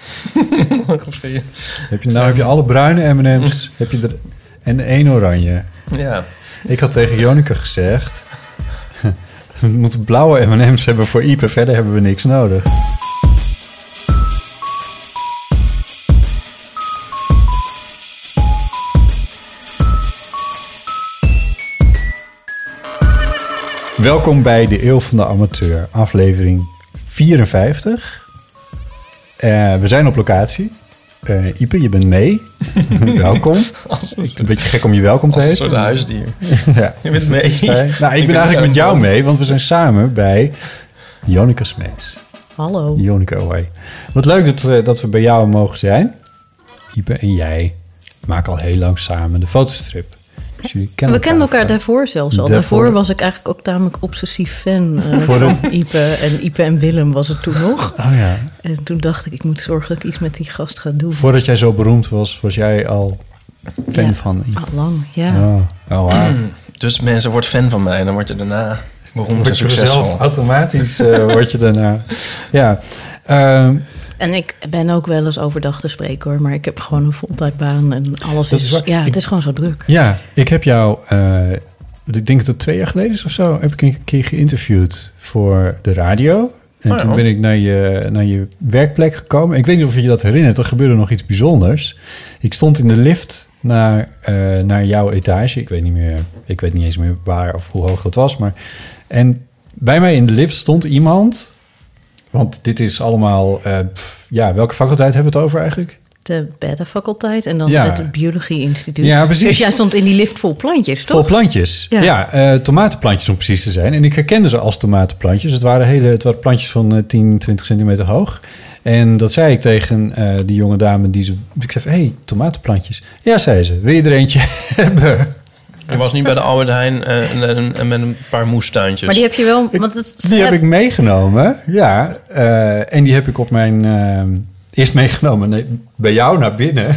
Heb je, nou heb je alle bruine M&M's heb je er, en één oranje. Ja. Ik had tegen Jonica gezegd... we moeten blauwe M&M's hebben voor Ipe. Verder hebben we niks nodig. Welkom bij de Eeuw van de Amateur, aflevering 54. Eh, we zijn op locatie. Eh, Ipe, je bent mee. welkom. Een beetje gek om je welkom te Als een heten. soort huisdier. Ja. Je bent mee. Nou, ik, ben ben eigenlijk met jou mee, want we zijn samen bij Jonica Smeets. Hallo. Jonica, hoi. Wat leuk dat we, dat we bij jou mogen zijn. Ipe en jij maken al heel lang samen de fotostrip. Dus jullie kennen We kenden elkaar daarvoor zelfs al. Daarvoor- Daarvoor was ik eigenlijk ook tamelijk obsessief fan eh, Voor van de- Ipe. En Ipe en Willem was het toen nog. Oh ja. En toen dacht ik, ik moet zorgen dat ik iets met die gast ga doen. Voordat jij zo beroemd was, was jij al fan Ja. van Ipe. Al lang, ja. Oh, oh. Dus mensen wordt fan van mij en dan word je daarna beroemd en succesvol. zelf automatisch eh, word je daarna. Ja. Ehm, En ik ben ook wel eens overdag te spreken hoor. Maar ik heb gewoon een voltijdbaan en alles Dat is... ja, Ik- het is gewoon zo druk. Ja, ik heb jou, eh, ik denk dat het twee jaar geleden is of zo, heb ik een keer geïnterviewd voor de radio. En Oh ja. toen ben ik naar je, naar je werkplek gekomen. Ik weet niet of je je dat herinnert, er gebeurde nog iets bijzonders. Ik stond in de lift naar, eh, naar jouw etage. Ik weet niet meer, ik weet niet eens meer waar of hoe hoog dat was. Maar, en bij mij in de lift stond iemand, want dit is allemaal, eh, pff, ja, welke faculteit hebben we het over eigenlijk? De beta-faculteit en dan Ja. het biologie-instituut. Ja, precies. Dus jij stond in die lift vol plantjes, Vol toch? plantjes. Ja. Ja, eh, tomatenplantjes om precies te zijn. En ik herkende ze als tomatenplantjes. Het waren, hele, het waren plantjes van eh, 10, 20 centimeter hoog. En dat zei ik tegen eh, die jonge dame die ze... Ik zei, hé, hey, tomatenplantjes. Ja, zei ze. Wil je er eentje hebben? Je was niet bij de Albert Heijn eh, en, en- en met een paar moestuintjes. Maar die heb je wel... Want het, Die heb ik meegenomen. Ja. eh, en die heb ik op mijn... eerst meegenomen nee, bij jou naar binnen.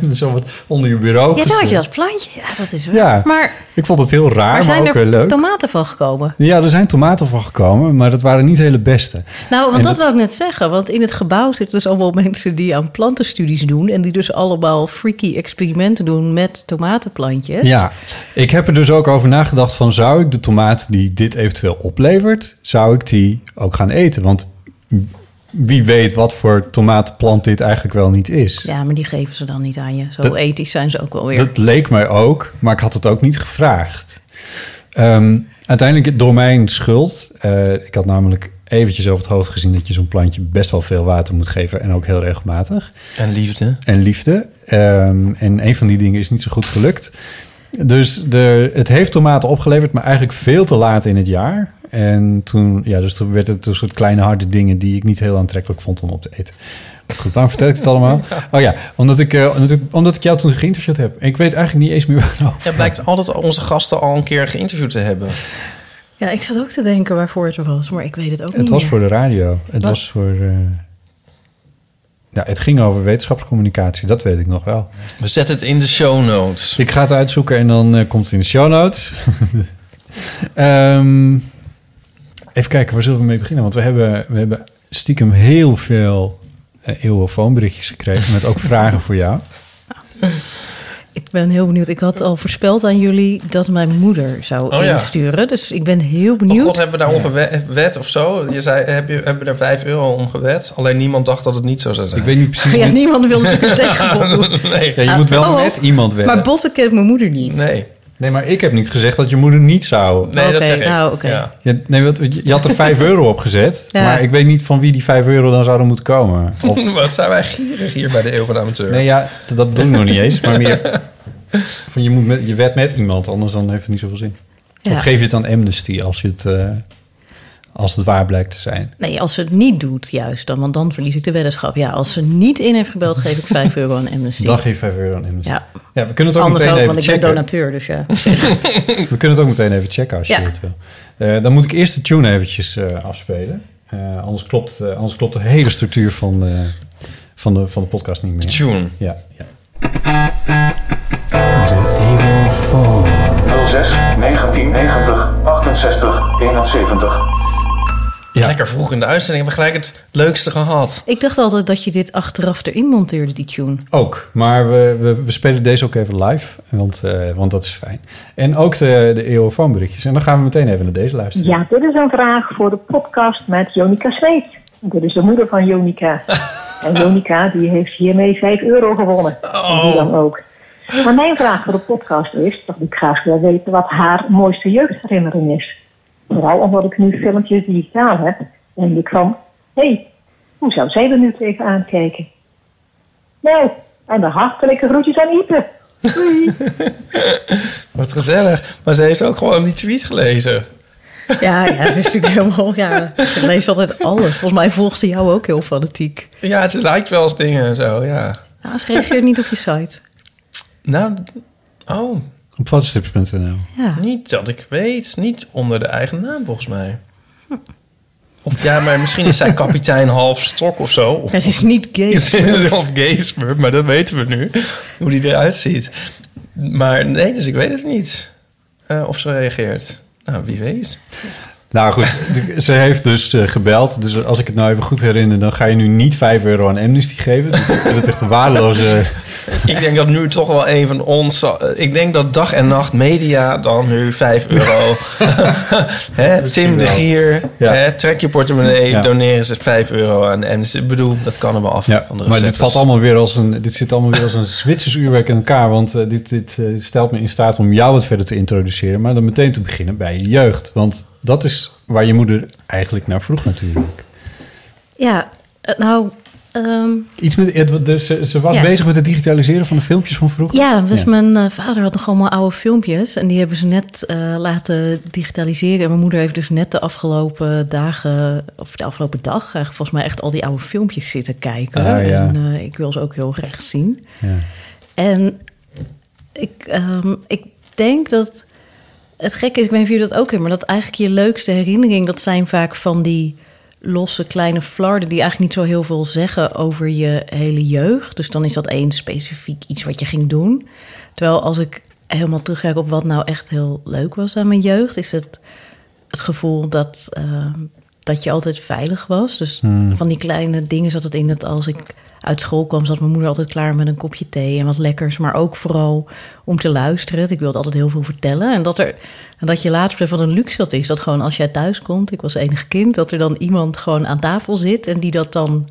en zo wat onder je bureau Ja, zo had je als plantje. Ja, dat is wel... Ja. Maar, Ik vond het heel raar, maar maar, ook er leuk. tomaten van gekomen? Ja, er zijn tomaten van gekomen, maar dat waren niet hele beste. Nou, want En dat dat- wil ik net zeggen. Want in het gebouw zitten dus allemaal mensen die aan plantenstudies doen. En die dus allemaal freaky experimenten doen met tomatenplantjes. Ja, ik heb er dus ook over nagedacht van... zou ik de tomaat die dit eventueel oplevert... zou ik die ook gaan eten? Want wie weet wat voor tomatenplant dit eigenlijk wel niet is. Ja, maar die geven ze dan niet aan je. Zo Dat- ethisch zijn ze ook wel weer. Dat leek mij ook, maar ik had het ook niet gevraagd. Ehm, uiteindelijk door mijn schuld... eh, ik had namelijk eventjes over het hoofd gezien... dat je zo'n plantje best wel veel water moet geven... en ook heel regelmatig. En liefde. en liefde. Ehm, en een van die dingen is niet zo goed gelukt. Dus de, het heeft tomaten opgeleverd, maar eigenlijk veel te laat in het jaar. En toen, ja, dus toen werd het een soort kleine harde dingen die ik niet heel aantrekkelijk vond om op te eten. Goed, waarom vertel ik het allemaal? Oh ja, omdat ik, eh, omdat ik, omdat ik jou toen geïnterviewd heb. En ik weet eigenlijk niet eens meer waarover. Ja, blijkt altijd onze gasten al een keer geïnterviewd te hebben. Ja, ik zat ook te denken waarvoor het er was. Maar ik weet het ook Het niet was meer. voor de radio. Het Wat? was voor... eh, ja, het ging over wetenschapscommunicatie, dat weet ik nog wel. We zetten het in de show notes. Ik ga het uitzoeken en dan eh, komt het in de show notes. Ehm, even kijken, waar zullen we mee beginnen? Want we hebben, we hebben stiekem heel veel uh, eeuwenfoonberichtjes gekregen... met ook vragen voor jou. ik ben heel benieuwd. Ik had al voorspeld aan jullie dat mijn moeder zou Oh ja. Dus ik ben heel Oh benieuwd. god, hebben we daarom gewet of zo? Je zei, heb je, hebben we daar 5 euro om gewet? Alleen niemand dacht dat het niet zo zou zijn. Ik weet niet precies... ja, niemand wil natuurlijk een tegenbod doen. nee. Ja, je moet wel Oh, met iemand werken. Maar Botte kent mijn moeder niet. Nee, Nee, maar ik heb niet gezegd dat je moeder niet zou... nee dat zeg ik. nou, oké. Ja. Je, nee, wat, je had er 5 euro op gezet. Ja. Maar ik weet niet van wie die 5 euro dan zouden moeten komen. Of, Wat zijn wij gierig hier bij de Eeuw van de Amateur. nee, ja, dat bedoel ik nog niet eens. Maar meer van je, moet met, je wet met iemand, anders dan heeft het niet zoveel zin. Ja. Of geef je het aan Amnesty als, je het, eh, als het waar blijkt te zijn. Nee, als ze het niet doet, juist dan, want dan verlies ik de weddenschap. Ja, als ze niet in heeft gebeld, geef ik 5 euro aan Amnesty. Dan geef je 5 euro aan Amnesty. Ja, Ja, we kunnen het ook anders meteen ook, even want ik ben donateur, dus ja. We kunnen het ook meteen even checken als je Ja. het wil. Eh, dan moet ik eerst de tune eventjes eh, afspelen. Eh, anders, klopt, eh, anders klopt de hele structuur van, de van, de, van de podcast niet meer. Tune. Ja, ja. 06 1990 68 71. Ja. Lekker vroeg in de uitzending hebben we gelijk het leukste gehad. Ik dacht altijd dat je dit achteraf erin monteerde, die tune. Ook, maar we, we, we spelen deze ook even live, want, eh, want dat is fijn. En ook de, de EOFoon-berichtjes. En dan gaan we meteen even naar deze luisteren. Ja, dit is een vraag voor de podcast met Jonica Zweet. Dit is de moeder van Jonica. En Jonica die heeft hiermee 5 euro gewonnen. En wie dan ook. Maar mijn vraag voor de podcast is dat ik graag wil weten wat haar mooiste jeugdherinnering is. Vooral omdat ik nu filmpjes digitaal heb, denk ik van, hé, hey, hoe zou zij er nu tegenaan kijken? Nou, en de hartelijke groetjes aan Ipe. Wat gezellig. Maar ze heeft ook gewoon die tweet gelezen. Ja, ja, ze is natuurlijk helemaal... Ja, ze leest altijd alles. Volgens mij volgt ze jou ook heel fanatiek. Ja, ze lijkt wel eens dingen en zo, ja. Nou, ze reageert niet op je site. Nou, oh, Op fotostips.nl. Ja. niet dat ik weet. Niet onder de eigen naam, volgens mij. Of ja, maar misschien is zij kapitein half stok of zo. Of, ze is niet gay. of Gaysmurf, maar dat weten we nu. Hoe die eruit ziet. Maar nee, dus ik weet het niet. eh, of ze reageert. Nou, wie weet. Nou goed, ze heeft dus eh, gebeld. Dus als ik het nou even goed herinner... dan ga je nu niet 5 euro aan Amnesty geven. Dus ik vind het echt een waardeloze... Ik denk dat nu toch wel een van ons... eh, Ik denk dat dag en nacht media dan nu 5 euro... Tim de. Gier, Ja. trek je portemonnee, Ja. doneren ze 5 euro aan Amnesty. Ik bedoel, dat kan er wel af Ja, van de maar dit, valt allemaal weer als een, dit zit allemaal weer als een Zwitsers uurwerk in elkaar. Want eh, dit, dit stelt me in staat om jou wat verder te introduceren. Maar dan meteen te beginnen bij je jeugd. Want dat is waar je moeder eigenlijk naar vroeg natuurlijk. Ja, eh, nou... ehm, Iets met, dus ze, ze was Ja. bezig met het digitaliseren van de filmpjes van vroeger. Ja, dus Ja. mijn eh, vader had nog allemaal oude filmpjes. En die hebben ze net eh, laten digitaliseren. En mijn moeder heeft dus net de afgelopen dagen, of de afgelopen dag, eigenlijk volgens mij echt al die oude filmpjes zitten kijken. Ah, ja. En eh, ik wil ze ook heel graag zien. Ja. En ik, ehm, ik denk dat het gekke is, ik weet niet of jullie dat ook hebben, maar dat eigenlijk je leukste herinnering, dat zijn vaak van die losse kleine flarden die eigenlijk niet zo heel veel zeggen over je hele jeugd. Dus dan is dat één specifiek iets wat je ging doen. Terwijl als ik helemaal terugkijk op wat nou echt heel leuk was aan mijn jeugd, is het het gevoel dat, ehm, dat je altijd veilig was. Dus Hmm. van die kleine dingen zat het in dat als ik uit school kwam, zat mijn moeder altijd klaar met een kopje thee en wat lekkers. Maar ook vooral om te luisteren. Ik wilde altijd heel veel vertellen. En dat, er, en dat je laatst van een luxe dat is. Dat gewoon als jij thuis komt, ik was enig kind, dat er dan iemand gewoon aan tafel zit en die dat dan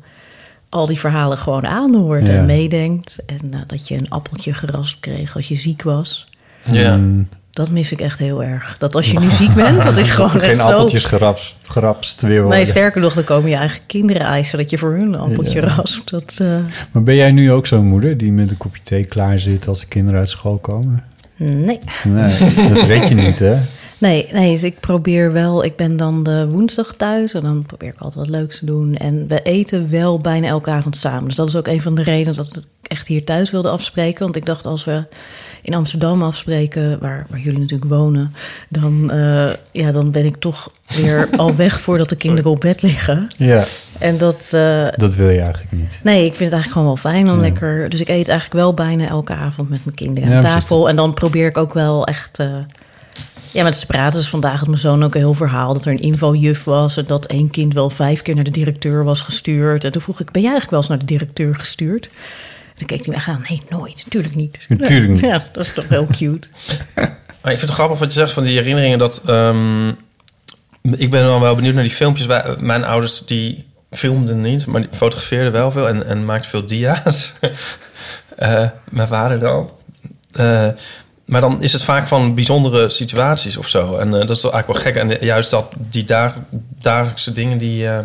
al die verhalen gewoon aanhoort Ja. en meedenkt. En eh, dat je een appeltje geraspt kreeg als je ziek was. Ja. Mm, Dat mis ik echt heel erg. Dat als je nu ziek bent, dat is gewoon dat er echt geen zo... appeltjes geraps, gerapst weer worden. Nee, sterker nog, dan komen je eigen kinderen eisen dat je voor hun een appeltje Ja. raspt. Dat, eh, Maar ben jij nu ook zo'n moeder die met een kopje thee klaar zit als de kinderen uit school komen? nee. Nee, dat weet je niet, hè? Nee, nee, dus ik probeer wel. Ik ben dan de woensdag thuis en dan probeer ik altijd wat leuks te doen. En we eten wel bijna elke avond samen. Dus dat is ook een van de redenen dat ik echt hier thuis wilde afspreken. Want ik dacht, als we in Amsterdam afspreken, waar, waar jullie natuurlijk wonen, dan, eh, ja, dan ben ik toch weer al weg voordat de kinderen op bed liggen. Ja, En dat, eh, dat wil je eigenlijk niet. Nee, ik vind het eigenlijk gewoon wel fijn om Ja. lekker. Dus ik eet eigenlijk wel bijna elke avond met mijn kinderen aan tafel. En dan probeer ik ook wel echt. eh, ja, met ze te praten. Dus vandaag had mijn zoon ook een heel verhaal dat er een infojuf was. En dat één kind wel vijf keer naar de directeur was gestuurd. En toen vroeg ik: Ben jij eigenlijk wel eens naar de directeur gestuurd? Toen keek hij me echt aan. Nee, nooit. Tuurlijk niet. Natuurlijk niet. Ja, dat is toch heel cute. Maar ik vind het grappig wat je zegt van die herinneringen. Dat, ehm, ik ben dan wel benieuwd naar die filmpjes. Wij- Mijn ouders die filmden niet, maar die fotografeerden wel veel en, en maakten veel dia's. Eh, mijn vader dan. Eh, maar dan is het vaak van bijzondere situaties of zo. En eh, dat is toch eigenlijk wel gek. En juist dat, die dag, dagelijkse dingen, die eh,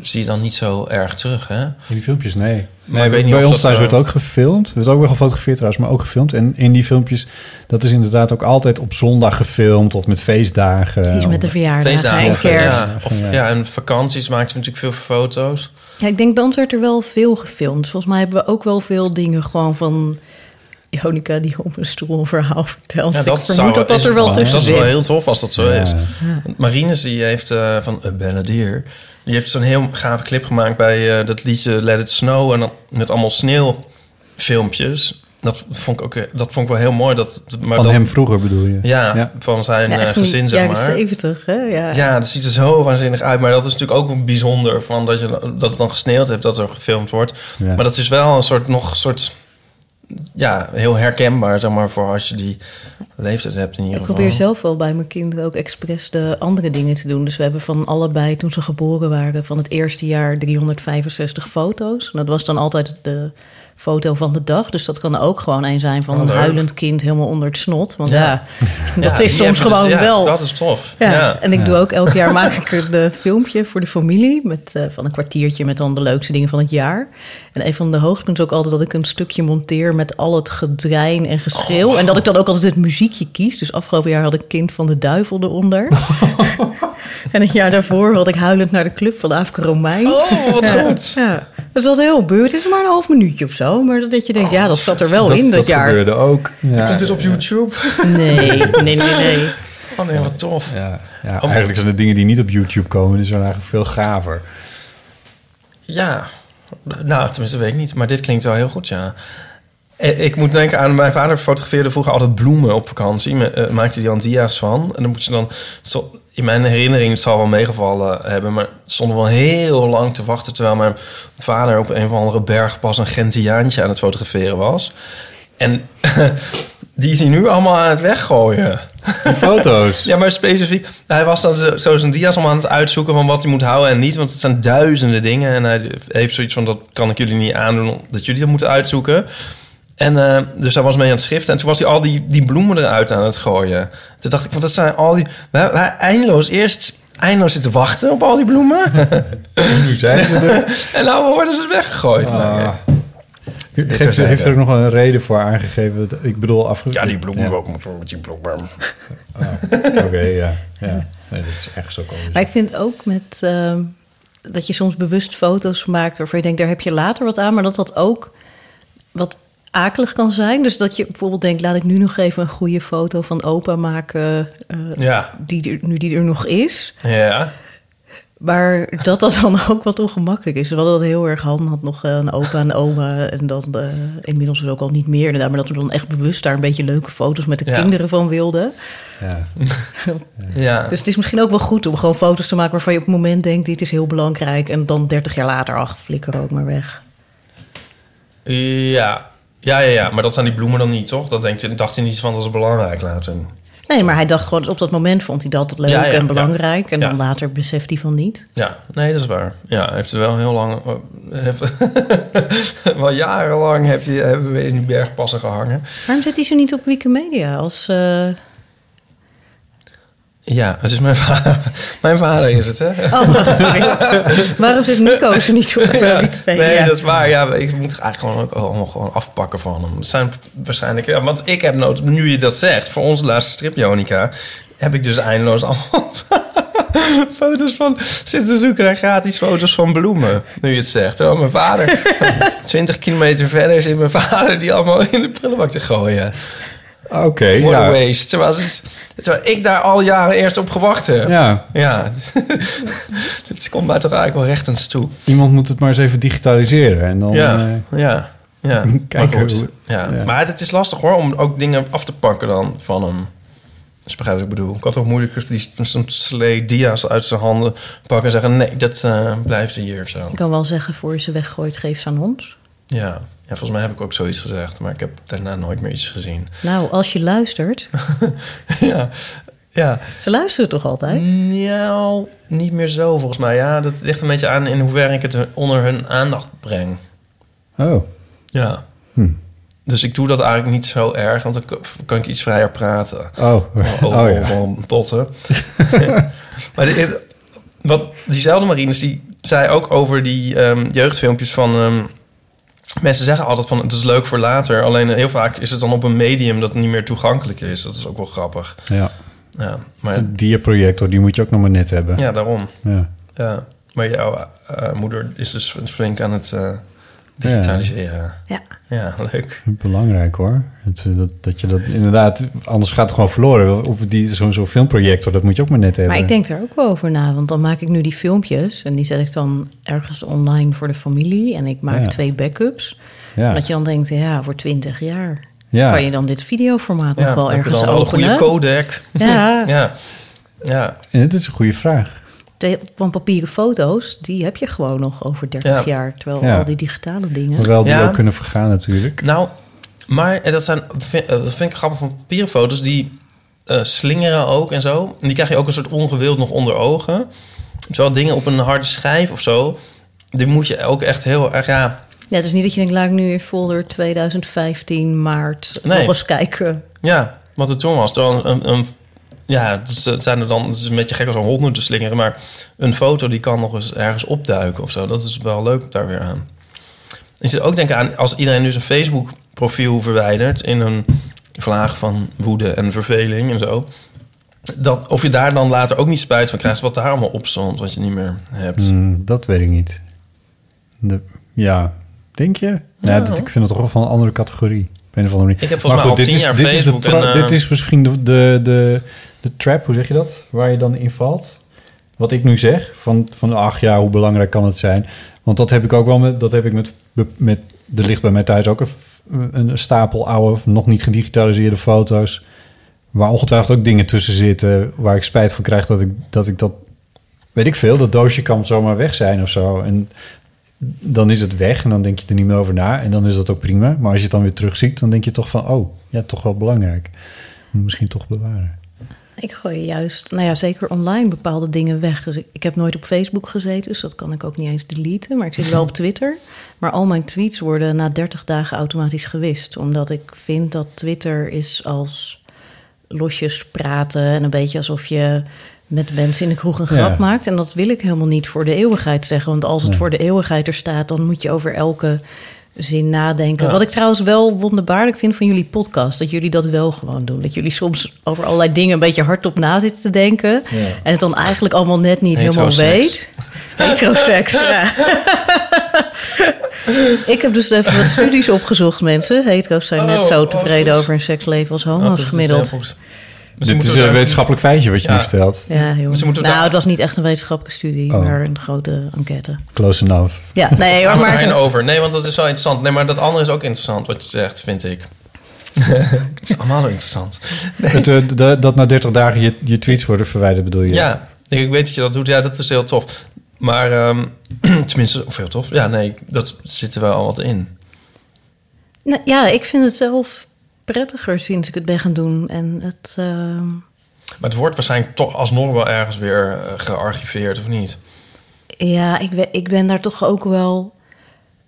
zie je dan niet zo erg terug, hè? Die filmpjes, nee. Maar ik weet niet bij of ons dat, thuis eh, werd ook gefilmd. Er werd ook wel gefotografeerd trouwens, maar ook gefilmd. En in die filmpjes, dat is inderdaad ook altijd op zondag gefilmd... of met feestdagen. Iets met de Of- verjaardag Feestdagen en of, kerst. ja, of, Ja. ja, en vakanties maakten we natuurlijk veel foto's. Ja, ik denk bij ons werd er wel veel gefilmd. Volgens mij hebben we ook wel veel dingen gewoon van... Jonica die op een stoel een verhaal vertelt. Ja, ik vermoed zou- dat dat is- er wel tussen Dat is wel heel tof als dat zo Ja. is. Ja. Marines die heeft eh, van uh, Benadier... die heeft zo'n heel gave clip gemaakt bij eh, dat liedje Let It Snow... en dan met allemaal sneeuwfilmpjes. Dat vond ik ook eh, dat vond ik wel heel mooi. Dat, maar Van hem vroeger bedoel je? Ja, Ja. van zijn Ja, eh, gezin, zeg maar. 70, hè? Ja. Ja, dat ziet er zo waanzinnig uit. Maar dat is natuurlijk ook bijzonder van dat, je, dat het dan gesneeuwd heeft dat er gefilmd wordt. Ja. Maar dat is wel een soort nog een soort ja, heel herkenbaar, zeg maar, voor als je die leeftijd hebt in ieder Ik geval. probeer zelf wel bij mijn kinderen ook expres de andere dingen te doen. Dus we hebben van allebei, toen ze geboren waren, van het eerste jaar 365 foto's. En dat was dan altijd de foto van de dag. Dus dat kan ook gewoon een zijn van Oh, een huilend kind helemaal onder het snot. Want Ja. dat is soms dus- gewoon ja, wel... Dat is tof. Ja, Ja. en ik doe ook elk jaar maak ik er de filmpje voor de familie met eh, van een kwartiertje met dan de leukste dingen van het jaar. En een van de hoogtepunten is ook altijd dat ik een stukje monteer met al het gedrein en geschreeuw en dat ik dan ook altijd het muziekje kies. Dus afgelopen jaar had ik Kind van de Duivel eronder. en het jaar daarvoor had ik Huilend naar de Club van Afke Romein. Oh, wat Ja, goed. Ja. Dat is wel heel beurt. Het is maar een half minuutje of zo. Maar dat je denkt, ja, dat zat er wel in dat, jaar. gebeurde ook. Ja, Komt dit op YouTube? Nee, nee, nee, nee. Oh nee, wat tof. Ja, ja, Oh. eigenlijk zijn de dingen die niet op YouTube komen... die zijn eigenlijk veel gaver. Ja, nou, tenminste weet ik niet. Maar dit klinkt wel heel goed, ja. Eh, Ik moet denken aan mijn vader fotografeerde vroeger altijd bloemen op vakantie. Me- eh, maakte hij dan dia's van. En dan moet je dan... zo- In mijn herinnering, het zal wel meegevallen hebben... maar stonden we wel heel lang te wachten... terwijl mijn vader op een of andere berg pas een Gentiaantje aan het fotograferen was. En die is hij nu allemaal aan het weggooien. Die foto's. Ja, maar specifiek. Hij was dan zo zijn dia's om aan het uitzoeken van wat hij moet houden en niet. Want het zijn duizenden dingen. En hij heeft zoiets van: dat kan ik jullie niet aandoen, dat jullie dat moeten uitzoeken. En eh, dus hij was mee aan het schriften. En toen was hij al die, die bloemen eruit aan het gooien. Toen dacht ik: want dat zijn al die. Wij, wij eindeloos eerst. Eindeloos zitten wachten op al die bloemen. Nu zijn ze er. en nou worden ze weggegooid. Ah. Nou, ja. Heeft, er ook nog een reden voor aangegeven? Dat- Ik bedoel, afge... ja, die bloemen Ja. ook met die bloemen. Oké, ja. ja. Nee, dat is echt zo komisch. Maar ik vind ook met ehm, dat je soms bewust foto's maakt waarvan je denkt, daar heb je later wat aan, maar dat dat ook wat akelig kan zijn. Dus dat je bijvoorbeeld denkt, laat ik nu nog even een goede foto van opa maken, eh, Ja. die er, nu die er nog is. Ja. Maar dat dat dan ook wat ongemakkelijk is. We hadden dat heel erg. Han had nog eh, een opa en oma. En dan eh, inmiddels dus ook al niet meer inderdaad. Maar dat we dan echt bewust daar een beetje leuke foto's met de Ja. kinderen van wilden. Ja. Ja. Dus het is misschien ook wel goed om gewoon foto's te maken waarvan je op het moment denkt: dit is heel belangrijk. En dan 30 jaar later, ach, flikker ook maar weg. Ja. Ja, ja, ja, maar dat zijn die bloemen dan niet, toch? Dan denk je, dacht hij niet van, dat is belangrijk later. Nee, maar hij dacht gewoon, op dat moment vond hij dat leuk Ja, ja, en belangrijk. En Ja. dan later beseft hij van niet. Ja, nee, dat is waar. Ja, hij heeft er wel heel lang... heeft- wel jarenlang heb je, hebben we in die bergpassen gehangen. Waarom zit hij zo niet op Wikimedia? Als, eh, Ja, het is mijn vader. mijn vader is het, hè? Oh, sorry. Waarom zit Nico zo niet eh, Ja, nee, dat is waar. Ja, ik moet eigenlijk gewoon ook allemaal gewoon afpakken van hem. Het zijn waarschijnlijk... Ja, want ik heb nood, nu je dat zegt, voor onze laatste strip, Jonica... heb ik dus eindeloos allemaal foto's van... zitten zoeken naar gratis foto's van bloemen. Nu je het zegt. Terwijl mijn vader... 20 kilometer verder zit mijn vader die allemaal in de prullenbak te gooien. Oké, What a ja. waste. Terwijl, ik daar al jaren eerst op gewacht heb. Ja. Ja. Het komt mij toch eigenlijk wel rechtens toe. Iemand moet het maar eens even digitaliseren. En dan, ja, eh, ja, ja. Kijken Maar goed, hoe- ja. ja. Maar het is lastig hoor, om ook dingen af te pakken dan van hem. Dus begrijp wat ik bedoel. Ik had ook moeilijk die zo'n slee dia's uit zijn handen pakken en zeggen... nee, dat eh, blijft hier of zo. Ik kan wel zeggen, voor je ze weggooit, geef ze aan ons. Ja, Ja, volgens mij heb ik ook zoiets gezegd, maar ik heb daarna nooit meer iets gezien. Nou, als je luistert. ja, ja. Ze luisteren toch altijd? Nou, niet meer zo volgens mij. Ja, dat ligt een beetje aan in hoeverre ik het onder hun aandacht breng. Oh. Ja. Hm. Dus ik doe dat eigenlijk niet zo erg, want dan kan- ik iets vrijer praten. Oh. Over, Oh, ja. potten. maar de- wat, diezelfde Marines, die zei ook over die ehm, jeugdfilmpjes van... ehm, mensen zeggen altijd van, het is leuk voor later. Alleen heel vaak is het dan op een medium dat niet meer toegankelijk is. Dat is ook wel grappig. Ja. Ja, maar De diaprojector, die moet je ook nog maar net hebben. ja daarom. Ja. Ja, maar jouw eh, moeder is dus flink aan het eh, digitaliseren. Ja. Ja, leuk. Belangrijk hoor. Het, eh, dat, dat je dat inderdaad, anders gaat het gewoon verloren. Of die, zo'n zo'n filmprojector, dat moet je ook maar net hebben. Maar ik denk er ook wel over na, want dan maak ik nu die filmpjes en die zet ik dan ergens online voor de familie en ik maak Ja. twee backups. Ja. Dat je dan denkt, ja, voor 20 jaar Ja. kan je dan dit videoformaat nog wel heb je ergens dan wel een openen. goede codec. Ja. ja. Ja. En het is een goede vraag. De, van papieren foto's, die heb je gewoon nog over 30 Ja. jaar. Terwijl Ja. al die digitale dingen. Hoewel die Ja. ook kunnen vergaan natuurlijk. Nou, maar en dat, zijn, vind- eh, dat vind ik grappig van papieren foto's. Die eh, slingeren ook en zo. En die krijg je ook een soort ongewild nog onder ogen. Terwijl dingen op een harde schijf of zo... die moet je ook echt heel erg... Ja, Ja, het is niet dat je denkt, laat ik nu in folder 2015 maart Nee. nog eens kijken. Ja, wat het toen was. Toen een, een, ja, het zijn er dan, het is een beetje gek als een hond te slingeren, maar een foto die kan nog eens ergens opduiken of zo. Dat is wel leuk daar weer aan. Je zit ook denken aan als iedereen nu zijn Facebook-profiel verwijdert in een vlaag van woede en verveling en zo. Dat, of je daar dan later ook niet spijt van krijgt wat daar allemaal op stond, wat je niet meer hebt. Hmm, dat weet ik niet. De, ja, denk je? Ja, Ja. dat, ik vind het toch wel van een andere categorie. Op een of andere manier. Ik heb volgens mij al dit tien is, jaar dit is, de Facebook tra- en, eh, dit is misschien de, de, de, de trap, hoe zeg je dat? Waar je dan in valt. Wat ik nu zeg, van, van ach ja, hoe belangrijk kan het zijn? Want dat heb ik ook wel met, dat heb ik met, met er ligt bij mij thuis ook een, stapel oude, nog niet gedigitaliseerde foto's. Waar ongetwijfeld ook dingen tussen zitten waar ik spijt van krijg dat ik dat, ik dat weet ik veel, dat doosje kan zomaar weg zijn of zo. En dan is het weg en dan denk je er niet meer over na. En dan is dat ook prima. Maar als je het dan weer terugziet, dan denk je toch van... oh, ja, toch wel belangrijk. Misschien toch bewaren. Ik gooi juist, nou ja, zeker online bepaalde dingen weg. Dus ik, ik heb nooit op Facebook gezeten, dus dat kan ik ook niet eens deleten. Maar ik zit wel op Twitter. Maar al mijn tweets worden na 30 dagen automatisch gewist. Omdat ik vind dat Twitter is als losjes praten en een beetje alsof je met mensen in de kroeg een Ja. grap maakt. En dat wil ik helemaal niet voor de eeuwigheid zeggen. Want als het voor de eeuwigheid er staat, dan moet je over elke zin nadenken. Ja. Wat ik trouwens wel wonderbaarlijk vind van jullie podcast, dat jullie dat wel gewoon doen. Dat jullie soms over allerlei dingen een beetje hardop na zitten te denken. En het dan eigenlijk allemaal net niet helemaal weet. Heteroseks, ja. ik heb dus even wat studies opgezocht, mensen. Hetero's zijn net Oh, zo oh, tevreden over hun seksleven als Oh, homo's is gemiddeld. Heel. Dit is een wetenschappelijk feitje wat je Ja. nu vertelt. Ja, moeten we nou, daar- het was niet echt een wetenschappelijke studie, Oh. maar een grote enquête. Close enough. Ja, nee hoor, Gaan we daarheen maar... over. Nee, want dat is wel interessant. Nee, maar dat andere is ook interessant wat je zegt, vind ik. het is allemaal interessant. Het, eh, de- dat na 30 dagen je, je tweets worden verwijderd, bedoel je? Ja, ik weet dat je dat doet. Ja, dat is heel tof. Maar ehm, tenminste, of heel tof. Ja, nee, dat zit er wel al wat in. Nou, ja, ik vind het zelf prettiger sinds ik het ben gaan doen. En het... ehm, Maar het wordt waarschijnlijk toch alsnog wel ergens weer eh, gearchiveerd, of niet? Ja, ik, ik ben daar toch ook wel.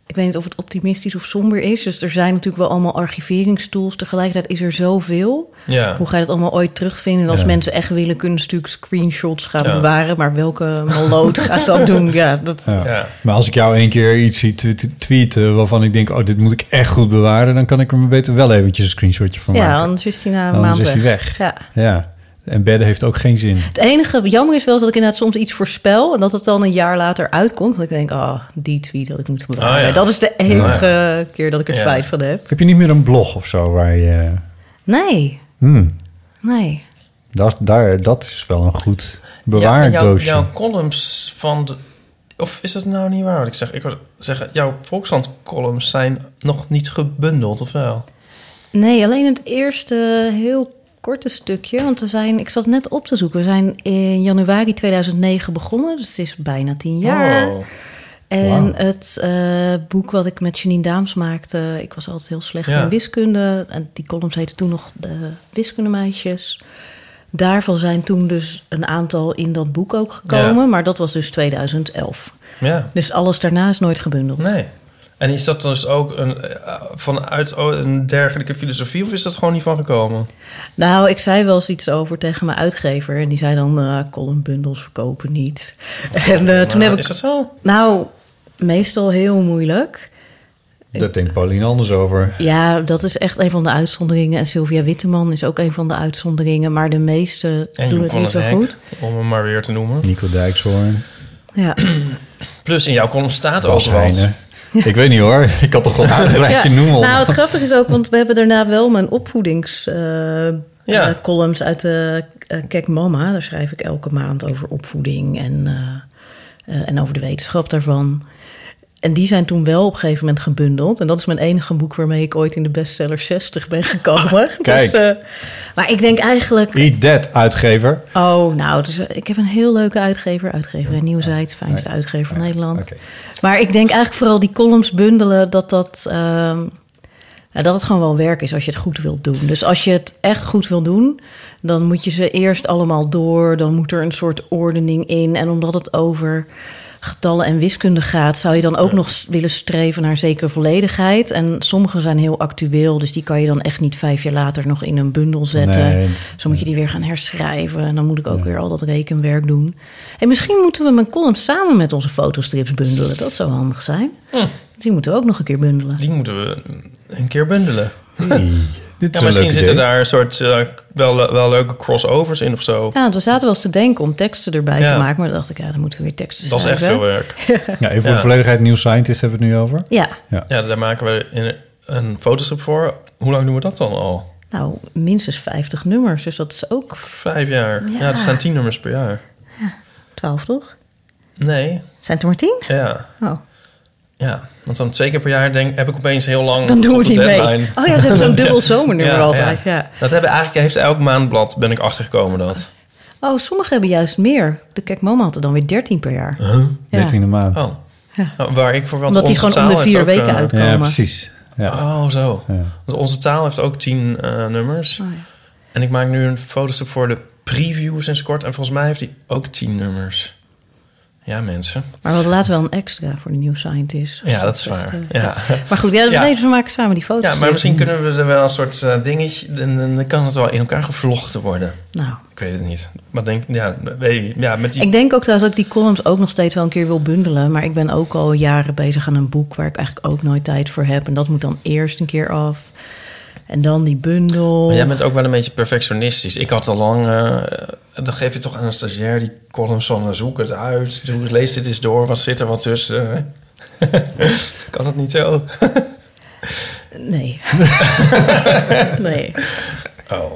Ik weet niet of het optimistisch of somber is. Dus er zijn natuurlijk wel allemaal archiveringstools. Tegelijkertijd is er zoveel. Ja. Hoe ga je dat allemaal ooit terugvinden? En als Ja. mensen echt willen, kunnen ze natuurlijk screenshots gaan Ja. bewaren. Maar welke maloot gaat dat doen? Ja, dat... Ja. Ja. Maar als ik jou één keer iets zie tw- tweeten waarvan ik denk... oh, dit moet ik echt goed bewaren... dan kan ik er maar beter wel eventjes een screenshotje van ja, maken. anders is die na een Anders maand is hij weg. weg. Ja. Ja, en bedden heeft ook geen zin. Het enige jammer is wel dat ik inderdaad soms iets voorspel... en dat het dan een jaar later uitkomt. Dat ik denk, oh, die tweet had ik moeten bewaren. Ah, ja. Dat is de enige keer dat ik er Ja. spijt van heb. Heb je niet meer een blog of zo waar je... Nee, Hmm, nee. dat, daar, dat is wel een goed Ja, bewaardoosje. jouw, jouw columns van de... Of is dat nou niet waar wat ik zeg? Ik wil zeggen, jouw Volkskrant-columns zijn nog niet gebundeld, of wel? Nee, alleen het eerste heel korte stukje. Want we zijn, ik zat net op te zoeken. We zijn in januari 2009 begonnen, dus het is bijna tien jaar. Oh. En het eh, boek wat ik met Janine Daams maakte... ik was altijd heel slecht Ja. in wiskunde. En die columns heette toen nog de Wiskundemeisjes. Daarvan zijn toen dus een aantal in dat boek ook gekomen. Ja. Maar dat was dus 2011. Ja, Dus alles daarna is nooit gebundeld. nee. En is dat dus ook een, eh, vanuit een dergelijke filosofie... of is dat gewoon niet van gekomen? Nou, ik zei wel eens iets over tegen mijn uitgever. En die zei dan, eh columnbundels verkopen niet. En eh, toen heb ik... Is dat zo? Nou, meestal heel moeilijk. Daar denkt Pauline anders over. Ja, dat is echt een van de uitzonderingen. En Sylvia Witteman is ook een van de uitzonderingen. Maar de meeste En doen het niet zo goed. om hem maar weer te noemen. Nico Dijkshoorn. Ja. Plus in jouw column staat ook wat. Ik weet niet hoor. Ik kan toch wel een rijtje Ja. noemen. Nou, het grappige is ook, want we hebben daarna wel mijn opvoedings eh, Ja. eh, uit de eh, Kijk Mama. Daar schrijf ik elke maand over opvoeding en, en over de wetenschap daarvan. En die zijn toen wel op een gegeven moment gebundeld. En dat is mijn enige boek waarmee ik ooit in de bestseller 60 ben gekomen. Kijk. Dus, eh, maar ik denk eigenlijk... Eat That, uitgever. Oh, nou, dus, eh, ik heb een heel leuke uitgever. Uitgever en Nieuwsheid, fijnste uitgever van Nederland. Oké. Maar ik denk eigenlijk vooral die columns bundelen, dat dat... ehm, dat het gewoon wel werk is als je het goed wilt doen. Dus als je het echt goed wil doen, dan moet je ze eerst allemaal door. Dan moet er een soort ordening in. En omdat het over getallen en wiskunde gaat, zou je dan ook nog willen streven naar zekere volledigheid. En sommige zijn heel actueel, dus die kan je dan echt niet vijf jaar later nog in een bundel zetten. Nee. Zo moet je die weer gaan herschrijven. En dan moet ik ook weer al dat rekenwerk doen. En misschien moeten we mijn columns samen met onze fotostrips bundelen. Dat zou handig zijn. Hm. Die moeten we ook nog een keer bundelen. Die moeten we een keer bundelen. Hey, dit Ja, misschien zitten idee. daar een soort eh, wel, wel leuke crossovers in of zo. Ja, want we zaten wel eens te denken om teksten erbij Ja. te maken. Maar dan dacht ik, ja, dan moeten we weer teksten Dat is echt veel werk. Ja, even voor Ja. de volledigheid, New Scientist hebben we het nu over. Ja, Ja, daar maken we in een fotostrip voor. Hoe lang doen we dat dan al? nou, minstens 50 nummers. Dus dat is ook Vijf jaar. Ja, Ja. er staan tien nummers per jaar. 12, toch? Nee, Zijn het er maar 10? ja. Oh, Ja, want dan twee keer per jaar denk, heb ik opeens heel lang dan doen we tot de niet mee. deadline. Oh ja, ze hebben zo'n dubbel zomernummer Ja, altijd. Ja. Dat hebben eigenlijk, heeft elk maandblad, ben ik achtergekomen dat. Oh, sommigen hebben juist meer. De Kijk Mama had er dan weer 13 per jaar. Ja. 13e maand. Oh. Ja. Nou, waar ik voor wat Omdat die gewoon om de vier ook, weken eh, uitkomen. Ja, precies. Ja. Oh, zo. Ja. Want onze taal heeft ook tien eh, nummers. Oh, ja. En ik maak nu een fotostrip voor de preview sinds kort. En volgens mij heeft hij ook tien nummers. Ja, mensen. Maar we later wel een extra voor de New Scientist. Ja, dat is waar. eh, Ja. Maar goed, ja, Ja. nee, we maken samen die foto's. ja, maar misschien kunnen we er wel een soort eh, dingetje... Dan, dan kan het wel in elkaar gevlochten worden. Nou, Ik weet het niet. Maar denk, ja, weet. Ja, met die... ik denk ook trouwens dat ik die columns ook nog steeds wel een keer wil bundelen. Maar ik ben ook al jaren bezig aan een boek waar ik eigenlijk ook nooit tijd voor heb. En dat moet dan eerst een keer af. En dan die bundel. Maar jij bent ook wel een beetje perfectionistisch. Ik had al lang... eh, dan geef je toch aan een stagiair die columns van... eh, zoek het uit, zoek, lees dit eens door. Wat zit er wat tussen? kan het niet zo? Nee. nee. Oh.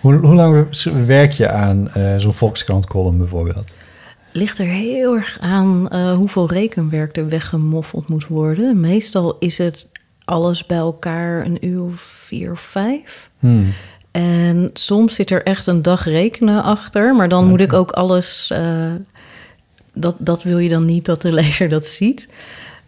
Hoe, hoe lang werk je aan eh, zo'n Volkskrant column bijvoorbeeld? Ligt er heel erg aan eh, hoeveel rekenwerk er weggemoffeld moet worden. Meestal is het alles bij elkaar een uur vier of vijf. Hmm. En soms zit er echt een dag rekenen achter. Maar dan moet ik ook alles... eh, dat, dat wil je dan niet dat de lezer dat ziet.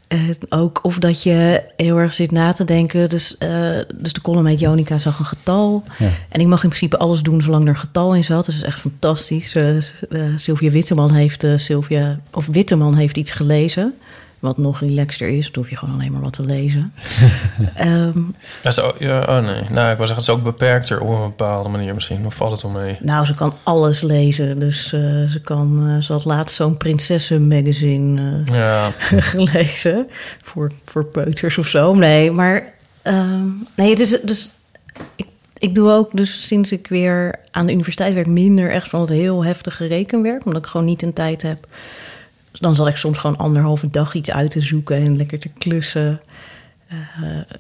En ook of dat je heel erg zit na te denken. Dus, eh, dus de column heet Jonica zag een getal. Ja. En ik mag in principe alles doen zolang er een getal in zat. Dus dat is echt fantastisch. Eh, Sylvia Witteman heeft, Sylvia, of Witteman heeft iets gelezen. Wat nog relaxter is. Dan hoef je gewoon alleen maar wat te lezen. Ehm, Dat is ook, ja, oh nee. Nou, ik wil zeggen, het is ook beperkter op een bepaalde manier misschien. Of valt het wel mee? nou, ze kan alles lezen. Dus eh, ze, kan, eh, ze had laatst zo'n prinsessenmagazine eh, Ja. gelezen. Voor, voor peuters of zo. Nee, maar... ehm, nee, het is... Dus, ik, ik doe ook dus sinds ik weer aan de universiteit werk... minder echt van het heel heftige rekenwerk. Omdat ik gewoon niet een tijd heb. Dus dan zat ik soms gewoon anderhalve dag iets uit te zoeken... en lekker te klussen. Eh,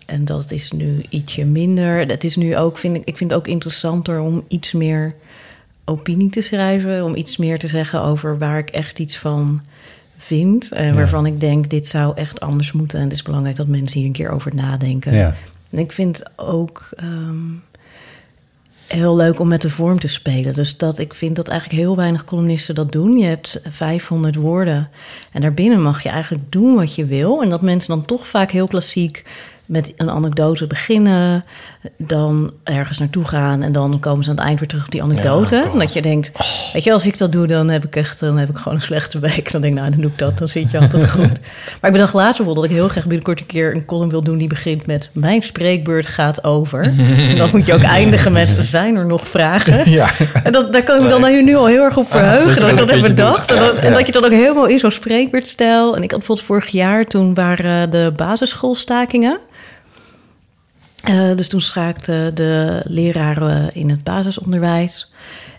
en dat is nu ietsje minder. Het is nu ook, vind ik, ik vind het ook interessanter om iets meer opinie te schrijven. Om iets meer te zeggen over waar ik echt iets van vind. En Ja. waarvan ik denk, dit zou echt anders moeten. En het is belangrijk dat mensen hier een keer over nadenken. Ja. En ik vind ook... ehm, heel leuk om met de vorm te spelen. Dus dat, ik vind dat eigenlijk heel weinig columnisten dat doen. Je hebt 500 woorden en daarbinnen mag je eigenlijk doen wat je wil. En dat mensen dan toch vaak heel klassiek met een anekdote beginnen, dan ergens naartoe gaan en dan komen ze aan het eind weer terug op die anekdote. Ja, God. dat je denkt, weet je, als ik dat doe, dan heb ik echt, dan heb ik gewoon een slechte week. Dan denk ik, nou, dan doe ik dat, dan zit je altijd goed. Maar ik bedacht laatst bijvoorbeeld dat ik heel graag binnenkort een keer een column wil doen die begint met mijn spreekbeurt gaat over. En dan moet je ook eindigen met zijn er nog vragen. Ja. En dat, daar kan ik me dan nu al heel erg op verheugen. dat ik dat heb bedacht. En, dat, en Ja. dat je dan ook helemaal in zo'n spreekbeurtstijl. En ik had bijvoorbeeld vorig jaar, toen waren de basisschoolstakingen. Eh, dus toen staakten de leraren in het basisonderwijs.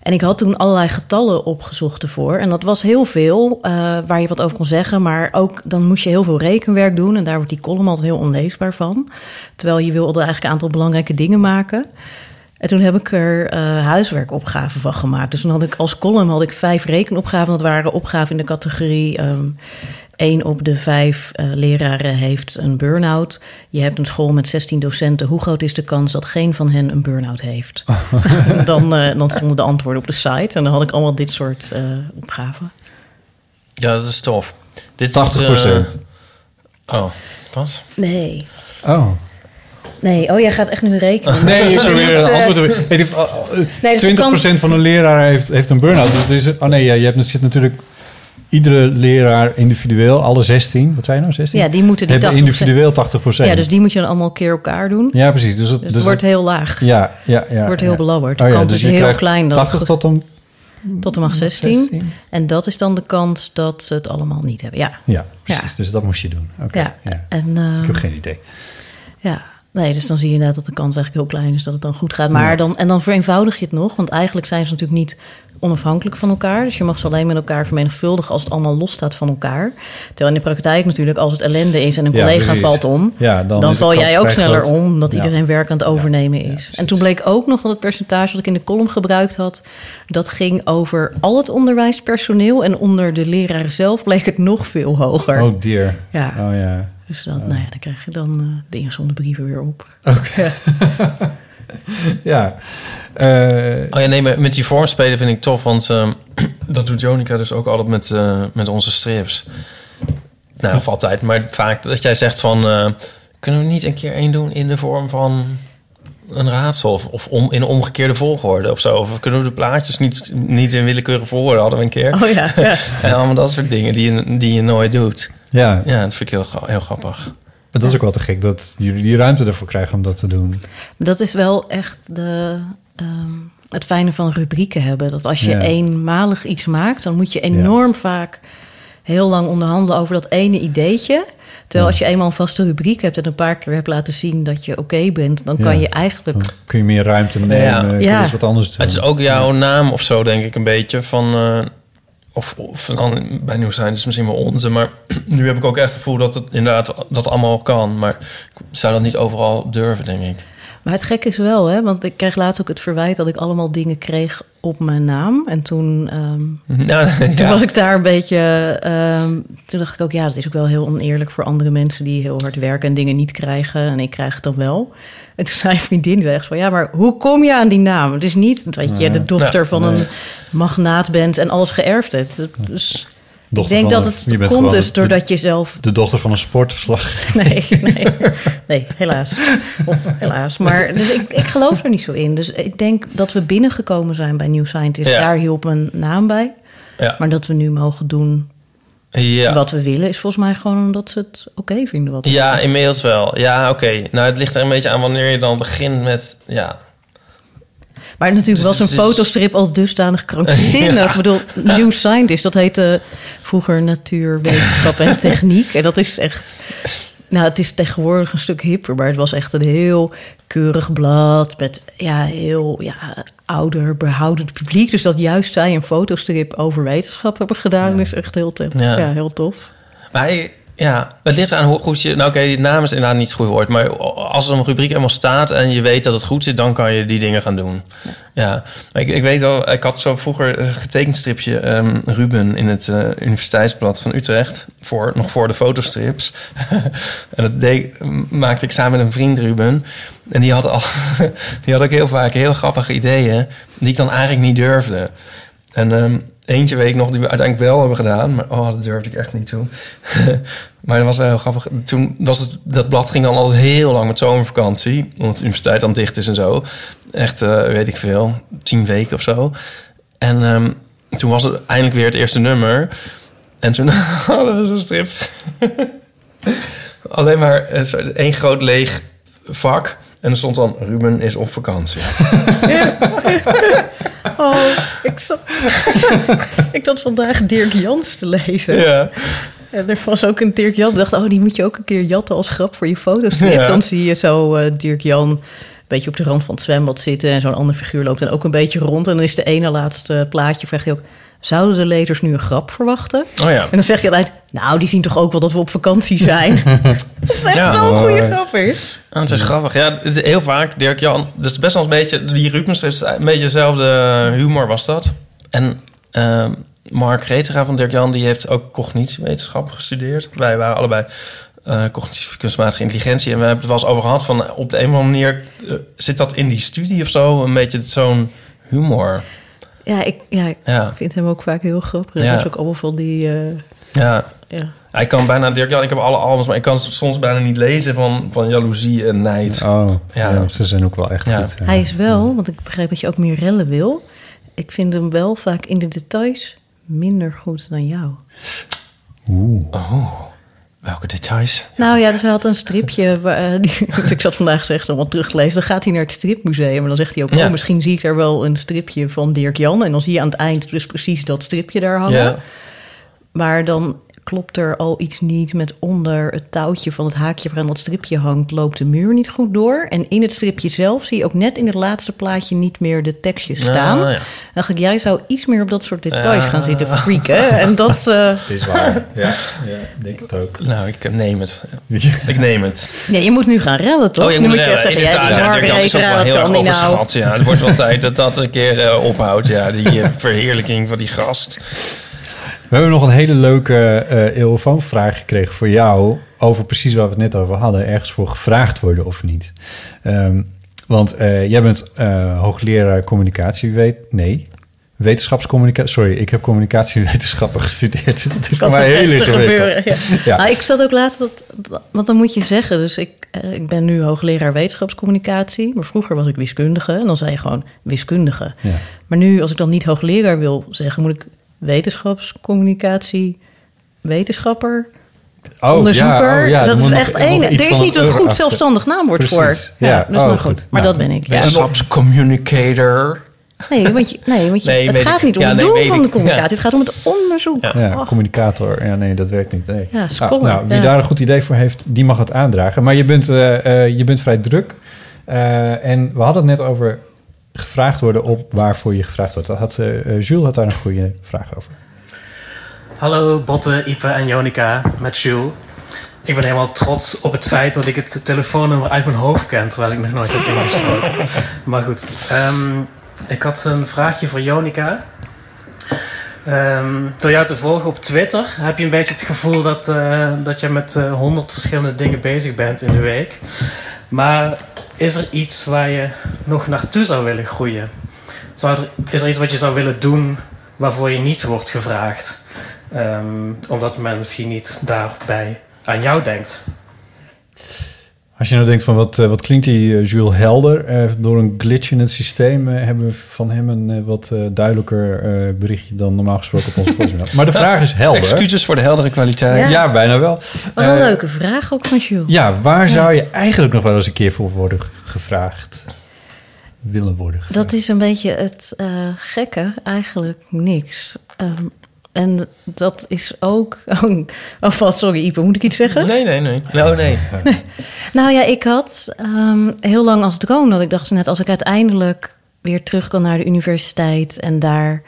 En ik had toen allerlei getallen opgezocht ervoor. En dat was heel veel eh, waar je wat over kon zeggen. Maar ook dan moest je heel veel rekenwerk doen. En daar wordt die column altijd heel onleesbaar van. Terwijl je wilde eigenlijk een aantal belangrijke dingen maken. En toen heb ik er eh, huiswerkopgaven van gemaakt. Dus toen had ik als column had ik vijf rekenopgaven. Dat waren opgaven in de categorie... ehm één op de vijf eh, leraren heeft een burn-out. Je hebt een school met 16 docenten. Hoe groot is de kans dat geen van hen een burn-out heeft? dan, eh, dan stonden de antwoorden op de site. En dan had ik allemaal dit soort eh, opgaven. Ja, dat is tof. Dit 80%. wordt, eh, oh, wat? Nee. Oh. Nee, oh, jij gaat echt nu rekenen. Nee, ik probeer een antwoord te Nee, dus de 20% van de leraren heeft, heeft een burn-out. Dus het is, oh nee, ja, je hebt, zit natuurlijk iedere leraar individueel, alle 16, wat zijn nou, 16? Ja, die moeten die hebben 80%. individueel 80%. Ja, dus die moet je dan allemaal keer elkaar doen. Ja, precies. Dus het, Dus het wordt heel laag. Ja, ja, ja. Het wordt heel ja. belabberd. De Oh ja, kans dus is je heel klein. Dat 80 het- tot een... Tot en mag 16. 16. En dat is dan de kans dat ze het allemaal niet hebben. Ja. Ja, precies. Dus dat moest je doen. Oké. Ja. ja. En, Ik heb geen idee. Ja, nee, dus dan zie je inderdaad dat de kans eigenlijk heel klein is dat het dan goed gaat. Maar Ja. dan, en dan vereenvoudig je het nog, want eigenlijk zijn ze natuurlijk niet onafhankelijk van elkaar. Dus je mag ze alleen met elkaar vermenigvuldigen als het allemaal losstaat van elkaar. Terwijl in de praktijk natuurlijk, als het ellende is en een Ja, collega precies. valt om, Ja, dan dan, val jij ook sneller groot. om, omdat Ja. iedereen werk aan het overnemen is. en toen bleek ook nog dat het percentage dat ik in de column gebruikt had, dat ging over al het onderwijspersoneel en onder de leraren zelf bleek het nog veel hoger. Oh dear. Ja. Oh ja. Dus dat, nou ja, dan krijg je dan eh, de ingezonden brieven weer op. Oké. ja. Eh, Oh ja, nee, maar met die vormspelen vind ik tof, want ehm, dat doet Jonica dus ook altijd met, eh, met onze strips. Nou, of altijd, maar vaak dat jij zegt van... eh, kunnen we niet een keer één doen in de vorm van een raadsel? Of, of om, in omgekeerde volgorde of zo? Of kunnen we de plaatjes niet, niet in willekeurige volgorde? Hadden we een keer. Oh ja, ja. en allemaal dat soort dingen die je, die je nooit doet. Ja. Ja, dat vind ik heel, heel grappig. Maar dat is ook wel te gek dat jullie die ruimte ervoor krijgen om dat te doen. Dat is wel echt de, ehm, het fijne van rubrieken hebben. Dat als je Ja. eenmalig iets maakt, dan moet je enorm vaak heel lang onderhandelen over dat ene ideetje. Terwijl als je eenmaal een vaste rubriek hebt en een paar keer hebt laten zien dat je oké bent, dan kan Ja. je eigenlijk. Dan kun je meer ruimte nemen, kun je Ja. eens wat anders doen. Het is ook jouw naam of zo, denk ik, een beetje van... eh, of, of dan bij Nieuw zijn is misschien wel onze, maar nu heb ik ook echt het gevoel dat het inderdaad dat allemaal kan. Maar ik zou dat niet overal durven, denk ik. Maar het gek is wel, hè, want ik kreeg laatst ook het verwijt dat ik allemaal dingen kreeg op mijn naam. En toen, ehm, toen ja. was ik daar een beetje. ehm, toen dacht ik ook, ja, dat is ook wel heel oneerlijk voor andere mensen die heel hard werken en dingen niet krijgen. En ik krijg het dan wel. En toen zei een vriendin die zei echt van, ja, maar hoe kom je aan die naam? Het is niet dat je de dochter Ja, van nee. een magnaat bent en alles geërfd hebt. Dus Dochter ik denk dat het komt dus de- doordat je zelf De dochter van een sportverslag. Nee, nee, nee, helaas. Of helaas. Maar dus ik, ik geloof er niet zo in. Dus ik denk dat we binnengekomen zijn bij New Scientist. Ja. Daar hielp mijn naam bij. Ja. Maar dat we nu mogen doen Ja. wat we willen... is volgens mij gewoon omdat ze het oké vinden. Wat Ja, doen. inmiddels wel. Ja, oké. Nou, het ligt er een beetje aan wanneer je dan begint met... Ja, Maar natuurlijk Dus was een fotostrip als dusdanig krankzinnig. Ja. Ik bedoel, New Scientist, dat heette vroeger natuur, wetenschap en techniek. En dat is echt... Nou, het is tegenwoordig een stuk hipper, maar het was echt een heel keurig blad met ja, heel ja, ouder, behoudend publiek. Dus dat juist zij een fotostrip over wetenschap hebben gedaan, is echt heel, Ja. ja. heel tof. Maar Ja, het ligt aan hoe goed je... Nou oké, die naam is inderdaad niet goed woord. Maar als er een rubriek helemaal staat en je weet dat het goed zit... dan kan je die dingen gaan doen. Ja, ik, ik weet wel... Ik had zo vroeger een getekend stripje ehm, Ruben in het eh, Universiteitsblad van Utrecht. Voor, nog voor de fotostrips. en dat deed, maakte ik samen met een vriend Ruben. En die had, al, die had ook heel vaak heel grappige ideeën... die ik dan eigenlijk niet durfde. En ehm, eentje weet ik nog die we uiteindelijk wel hebben gedaan. Maar oh, dat durfde ik echt niet toe. maar dat was wel heel grappig. Toen was het, dat blad ging dan altijd heel lang met zomervakantie. Omdat de universiteit dan dicht is en zo. Echt, eh, weet ik veel, tien weken of zo. En ehm, toen was het eindelijk weer het eerste nummer. En toen hadden we zo'n strip. Alleen maar eh, één groot leeg vak. En er stond dan Ruben is op vakantie. Oh, ik zat, ik zat vandaag Dirk Jans te lezen. Ja. En er was ook een Dirk Jan. Ik dacht, oh, die moet je ook een keer jatten als grap voor je. Ja. Dan zie je zo eh, Dirk Jan beetje op de rand van het zwembad zitten... en zo'n ander figuur loopt dan ook een beetje rond. En dan is de ene laatste plaatje, vraagt hij ook... Zouden de lezers nu een grap verwachten? Oh ja. En dan zegt hij altijd... Nou, die zien toch ook wel dat we op vakantie zijn? dat is echt Ja. zo'n goede grap is. Ah, het is grappig. Ja, heel vaak Dirk Jan. Dus best wel een beetje die Ruben heeft een beetje dezelfde humor was dat. En ehm, Mark Retera van Dirk Jan die heeft ook cognitiewetenschappen gestudeerd. Wij waren allebei eh cognitieve kunstmatige intelligentie en we hebben het wel eens over gehad van op de een of andere manier eh, zit dat in die studie of zo een beetje zo'n humor. Ja, ik, ja, ik Ja. vind hem ook vaak heel grappig. Ja. Dat is ook allemaal van die... eh, Ja. ja. Hij kan bijna Dirk Jan. Ik heb alle albums, maar ik kan soms bijna niet lezen van, van jaloezie en nijd. Oh, Ja. ja. ze zijn ook wel echt Ja. goed. ja. Hij is wel, want ik begrijp dat je ook meer rellen wil. Ik vind hem wel vaak in de details minder goed dan jou. Oeh. Oh, welke details? Nou ja, dus hij had een stripje. Waar, eh, die- dus ik zat vandaag zeg allemaal terug te lezen. Dan gaat hij naar het stripmuseum. En dan zegt hij ook: Ja. oh, misschien ziet er wel een stripje van Dirk Jan. En dan zie je aan het eind dus precies dat stripje daar hangen. Ja. Maar dan klopt er al iets niet met onder het touwtje van het haakje waaraan dat stripje hangt, loopt de muur niet goed door. En in het stripje zelf zie je ook net in het laatste plaatje niet meer de tekstjes staan. Ah, ja. Dan dacht ik, jij zou iets meer op dat soort details Ja. gaan zitten freaken. En dat, eh, Is waar. ja, ja, denk het ook. Nou, ik neem het. Ik neem het. nee, je moet nu gaan rellen, toch? Oh, je nu moet moet je echt zeggen, ja, die ja, is ook wel heel erg nou. Ja, het wordt wel tijd dat dat een keer eh, ophoudt. Ja, die eh, verheerlijking van die gast. We hebben nog een hele leuke eeuwfoonvraag gekregen voor jou... over precies waar we het net over hadden. Ergens voor gevraagd worden of niet. Ehm, want eh, jij bent hoogleraar communicatie... Weet, nee, wetenschapscommunicatie... Sorry, ik heb communicatiewetenschappen gestudeerd. Dat is voor Kan mij heel gebeuren, ja. Ja. Nou, ik zat ook laatst, dat, dat- want dan moet je zeggen, dus ik, ik ben nu hoogleraar wetenschapscommunicatie, maar vroeger was ik wiskundige en dan zei je gewoon wiskundige. Ja. Maar nu, als ik dan niet hoogleraar wil zeggen, moet ik wetenschapscommunicatie, wetenschapper, Oh, onderzoeker. ja, oh, ja, dat is nog- echt nog één. Er is niet een goed achter. zelfstandig naamwoord Precies, voor. ja. dus Oh, nou goed. goed. Maar Nou, dat ben ik. Wetenschapscommunicator. Nee, want, je, nee, want je, Nee, het gaat ik. niet om Ja, het nee, doen van ik. de communicatie. Ja. Het gaat om het onderzoek. Ja, Oh. communicator. Ja, nee, dat werkt niet. Nee. Ja, Ah, scholar, nou, wie ja. daar een goed idee voor heeft, die mag het aandragen. Maar je bent, eh, eh, je bent vrij druk. Eh, en we hadden het net over gevraagd worden op waarvoor je gevraagd wordt. Dat had, eh, Jules had daar een goede vraag over. Hallo Botte, Ipe en Jonica met Jules. Ik ben helemaal trots op het feit dat ik het telefoonnummer uit mijn hoofd ken, terwijl ik nog nooit heb ingesproken. maar goed, ehm, ik had een vraagje voor Jonica. Ehm, door jou te volgen op Twitter heb je een beetje het gevoel dat, eh, dat je met honderd verschillende dingen bezig bent in de week. Maar is er iets waar je nog naartoe zou willen groeien? Zou er, is er iets wat je zou willen doen waarvoor je niet wordt gevraagd? Ehm, omdat men misschien niet daarbij aan jou denkt. Als je nou denkt van wat, eh, wat klinkt die eh, Jules helder. Eh, door een glitch in het systeem hebben we van hem een wat duidelijker eh, berichtje dan normaal gesproken op onze voicemail. Maar de vraag is helder. Excuses voor de heldere kwaliteit. Ja, bijna wel. Wat een leuke vraag ook van Jules. Ja, waar zou je eigenlijk nog wel eens een keer voor worden gevraagd? Willen worden gevraagd? Dat is een beetje het eh, gekke, eigenlijk niks. Ehm, en dat is ook... Oh, oh, sorry Ipe, moet ik iets zeggen? Nee, nee, nee. Nou, nee. Nou ja, ik had ehm, heel lang als droom dat ik dacht net... als ik uiteindelijk weer terug kan naar de universiteit... en daar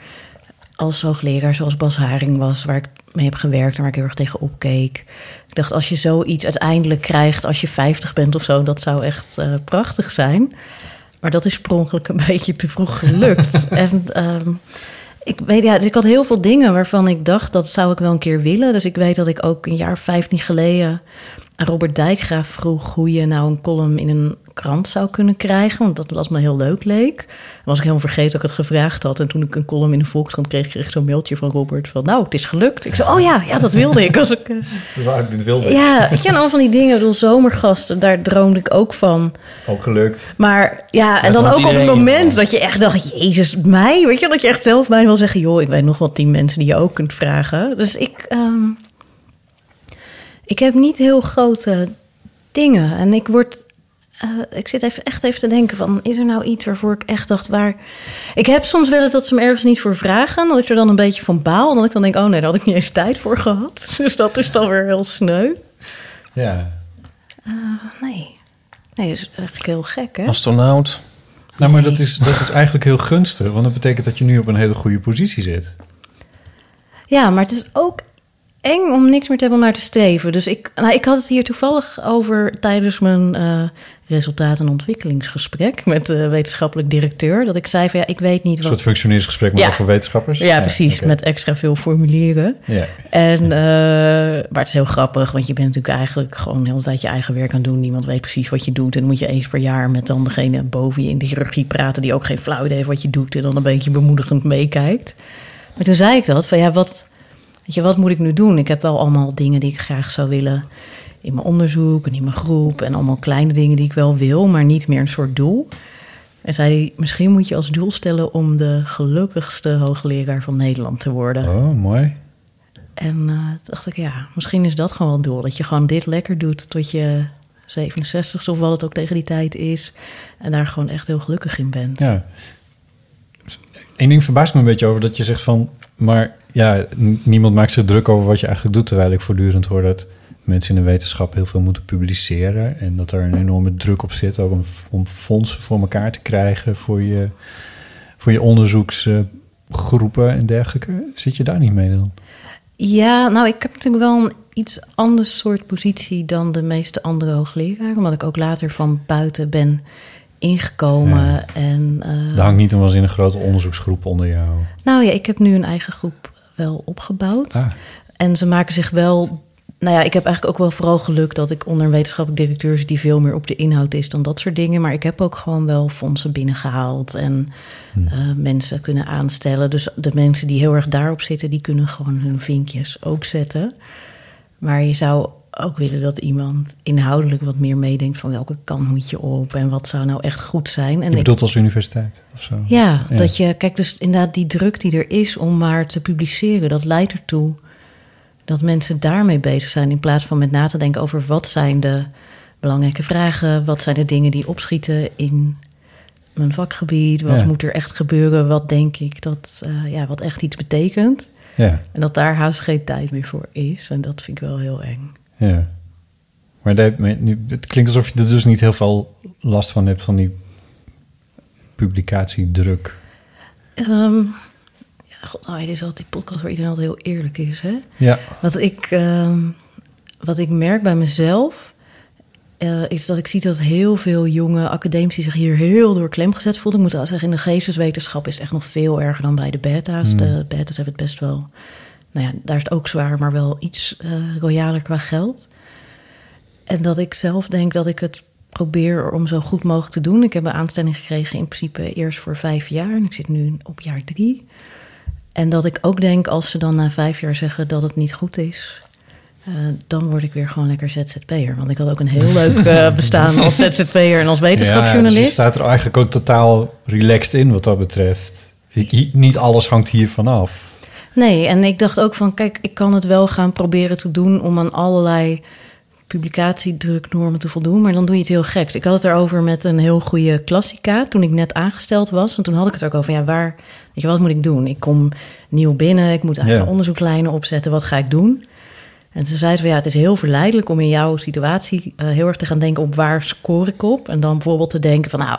als hoogleraar zoals Bas Haring was... waar ik mee heb gewerkt en waar ik heel erg tegen opkeek. Ik dacht, als je zoiets uiteindelijk krijgt als je 50 bent of zo, dat zou echt eh, prachtig zijn. Maar dat is per ongeluk een beetje te vroeg gelukt. en ehm, ik weet, ja, dus ik had heel veel dingen waarvan ik dacht dat zou ik wel een keer willen. Dus ik weet dat ik ook een jaar of 15 geleden Robert Dijkgraaf vroeg hoe je nou een column in een krant zou kunnen krijgen. Want dat was me heel leuk leek. Was ik helemaal vergeten dat ik het gevraagd had. En toen ik een column in de Volkskrant kreeg, kreeg ik zo'n mailtje van Robert van... nou, het is gelukt. Ik zei, oh ja, ja, dat wilde ik. Als ik eh, Waar ik dit wilde. ja, en al van die dingen. Ik bedoel, zomergasten, daar droomde ik ook van. Ook gelukt. Maar ja, en dan ook op het moment dat je echt dacht... Jezus, mij? Weet je, dat je echt zelf bijna wil zeggen... joh, ik weet nog wel tien mensen die je ook kunt vragen. Dus ik... ehm, ik heb niet heel grote dingen. En ik word... eh, ik zit even, echt even te denken van... is er nou iets waarvoor ik echt dacht waar... Ik heb soms wel eens dat ze me ergens niet voor vragen... dat ik er dan een beetje van baal... en dat ik dan denk, oh nee, daar had ik niet eens tijd voor gehad. Dus dat is dan weer heel sneu. Ja. Eh, nee. Nee, dat is eigenlijk heel gek, hè? Astronaut. Nou, maar dat is, dat is eigenlijk heel gunstig. Want dat betekent dat je nu op een hele goede positie zit. Ja, maar het is ook eng om niks meer te hebben om naar te streven. Dus ik, nou, ik had het hier toevallig over tijdens mijn eh resultaat- en ontwikkelingsgesprek met de wetenschappelijk directeur. Dat ik zei van ja, ik weet niet Een wat. soort functioneringsgesprek, maar Ja. voor wetenschappers. Ja, precies. Met extra veel formulieren. Ja. En, eh, maar het is heel grappig, want je bent natuurlijk eigenlijk gewoon de hele tijd je eigen werk aan het doen. Niemand weet precies wat je doet. En dan moet je eens per jaar met dan degene boven je in de chirurgie praten... die ook geen flauw idee heeft wat je doet en dan een beetje bemoedigend meekijkt. Maar toen zei ik dat, van ja, wat, weet je, wat moet ik nu doen? Ik heb wel allemaal dingen die ik graag zou willen in mijn onderzoek en in mijn groep... en allemaal kleine dingen die ik wel wil, maar niet meer een soort doel. En zei hij, misschien moet je als doel stellen... om de gelukkigste hoogleraar van Nederland te worden. Oh, mooi. En eh, dacht ik, ja, misschien is dat gewoon wel het doel. Dat je gewoon dit lekker doet tot je 67 of wat het ook tegen die tijd is. En daar gewoon echt heel gelukkig in bent. Ja. Eén ding verbaast me een beetje over dat je zegt van... maar ja, niemand maakt zich druk over wat je eigenlijk doet... terwijl ik voortdurend hoor dat mensen in de wetenschap heel veel moeten publiceren... en dat er een enorme druk op zit... ook om, om fondsen voor elkaar te krijgen voor je, voor je onderzoeksgroepen en dergelijke. Zit je daar niet mee dan? Ja, nou, ik heb natuurlijk wel een iets ander soort positie dan de meeste andere hoogleraren. Omdat ik ook later van buiten ben ingekomen. En, eh, Er hangt niet een waanzinnig grote onderzoeksgroep onder jou. Nou ja, ik heb nu een eigen groep wel opgebouwd. Ah. En ze maken zich wel. Nou ja, ik heb eigenlijk ook wel vooral geluk dat ik onder een wetenschappelijk directeur zit die veel meer op de inhoud is dan dat soort dingen. Maar ik heb ook gewoon wel fondsen binnengehaald en eh, mensen kunnen aanstellen. Dus de mensen die heel erg daarop zitten, die kunnen gewoon hun vinkjes ook zetten. Maar je zou ook willen dat iemand inhoudelijk wat meer meedenkt van welke kant moet je op en wat zou nou echt goed zijn. En je ik- bedoelt als universiteit of zo? ja, dat je, kijk, dus inderdaad die druk die er is om maar te publiceren, dat leidt ertoe dat mensen daarmee bezig zijn in plaats van met na te denken over wat zijn de belangrijke vragen, wat zijn de dingen die opschieten in mijn vakgebied, wat Ja. moet er echt gebeuren, wat denk ik dat, eh, ja, wat echt iets betekent. Ja. En dat daar haast geen tijd meer voor is. En dat vind ik wel heel eng. Ja. Maar het klinkt alsof je er dus niet heel veel last van hebt van die publicatiedruk. Ehm, ja, god, oh, dit is altijd die podcast waar iedereen altijd heel eerlijk is, hè? Ja. Wat ik, ehm, wat ik merk bij mezelf... eh, is dat ik zie dat heel veel jonge academici zich hier heel door klem gezet voelen. Ik moet wel zeggen, in de geesteswetenschap is het echt nog veel erger dan bij de beta's. Hmm. De beta's hebben het best wel... Nou ja, daar is het ook zwaar, maar wel iets eh royaler qua geld. En dat ik zelf denk dat ik het probeer om zo goed mogelijk te doen. Ik heb een aanstelling gekregen in principe eerst voor vijf jaar. En ik zit nu op jaar drie. En dat ik ook denk, als ze dan na vijf jaar zeggen dat het niet goed is... eh, dan word ik weer gewoon lekker ZZP'er. Want ik had ook een heel leuk eh, bestaan als ZZP'er en als Ja, dus wetenschapsjournalist. je staat er eigenlijk ook totaal relaxed in wat dat betreft. Ik- niet alles hangt hiervan af. Nee, en ik dacht ook van, kijk, ik kan het wel gaan proberen te doen om aan allerlei publicatiedruknormen te voldoen, maar dan doe je het heel geks. Ik had het erover met een heel goede klassica toen ik net aangesteld was. En toen had ik het ook over, ja, waar, weet je, wat moet ik doen? Ik kom nieuw binnen, ik moet eigenlijk Ja. onderzoekslijnen opzetten, wat ga ik doen? En ze zei van, ja, het is heel verleidelijk om in jouw situatie eh, heel erg te gaan denken op waar score ik op? En dan bijvoorbeeld te denken van, nou,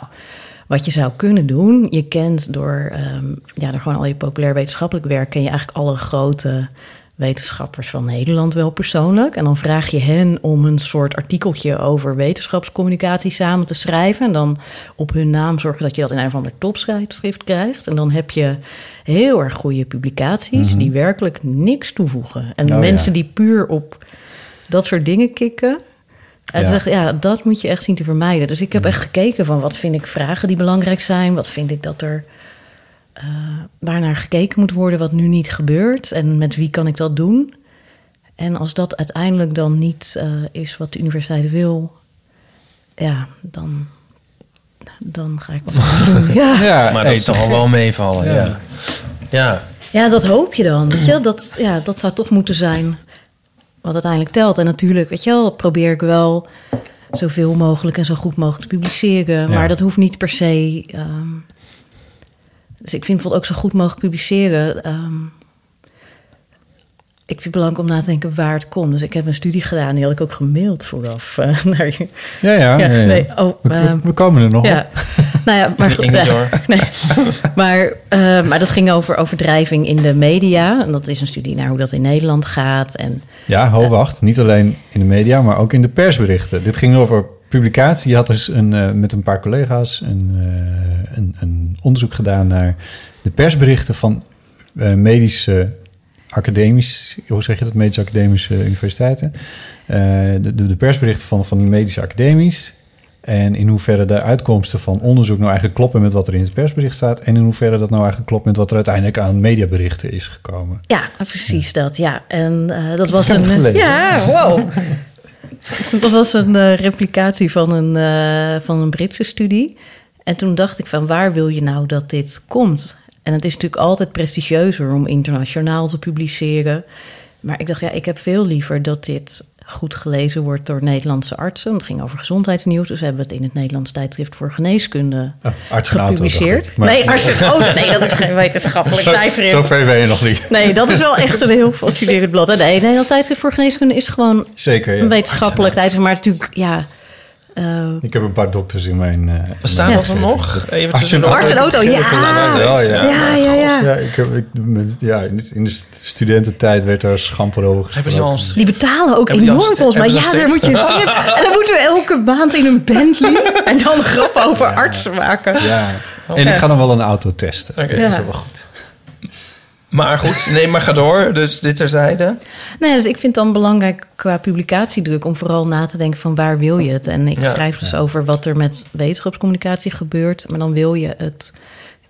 wat je zou kunnen doen, je kent door, ehm, ja, door gewoon al je populair wetenschappelijk werk, ken je eigenlijk alle grote wetenschappers van Nederland wel persoonlijk. En dan vraag je hen om een soort artikeltje over wetenschapscommunicatie samen te schrijven. En dan op hun naam zorgen dat je dat in een of ander topschrift krijgt. En dan heb je heel erg goede publicaties Mhm. die werkelijk niks toevoegen. En Oh, mensen ja. die puur op dat soort dingen kikken. En Ja. ja. Zeg, ja, dat moet je echt zien te vermijden. Dus ik heb Mhm. echt gekeken van wat vind ik vragen die belangrijk zijn. Wat vind ik dat er eh waarnaar gekeken moet worden wat nu niet gebeurt. En met wie kan ik dat doen. En als dat uiteindelijk dan niet eh, is wat de universiteit wil... Ja, dan, dan ga ik wat doen. Ja. Ja, maar dat zal toch- wel meevallen, Ja. ja. Ja, Ja, dat hoop je dan. Weet je? Dat, ja, dat zou toch moeten zijn wat uiteindelijk telt. En natuurlijk, weet je wel, probeer ik wel zoveel mogelijk en zo goed mogelijk te publiceren. Ja. Maar dat hoeft niet per se. ehm, dus ik vind bijvoorbeeld ook zo goed mogelijk publiceren. ehm, ik vind het belangrijk om na te denken waar het komt. Dus ik heb een studie gedaan, die had ik ook gemaild vooraf eh, naar je. Ja, ja. ja, ja. nee, oh, we, we- ehm, we komen er nog ja. Nou ja, maar goed. Hoor. Nee. Maar, eh, maar dat ging over overdrijving in de media. En dat is een studie naar hoe dat in Nederland gaat. En Ja, ho, wacht. Niet alleen in de media, maar ook in de persberichten. Dit ging over publicatie. Je had dus een, eh, met een paar collega's een, eh, een, een onderzoek gedaan naar de persberichten van eh, medische academisch, hoe zeg je dat, medische academische universiteiten. Eh, de, de, persberichten van, van die medische academies. En in hoeverre de uitkomsten van onderzoek nou eigenlijk kloppen met wat er in het persbericht staat. En in hoeverre dat nou eigenlijk klopt met wat er uiteindelijk aan mediaberichten is gekomen. ja, precies dat. Ja, en eh, dat was een. gelezen. Ja, wow. dat was een eh, replicatie van een, eh, van een Britse studie. En toen dacht ik van waar wil je nou dat dit komt? En het is natuurlijk altijd prestigieuzer om internationaal te publiceren. Maar ik dacht, ja, ik heb veel liever dat dit goed gelezen wordt door Nederlandse artsen. Het ging over gezondheidsnieuws, dus hebben we het in het Nederlands tijdschrift voor geneeskunde Oh, auto, gepubliceerd. Nee, arts en auto, nee, dat is geen wetenschappelijk Zo, tijdschrift. zo ver ben je nog niet. Nee, dat is wel echt een heel fascinerend blad. En Nee, Nederlands tijdschrift voor geneeskunde is gewoon Zeker, ja. een wetenschappelijk tijdschrift. Maar natuurlijk, ja... eh, Ik heb een paar dokters in mijn... eh, Bestaat in mijn dat omgeving. nog? Even Arts en auto, ja. Steeds, Ja, ja, ja, ja. Ja, ik heb, ik, met, ja in, de, studententijd werd daar schamper over Hebben die al gesproken. een die betalen ook Hebben die enorm volgens mij. Ja, daar moet je... En dan moeten we elke maand in een Bentley... en dan grappen over artsen maken. Ja. En ik ga dan wel een auto testen. Oké. Dat is wel goed. Maar goed, nee, maar ga door. Dus dit terzijde. Nee, dus ik vind het dan belangrijk qua publicatiedruk... om vooral na te denken van waar wil je het? En ik Ja. schrijf dus over wat er met wetenschapscommunicatie gebeurt... maar dan wil je het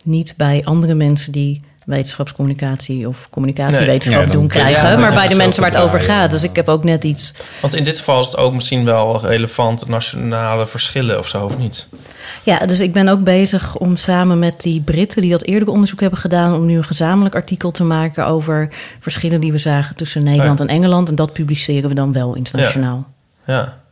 niet bij andere mensen die wetenschapscommunicatie of communicatiewetenschap Nee. Doen krijgen, ja, maar bij de mensen waar het over gaat. Dus ik heb ook net iets. Want in dit geval is het ook misschien wel relevant nationale verschillen of zo, of niet? Ja, dus ik ben ook bezig om samen met die Britten die dat eerder onderzoek hebben gedaan, om nu een gezamenlijk artikel te maken over verschillen die we zagen tussen Nederland Ja. en Engeland. En dat publiceren we dan wel internationaal. Ja.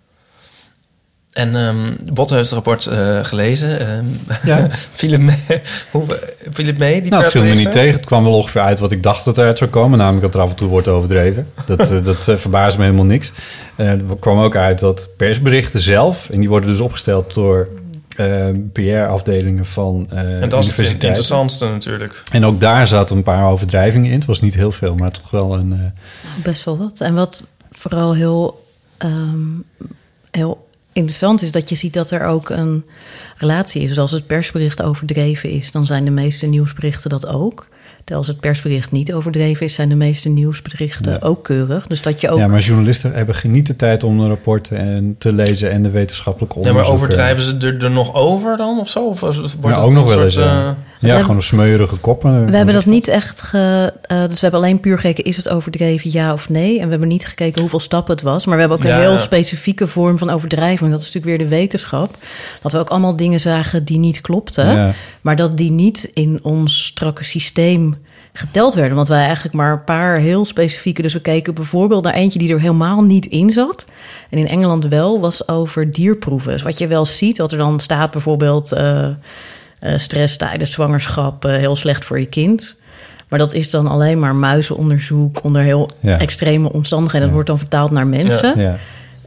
En ehm Botte heeft het rapport eh, gelezen. Ehm Ja. viel, het mee, hoe, viel het mee? Die Nou, het viel me niet tegen. Het kwam wel ongeveer uit wat ik dacht dat eruit zou komen. Namelijk dat er af en toe wordt overdreven. Dat, eh, dat eh, verbaast me helemaal niks. Eh, er kwam ook uit dat persberichten zelf... en die worden dus opgesteld door eh, PR-afdelingen van eh En dat is het interessantste natuurlijk. En ook daar zaten een paar overdrijvingen in. Het was niet heel veel, maar toch wel een... eh, Best wel wat. En wat vooral heel, ehm, heel interessant is, dat je ziet dat er ook een relatie is. Dus als het persbericht overdreven is, dan zijn de meeste nieuwsberichten dat ook. Als het persbericht niet overdreven is, zijn de meeste nieuwsberichten Ja. ook keurig. Dus dat je ook. Ja, maar journalisten hebben geen- niet de tijd om de rapporten en te lezen en de wetenschappelijke Nee, maar onderzoeken. overdrijven ze er, er nog over dan of zo? Of wordt Ja, het ook een nog wel soort, eens. Ja, eh, ja gewoon een smeuïge koppen. we hebben dat niet echt ge, eh, dus we hebben alleen puur gekeken, is het overdreven, ja of nee? En we hebben niet gekeken hoeveel stappen het was. Maar we hebben ook Ja. een heel specifieke vorm van overdrijving. Dat is natuurlijk weer de wetenschap. Dat we ook allemaal dingen zagen die niet klopten. Ja. Maar dat die niet in ons strakke systeem geteld werden. Want wij eigenlijk maar een paar heel specifieke... Dus we keken bijvoorbeeld naar eentje die er helemaal niet in zat. En in Engeland wel, was over dierproeven. Dus wat je wel ziet, dat er dan staat bijvoorbeeld... eh, stress tijdens zwangerschap, eh, heel slecht voor je kind... Maar dat is dan alleen maar muizenonderzoek onder heel Ja. extreme omstandigheden. Dat wordt dan vertaald naar mensen. Ja.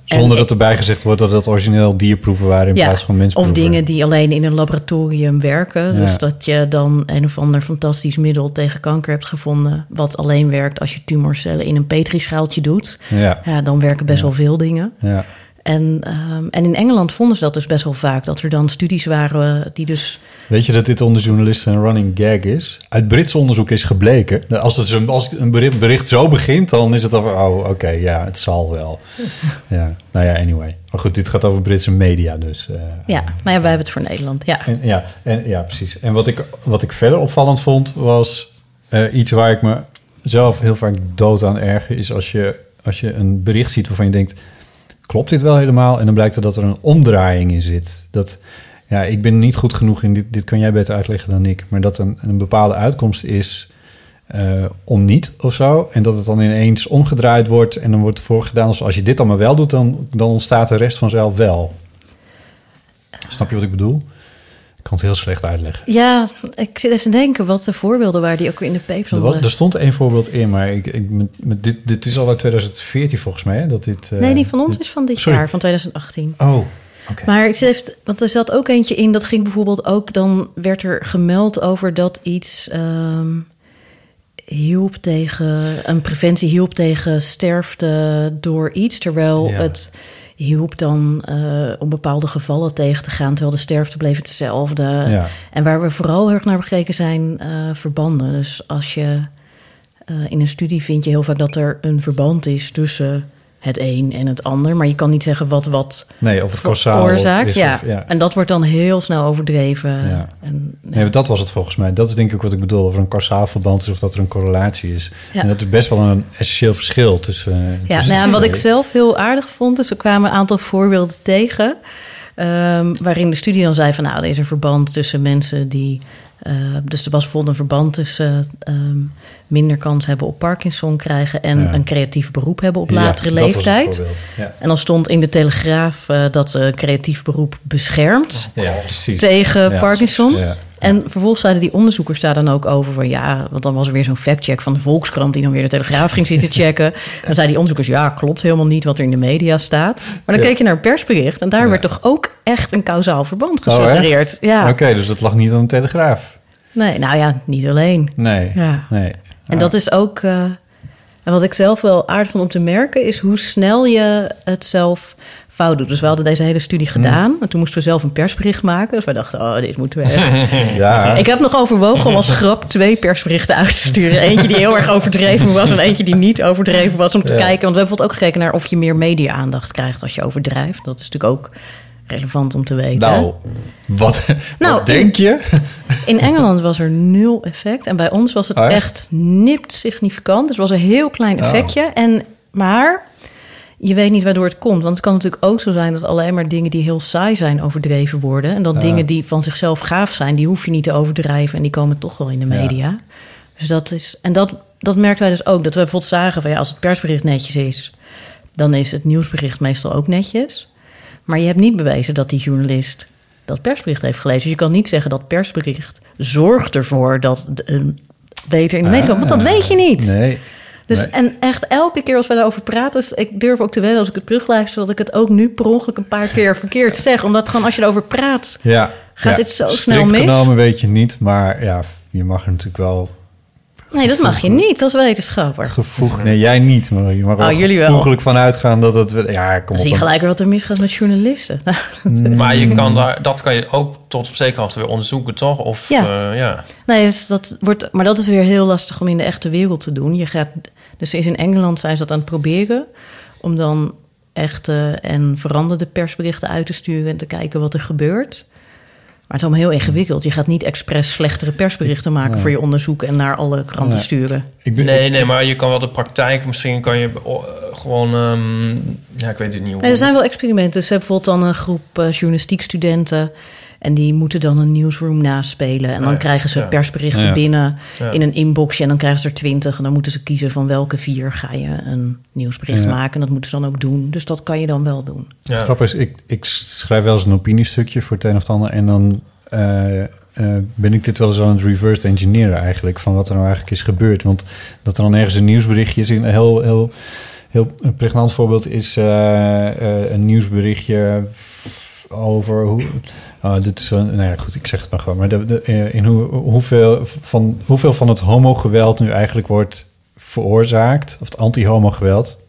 Zonder En dat erbij gezegd wordt dat het origineel dierproeven waren in Ja, plaats van Of mensproeven. dingen die alleen in een laboratorium werken. Dus dat je dan een of ander fantastisch middel tegen kanker hebt gevonden. wat alleen werkt als je tumorcellen in een petrischaaltje doet. Ja. ja dan werken best wel veel dingen. Ja. En, ehm, en in Engeland vonden ze dat dus best wel vaak. Dat er dan studies waren die dus. Weet je dat dit onder journalisten een running gag is? Uit Brits onderzoek is gebleken... Als, het zo- als een bericht, bericht zo begint, dan is het al... Oh, oké, ja, het zal wel. ja, nou ja, anyway. Maar goed, dit gaat over Britse media, dus... eh, Ja, nou ja, wij hebben het voor Nederland. Ja. En, ja, en, ja, precies. En wat ik, wat ik verder opvallend vond, was eh, iets waar ik me zelf heel vaak dood aan erger, is als je, als je een bericht ziet waarvan je denkt, klopt dit wel helemaal? En dan blijkt er dat er een omdraaiing in zit. Dat, ja, ik ben niet goed genoeg in dit, dit kan jij beter uitleggen dan ik, maar dat een, een bepaalde uitkomst is eh, om niet of zo. En dat het dan ineens omgedraaid wordt en dan wordt voorgedaan als als je dit allemaal wel doet, dan, dan ontstaat de rest vanzelf wel. Snap je wat ik bedoel? Ik kan het heel slecht uitleggen. ja, ik zit even te denken wat de voorbeelden waren die ook in de paper Er, stonden. was, er stond één voorbeeld in, maar ik, ik, met, dit, dit is al uit 2014 volgens mij. Hè, dat dit, eh, nee, die van ons dit- is van dit Sorry. jaar, van 2018. Oh, Maar ik zit even, want er zat ook eentje in, dat ging bijvoorbeeld ook, dan werd er gemeld over dat iets ehm, hielp tegen, een preventie hielp tegen sterfte door iets, terwijl Ja. het hielp dan eh, om bepaalde gevallen tegen te gaan, terwijl de sterfte bleef hetzelfde. Ja. En waar we vooral heel erg naar gekeken zijn eh, verbanden. Dus als je eh, in een studie vind je heel vaak dat er een verband is tussen het een en het ander, maar je kan niet zeggen wat wat Nee, of het causaal of is ja. of- ja. en dat wordt dan heel snel overdreven. Ja. En, Nee, maar dat was het volgens mij. Dat is denk ik wat ik bedoel. Of er een kausaal verband is of dat er een correlatie is. Ja. En dat is best wel een essentieel verschil tussen. eh, Ja, tussen nou, en wat ik zelf heel aardig vond, is er kwamen een aantal voorbeelden tegen. ehm, waarin de studie dan zei van nou, er is een verband tussen mensen die. Eh, dus er was bijvoorbeeld een verband tussen ehm, minder kans hebben op Parkinson krijgen en Ja. een creatief beroep hebben op latere leeftijd. ja. En dan stond in de Telegraaf eh, dat eh creatief beroep beschermt tegen Parkinson. En vervolgens zeiden die onderzoekers daar dan ook over van ja, want dan was er weer zo'n factcheck van de Volkskrant die dan weer de Telegraaf ging zitten checken. En dan zeiden die onderzoekers ja, klopt helemaal niet wat er in de media staat. Maar dan keek je naar het persbericht en daar werd toch ook echt een kausaal verband Oh, gesuggereerd. ja. Oké, dus dat lag niet aan de telegraaf. Nee, nou ja, niet alleen. Nee. Ja. nee. En dat is ook. eh, en wat ik zelf wel aardig vond om te merken, is hoe snel je het zelf fout doet. Dus we hadden deze hele studie gedaan. En toen moesten we zelf een persbericht maken. Dus wij dachten, oh, dit moeten we echt. Ja. Ik heb nog overwogen om als grap twee persberichten uit te sturen. Eentje die heel erg overdreven was en eentje die niet overdreven was. Om te Ja. kijken. Want we hebben bijvoorbeeld ook gekeken naar of je meer media-aandacht krijgt als je overdrijft. Dat is natuurlijk ook relevant om te weten. Nou, wat, Nou, wat denk je? In Engeland was er nul effect. En bij ons was het Oh, echt? echt nipt significant. Dus het was een heel klein Oh. effectje. En, maar je weet niet waardoor het komt. Want het kan natuurlijk ook zo zijn dat alleen maar dingen die heel saai zijn overdreven worden. En dat Ja. dingen die van zichzelf gaaf zijn, die hoef je niet te overdrijven. En die komen toch wel in de Ja. media. Dus dat is. En dat, dat merken wij dus ook. Dat we bijvoorbeeld zagen van ja, als het persbericht netjes is, dan is het nieuwsbericht meestal ook netjes. Maar je hebt niet bewezen dat die journalist dat persbericht heeft gelezen. Dus je kan niet zeggen dat persbericht zorgt ervoor dat een beter in de media komt. Want dat weet je niet. Nee. Dus, Nee. En echt elke keer als we daarover praten... Dus ik durf ook te wedden als ik het terugluister... dat ik het ook nu per ongeluk een paar keer verkeerd zeg. Omdat gewoon als je erover praat... Ja. Gaat ja. dit zo snel mis? genomen weet je het niet, maar ja, je mag er natuurlijk wel Nee, dat mag je niet als wetenschapper. gevoegd... Nee, jij niet, maar je mag er Oh, wel jullie wel. gevoeglijk van uitgaan dat het... Ja, kom op. zie je gelijk wat er misgaat met journalisten. Nou, Maar je kan daar, dat kan je ook tot op zekere hoogte weer onderzoeken, toch? Of, Ja. eh, ja. Nee, dus dat wordt, maar dat is weer heel lastig om in de echte wereld te doen. Je gaat, dus is in Engeland zijn ze dat aan het proberen om dan echte en veranderde persberichten uit te sturen en te kijken wat er gebeurt. Maar het is allemaal heel ingewikkeld. Je gaat niet expres slechtere persberichten maken Nee. voor je onderzoek en naar alle kranten Nee. sturen. nee, nee, maar je kan wel de praktijk... Misschien kan je oh, eh, gewoon... ehm, ja, ik weet het niet hoe. Nee, er zijn wel experimenten. Dus ze hebben bijvoorbeeld dan een groep eh, journalistiekstudenten. En die moeten dan een newsroom naspelen. En dan Ja, krijgen ze ja. persberichten Ja. binnen Ja. in een inboxje. En dan krijgen ze er twintig. En dan moeten ze kiezen van welke vier ga je een nieuwsbericht Ja. maken. En dat moeten ze dan ook doen. Dus dat kan je dan wel doen. Ja. Grappig is, ik, ik schrijf wel eens een opiniestukje voor het een of het ander. En dan eh, eh, ben ik dit wel eens aan het reverse engineeren eigenlijk. Van wat er nou eigenlijk is gebeurd. Want dat er dan ergens een nieuwsberichtje is. Een heel, heel, heel pregnant voorbeeld is eh, eh, een nieuwsberichtje over hoe. Oh, dit is nou ja, goed, ik zeg het maar gewoon. Maar de, eh, in hoe, hoeveel, van, hoeveel van het homogeweld nu eigenlijk wordt veroorzaakt, of het anti-homo-geweld,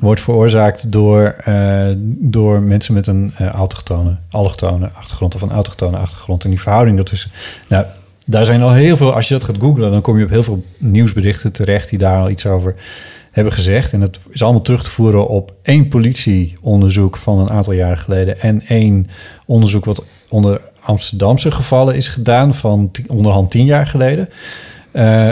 wordt veroorzaakt door, eh, door mensen met een eh, autochtone, allochtone achtergrond of een autochtone achtergrond. En die verhouding daartussen. Nou, daar zijn al heel veel, als je dat gaat googlen, dan kom je op heel veel nieuwsberichten terecht die daar al iets over hebben gezegd. En dat is allemaal terug te voeren op één politieonderzoek van een aantal jaren geleden en één onderzoek wat onder Amsterdamse gevallen is gedaan van onderhand tien jaar geleden. Eh,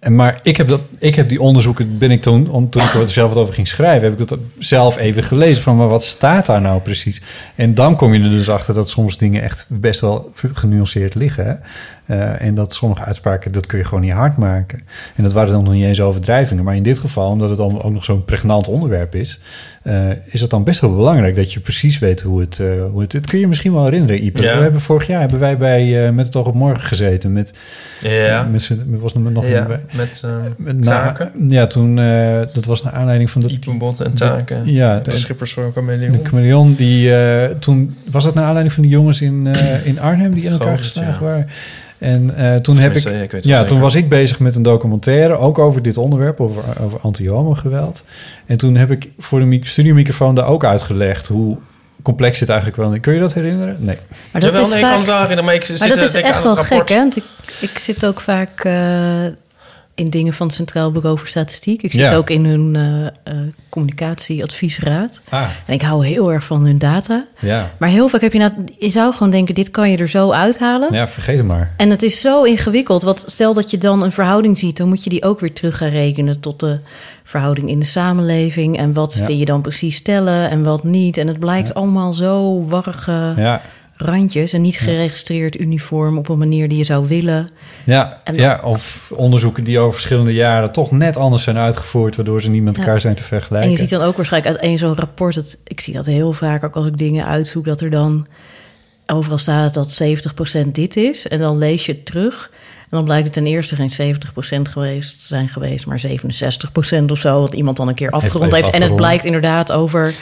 en maar ik heb, dat, ik heb die onderzoeken, ben ik toen, om, toen ik er zelf wat over ging schrijven, heb ik dat zelf even gelezen van, maar wat staat daar nou precies? En dan kom je er dus achter dat soms dingen echt best wel genuanceerd liggen. Eh, en dat sommige uitspraken, dat kun je gewoon niet hard maken. En dat waren dan nog niet eens overdrijvingen. Maar in dit geval, omdat het dan ook nog zo'n pregnant onderwerp is, eh, is het dan best wel belangrijk dat je precies weet hoe het... eh, hoe het, het kun je misschien wel herinneren, Ipe. Ja. We hebben vorig jaar hebben wij bij eh, Met het Oog op Morgen gezeten. Met, Ja. met, was er nog Ja, een- met, met na- Taken. ja, toen, dat was naar aanleiding van de... En Taken. Ja, de de- schippers een chameleon. De chameleon, die toen was dat naar aanleiding van die jongens in, in Arnhem die in elkaar geslagen ja. waren. En eh, toen heb ik, weet ja, toen zeker. was ik bezig met een documentaire, ook over dit onderwerp, over, over anti-homo-geweld. En toen heb ik voor de mic- studiomicrofoon daar ook uitgelegd hoe complex dit eigenlijk wel is. Kun je dat herinneren? Nee. Maar dat is nee, ik vaak... kan het wel herinneren, maar ik zit maar dat is echt aan wel gek, hè? Want ik, ik zit ook vaak eh, in dingen van het Centraal Bureau voor Statistiek. Ik zit Ja. ook in hun eh, eh, communicatieadviesraad. Ah, En ik hou heel erg van hun data. ja. Maar heel vaak heb je nou... Je zou gewoon denken, dit kan je er zo uithalen. Ja, vergeet het maar. En het is zo ingewikkeld. Want stel dat je dan een verhouding ziet... dan moet je die ook weer terug gaan rekenen... tot de verhouding in de samenleving. En wat Ja. vind je dan precies stellen en wat niet. En het blijkt allemaal zo warrige Ja, randjes... en niet geregistreerd uniform op een manier die je zou willen. ja, ja, of onderzoeken die over verschillende jaren toch net anders zijn uitgevoerd, waardoor ze niet met Ja. elkaar zijn te vergelijken. En je ziet dan ook waarschijnlijk uit één zo'n rapport... Dat, ik zie dat heel vaak, ook als ik dingen uitzoek... dat er dan overal staat dat 70% dit is. En dan lees je het terug... En dan blijkt het ten eerste geen 70% geweest zijn geweest, maar 67% of zo. Wat iemand dan een keer afgerond heeft. En het blijkt inderdaad over,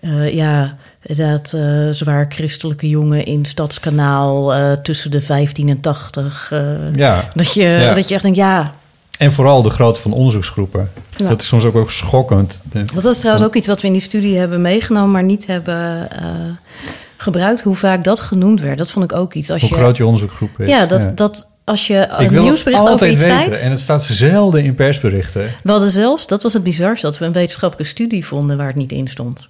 eh, ja, inderdaad, eh, zwaar christelijke jongen in Stadskanaal eh, tussen de 15 en 80. eh, Ja. dat, je, Ja. dat je echt denkt, ja, En vooral de grootte van onderzoeksgroepen. Ja. Dat is soms ook, ook schokkend. Dat is trouwens ook iets wat we in die studie hebben meegenomen, maar niet hebben gebruikt. Hoe vaak dat genoemd werd, dat vond ik ook iets. Als Hoe je, groot je onderzoekgroep is. Ja, dat, dat als je Ik een nieuwsbericht over altijd iets weten. tijd... En het staat zelden in persberichten. We hadden zelfs, dat was het bizarste, dat we een wetenschappelijke studie vonden waar het niet in stond.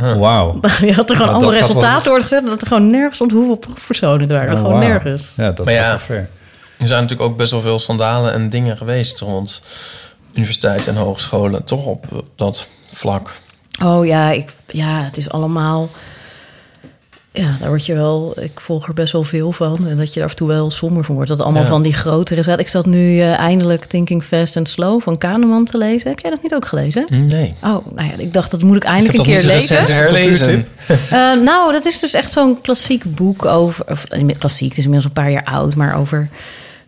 Wauw. Je had er gewoon gaat wel- resultaten worden gezet... dat er gewoon nergens stond hoeveel proefpersonen het waren. Oh, gewoon nergens. Ja, dat Maar ja, ver. Er zijn natuurlijk ook best wel veel schandalen en dingen geweest rond universiteiten en hogescholen, toch op dat vlak. Oh ja, ik, ja, het is allemaal... Ja, daar word je wel... Ik volg er best wel veel van. En dat je er af en toe wel somber van wordt. Dat allemaal Ja. van die grotere zaken. Ik zat nu eh, eindelijk Thinking Fast and Slow van Kahneman te lezen. Heb jij dat niet ook gelezen? Nee. Oh, nou ja, ik dacht dat moet ik eindelijk ik heb een toch keer lezen. herlezen. Eh, nou, dat is dus echt zo'n klassiek boek over... Of, eh, klassiek, het is inmiddels een paar jaar oud... maar over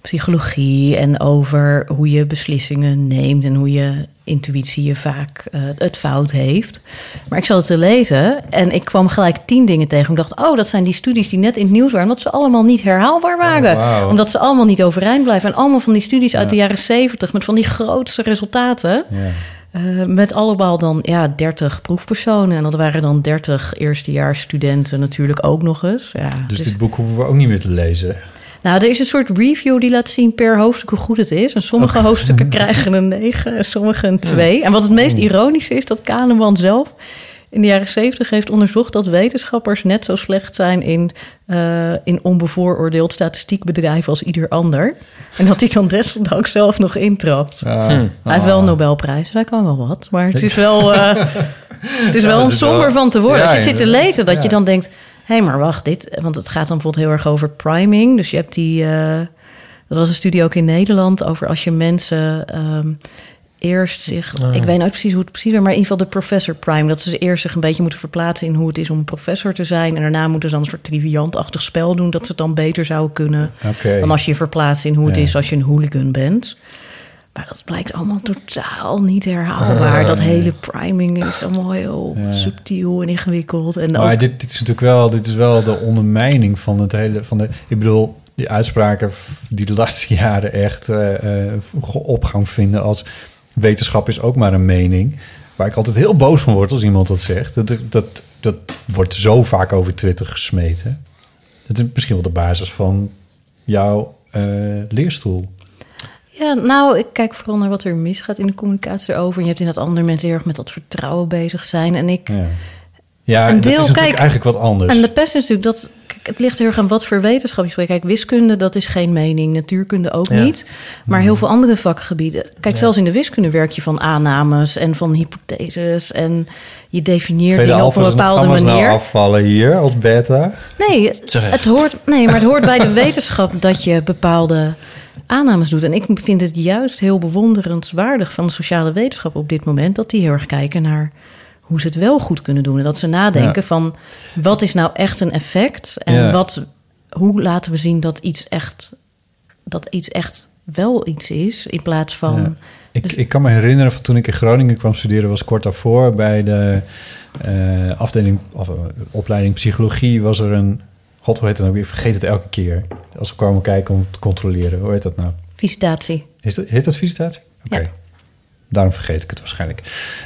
psychologie en over hoe je beslissingen neemt... en hoe je intuïtie je vaak eh, het fout heeft. Maar ik zat het te lezen en ik kwam gelijk tien dingen tegen. Ik dacht, oh, dat zijn die studies die net in het nieuws waren... omdat ze allemaal niet herhaalbaar waren. Oh. Omdat ze allemaal niet overeind blijven. En allemaal van die studies uit de jaren zeventig... met van die grootste resultaten... Ja. Eh, met allemaal dan ja, 30 proefpersonen. En dat waren dan 30 eerstejaarsstudenten natuurlijk ook nog eens. Ja, Dus dus- dit boek hoeven we ook niet meer te lezen. Nou, er is een soort review die laat zien per hoofdstuk hoe goed het is. En sommige hoofdstukken krijgen een 9 en sommige een 2. En wat het meest ironische is, dat Kahneman zelf in de jaren 70 heeft onderzocht dat wetenschappers net zo slecht zijn in, eh, in onbevooroordeeld statistiek bedrijven als ieder ander. En dat hij dan desondanks zelf nog intrapt. Hij heeft wel een Ah. Nobelprijs, dus hij kan wel wat. Maar het is wel, eh, het is wel om wel- somber van te worden. Ja, Als je het zit te lezen, dat je dan denkt... hé, hey, maar wacht, dit... Want het gaat dan bijvoorbeeld heel erg over priming. Dus je hebt die... eh, dat was een studie ook in Nederland... over als je mensen ehm, eerst zich... Ik weet nooit precies hoe het precies was... maar in ieder geval de professor prime. Dat ze eerst zich een beetje moeten verplaatsen... in hoe het is om een professor te zijn. En daarna moeten ze dan een soort triviantachtig spel doen... dat ze het dan beter zouden kunnen... Dan als je je verplaatst in hoe het Ja. is als je een hooligan bent. Maar dat blijkt allemaal totaal niet herhaalbaar. Dat hele priming is allemaal heel subtiel en ingewikkeld. En Maar ook, dit, dit is natuurlijk wel, dit is wel de ondermijning van het hele. Van de, ik bedoel, die uitspraken die de laatste jaren echt eh, eh, opgang vinden als wetenschap is ook maar een mening. Waar ik altijd heel boos van word als iemand dat zegt. Dat, dat, dat wordt zo vaak over Twitter gesmeten. Dat is misschien wel de basis van jouw eh, leerstoel. Ja, nou, ik kijk vooral naar wat er misgaat in de communicatie erover. En je hebt inderdaad andere mensen heel erg met dat vertrouwen bezig zijn. En ik... Ja, ja Een dat deel, is natuurlijk kijk, eigenlijk wat anders. En de pest is natuurlijk dat... Kijk, het ligt heel erg aan wat voor wetenschap je spreekt. Kijk, wiskunde, dat is geen mening. Natuurkunde ook Ja. niet. Maar heel veel andere vakgebieden. Kijk, Ja. zelfs in de wiskunde werk je van aannames en van hypotheses. En je definieert dingen op een bepaalde nou manier. afvallen hier als beta? Nee, Terecht. het hoort, nee, maar het hoort bij de wetenschap dat je bepaalde aannames doet. En ik vind het juist heel bewonderenswaardig van de sociale wetenschap op dit moment... dat die heel erg kijken naar hoe ze het wel goed kunnen doen. En dat ze nadenken Ja. van wat is nou echt een effect... en Ja. wat, hoe laten we zien dat iets echt, dat iets echt wel iets is... in plaats van... Ja. Ik, ik kan me herinneren van toen ik in Groningen kwam studeren, was kort daarvoor bij de eh, afdeling of eh, opleiding psychologie was er een. God, hoe heet het nou weer? Vergeet het elke keer. Als we kwamen kijken om te controleren. Hoe heet dat nou? Visitatie. Is dat, heet dat visitatie? Oké. Ja. Daarom vergeet ik het waarschijnlijk.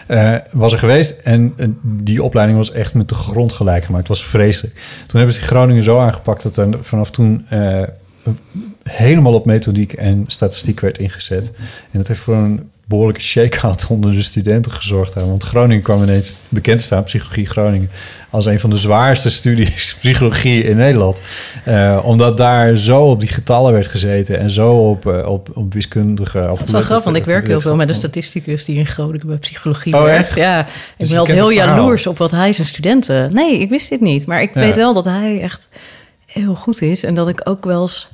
Eh, was er geweest en die opleiding was echt met de grond gelijk gemaakt. Het was vreselijk. Toen hebben ze Groningen zo aangepakt dat er vanaf toen eh, helemaal op methodiek en statistiek werd ingezet. En dat heeft voor een behoorlijke shake-out onder de studenten gezorgd. Daar. Want Groningen kwam ineens bekend staan, psychologie Groningen, als een van de zwaarste studies psychologie in Nederland. Eh, omdat daar zo op die getallen werd gezeten en zo op, eh, op, op wiskundige... Of Dat is wel grappig, want ik werk heel veel met een statisticus die in Groningen bij psychologie Oh, werkt. echt? Ja, ik Dus ben altijd kent heel jaloers op wat hij zijn studenten. Nee, ik wist dit niet, maar ik Ja. weet wel dat hij echt heel goed is en dat ik ook wel eens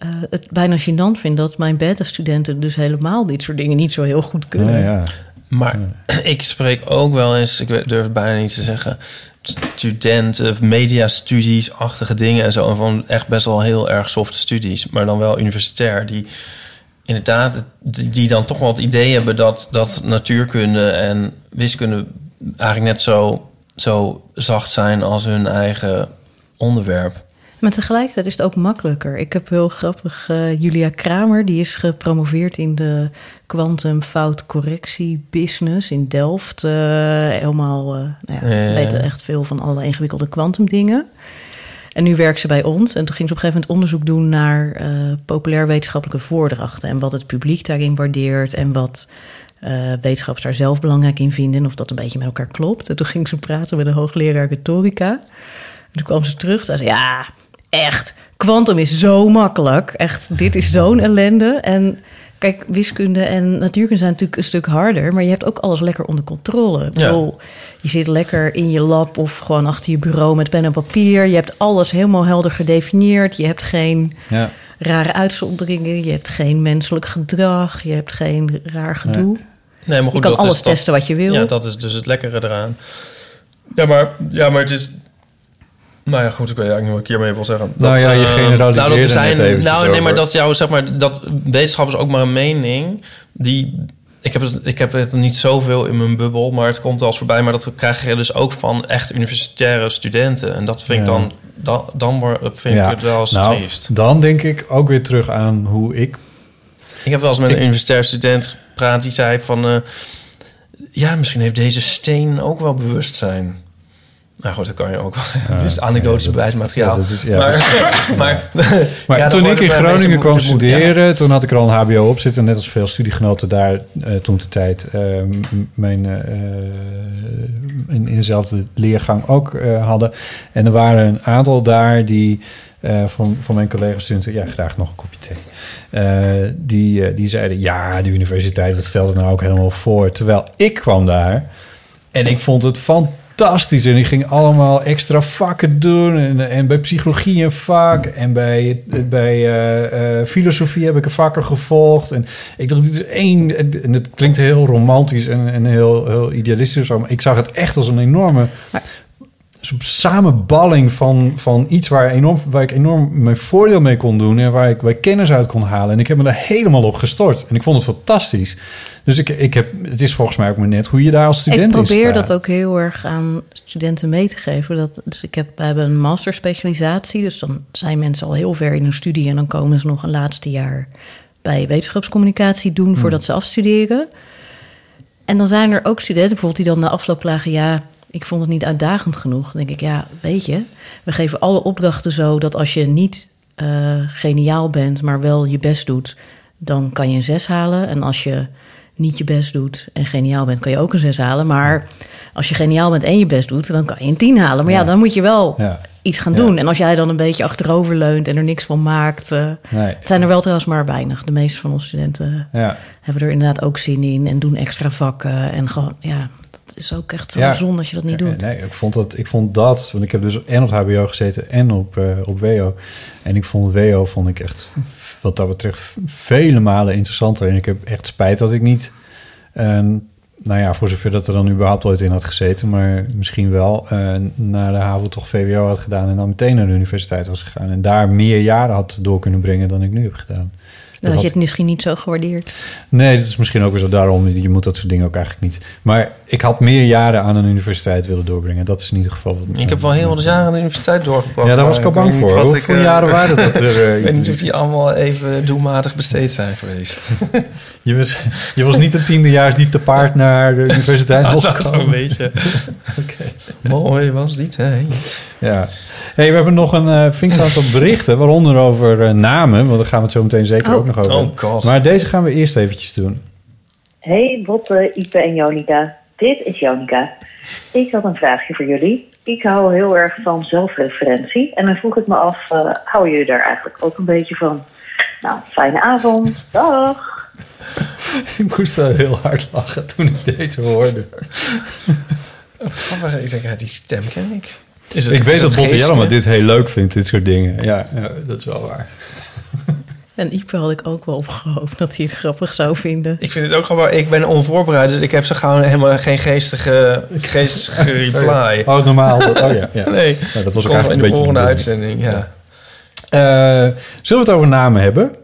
eh, het bijna gênant vind dat mijn beta-studenten dus helemaal dit soort dingen niet zo heel goed kunnen. Ja, ja. Maar ik spreek ook wel eens, ik durf het bijna niet te zeggen, studenten, mediastudies-achtige dingen en zo. En van echt best wel heel erg softe studies, maar dan wel universitair. Die inderdaad, die dan toch wel het idee hebben dat, dat natuurkunde en wiskunde eigenlijk net zo, zo zacht zijn als hun eigen onderwerp. Maar tegelijkertijd is het ook makkelijker. Ik heb heel grappig eh, Julia Kramer, die is gepromoveerd in de kwantumfoutcorrectie business in Delft. Eh, helemaal, eh nou ja, weet echt veel van alle ingewikkelde kwantumdingen. En nu werkt ze bij ons. En toen ging ze op een gegeven moment onderzoek doen naar populair wetenschappelijke voordrachten. En wat het publiek daarin waardeert. En wat eh, wetenschappers daar zelf belangrijk in vinden. En of dat een beetje met elkaar klopt. En toen ging ze praten met een hoogleraar retorica. En toen kwam ze terug en zei: Ja, echt, kwantum is zo makkelijk. Echt, dit is zo'n ellende. En kijk, wiskunde en natuurkunde zijn natuurlijk een stuk harder. Maar je hebt ook alles lekker onder controle. Ik Ja. bedoel, je zit lekker in je lab of gewoon achter je bureau met pen en papier. Je hebt alles helemaal helder gedefinieerd. Je hebt geen Ja. rare uitzonderingen. Je hebt geen menselijk gedrag. Je hebt geen raar gedoe. Nee, maar goed, je kan dat alles is dat- testen wat je wil. Ja, dat is dus het lekkere eraan. Ja, maar, ja, maar het is... Nou ja, goed, ik weet eigenlijk niet wat ik hiermee wil zeggen. Nou ja, je eh, generaliseerde nou, dat er net zijn, eventjes Nou, nee, maar dat jouw, zeg maar, dat wetenschap is ook maar een mening. Die, ik heb, het, ik heb het niet zoveel in mijn bubbel, maar het komt wel eens voorbij. Maar dat krijg je dus ook van echt universitaire studenten. En dat vind ik Ja. dan, dan, dan word- vind ik het wel eens nou, triest. Dan denk ik ook weer terug aan hoe ik... Ik heb wel eens met Ik- een universitair student gepraat die zei van... eh, ja, misschien heeft deze steen ook wel bewustzijn. Nou goed, dat kan je ook wel zeggen. het is anekdotisch ja, bewijsmateriaal. ja, dat is- ja, maar maar, toen ik in Groningen kwam studeren, toen had ik er al een HBO op zitten, net als veel studiegenoten daar eh, toen de tijd eh, mijn eh, in, in dezelfde leergang ook hadden. En er waren een aantal daar die van, van mijn collega-studenten, ja, graag nog een kopje thee. Die, die zeiden, ja, de universiteit, wat stelde nou ook helemaal voor? Terwijl ik kwam daar en ik vond het fantastisch. En ik ging allemaal extra vakken doen. En, en bij psychologie een vak. En bij, bij eh, eh, filosofie heb ik een vakken gevolgd. En ik dacht, dit is één... En het klinkt heel romantisch en, en heel, heel idealistisch. Maar ik zag het echt als een enorme soort samenballing van, van iets waar, enorm, waar ik enorm mijn voordeel mee kon doen en waar ik, waar ik kennis uit kon halen. En ik heb me daar helemaal op gestort. En ik vond het fantastisch. Dus ik, ik heb, het is volgens mij ook maar net hoe je daar als student Ik probeer dat ook heel erg aan studenten mee te geven. Dat, dus ik heb, we hebben een masterspecialisatie. Dus dan zijn mensen al heel ver in hun studie... en dan komen ze nog een laatste jaar bij wetenschapscommunicatie doen... voordat ze afstuderen. En dan zijn er ook studenten bijvoorbeeld die dan na afloop klagen... ja, ik vond het niet uitdagend genoeg. Dan denk ik, ja, weet je... we geven alle opdrachten zo dat als je niet eh, geniaal bent... maar wel je best doet, dan kan je een zes halen. En als je niet je best doet en geniaal bent, kan je ook een 6 halen. Maar als je geniaal bent en je best doet, dan kan je een 10 halen. Maar ja, Ja. dan moet je wel Ja. iets gaan Ja. doen. En als jij dan een beetje achterover leunt en er niks van maakt. eh, Nee. Het zijn er wel trouwens maar weinig. De meeste van onze studenten Ja. hebben er inderdaad ook zin in en doen extra vakken. En gewoon, ja, dat is ook echt zo Ja. zonde als je dat niet Ja, doet. Nee, ik vond dat, ik vond dat, want ik heb dus en op HBO gezeten en op, eh, op WO. En ik vond WO vond ik echt, wat dat betreft, vele malen interessanter. En ik heb echt spijt dat ik niet, eh, nou ja, voor zover dat er dan überhaupt ooit in had gezeten, maar misschien wel eh, naar de HAVO toch VWO had gedaan en dan meteen naar de universiteit was gegaan. En daar meer jaren had door kunnen brengen dan ik nu heb gedaan. Dat, had je het misschien niet zo gewaardeerd. Nee, dat is misschien ook weer zo daarom. Je moet dat soort dingen ook eigenlijk niet. Maar ik had meer jaren aan een universiteit willen doorbrengen. Dat is in ieder geval wat. Ik heb wel heel wat jaren aan de universiteit doorgebracht. Ja, daar was ik al bang niet voor. wat Hoeveel eh, jaren waren dat er, eh, ik weet niet of die allemaal even doelmatig besteed zijn geweest. Je was, je was niet een tiendejaars niet te paard naar de universiteit Ja, mocht dat komen. zo'n beetje. Mooi was dit, hè? Ja. Hey, we hebben nog een uh, flink aantal berichten, waaronder over eh, namen, want daar gaan we het zo meteen zeker Oh. ook nog over. Oh. God. Maar deze gaan we eerst eventjes doen. Hey Botte, Ipe en Jonica. Dit is Jonica. Ik had een vraagje voor jullie. Ik hou heel erg van zelfreferentie. En dan vroeg ik me af, eh hou jullie daar eigenlijk ook een beetje van? Nou, fijne avond. Dag. Ik moest wel heel hard lachen toen ik deze hoorde. Wat grappig. Ik zeg, ja, die stem ken ik. Is het, ik weet is dat Botte Jellema geestelijk? dit heel leuk vindt, dit soort dingen. Ja, ja dat is wel waar. En Ipe had ik ook wel op gehoopt dat hij het grappig zou vinden. Ik vind het ook gewoon... Ik ben onvoorbereid, dus ik heb zo gauw helemaal geen geestige, geestige reply. Oh, normaal. Dat, oh ja, ja. Nee, Ja, dat was ook eigenlijk in een de beetje volgende de uitzending, ja. Eh, zullen we het over namen hebben?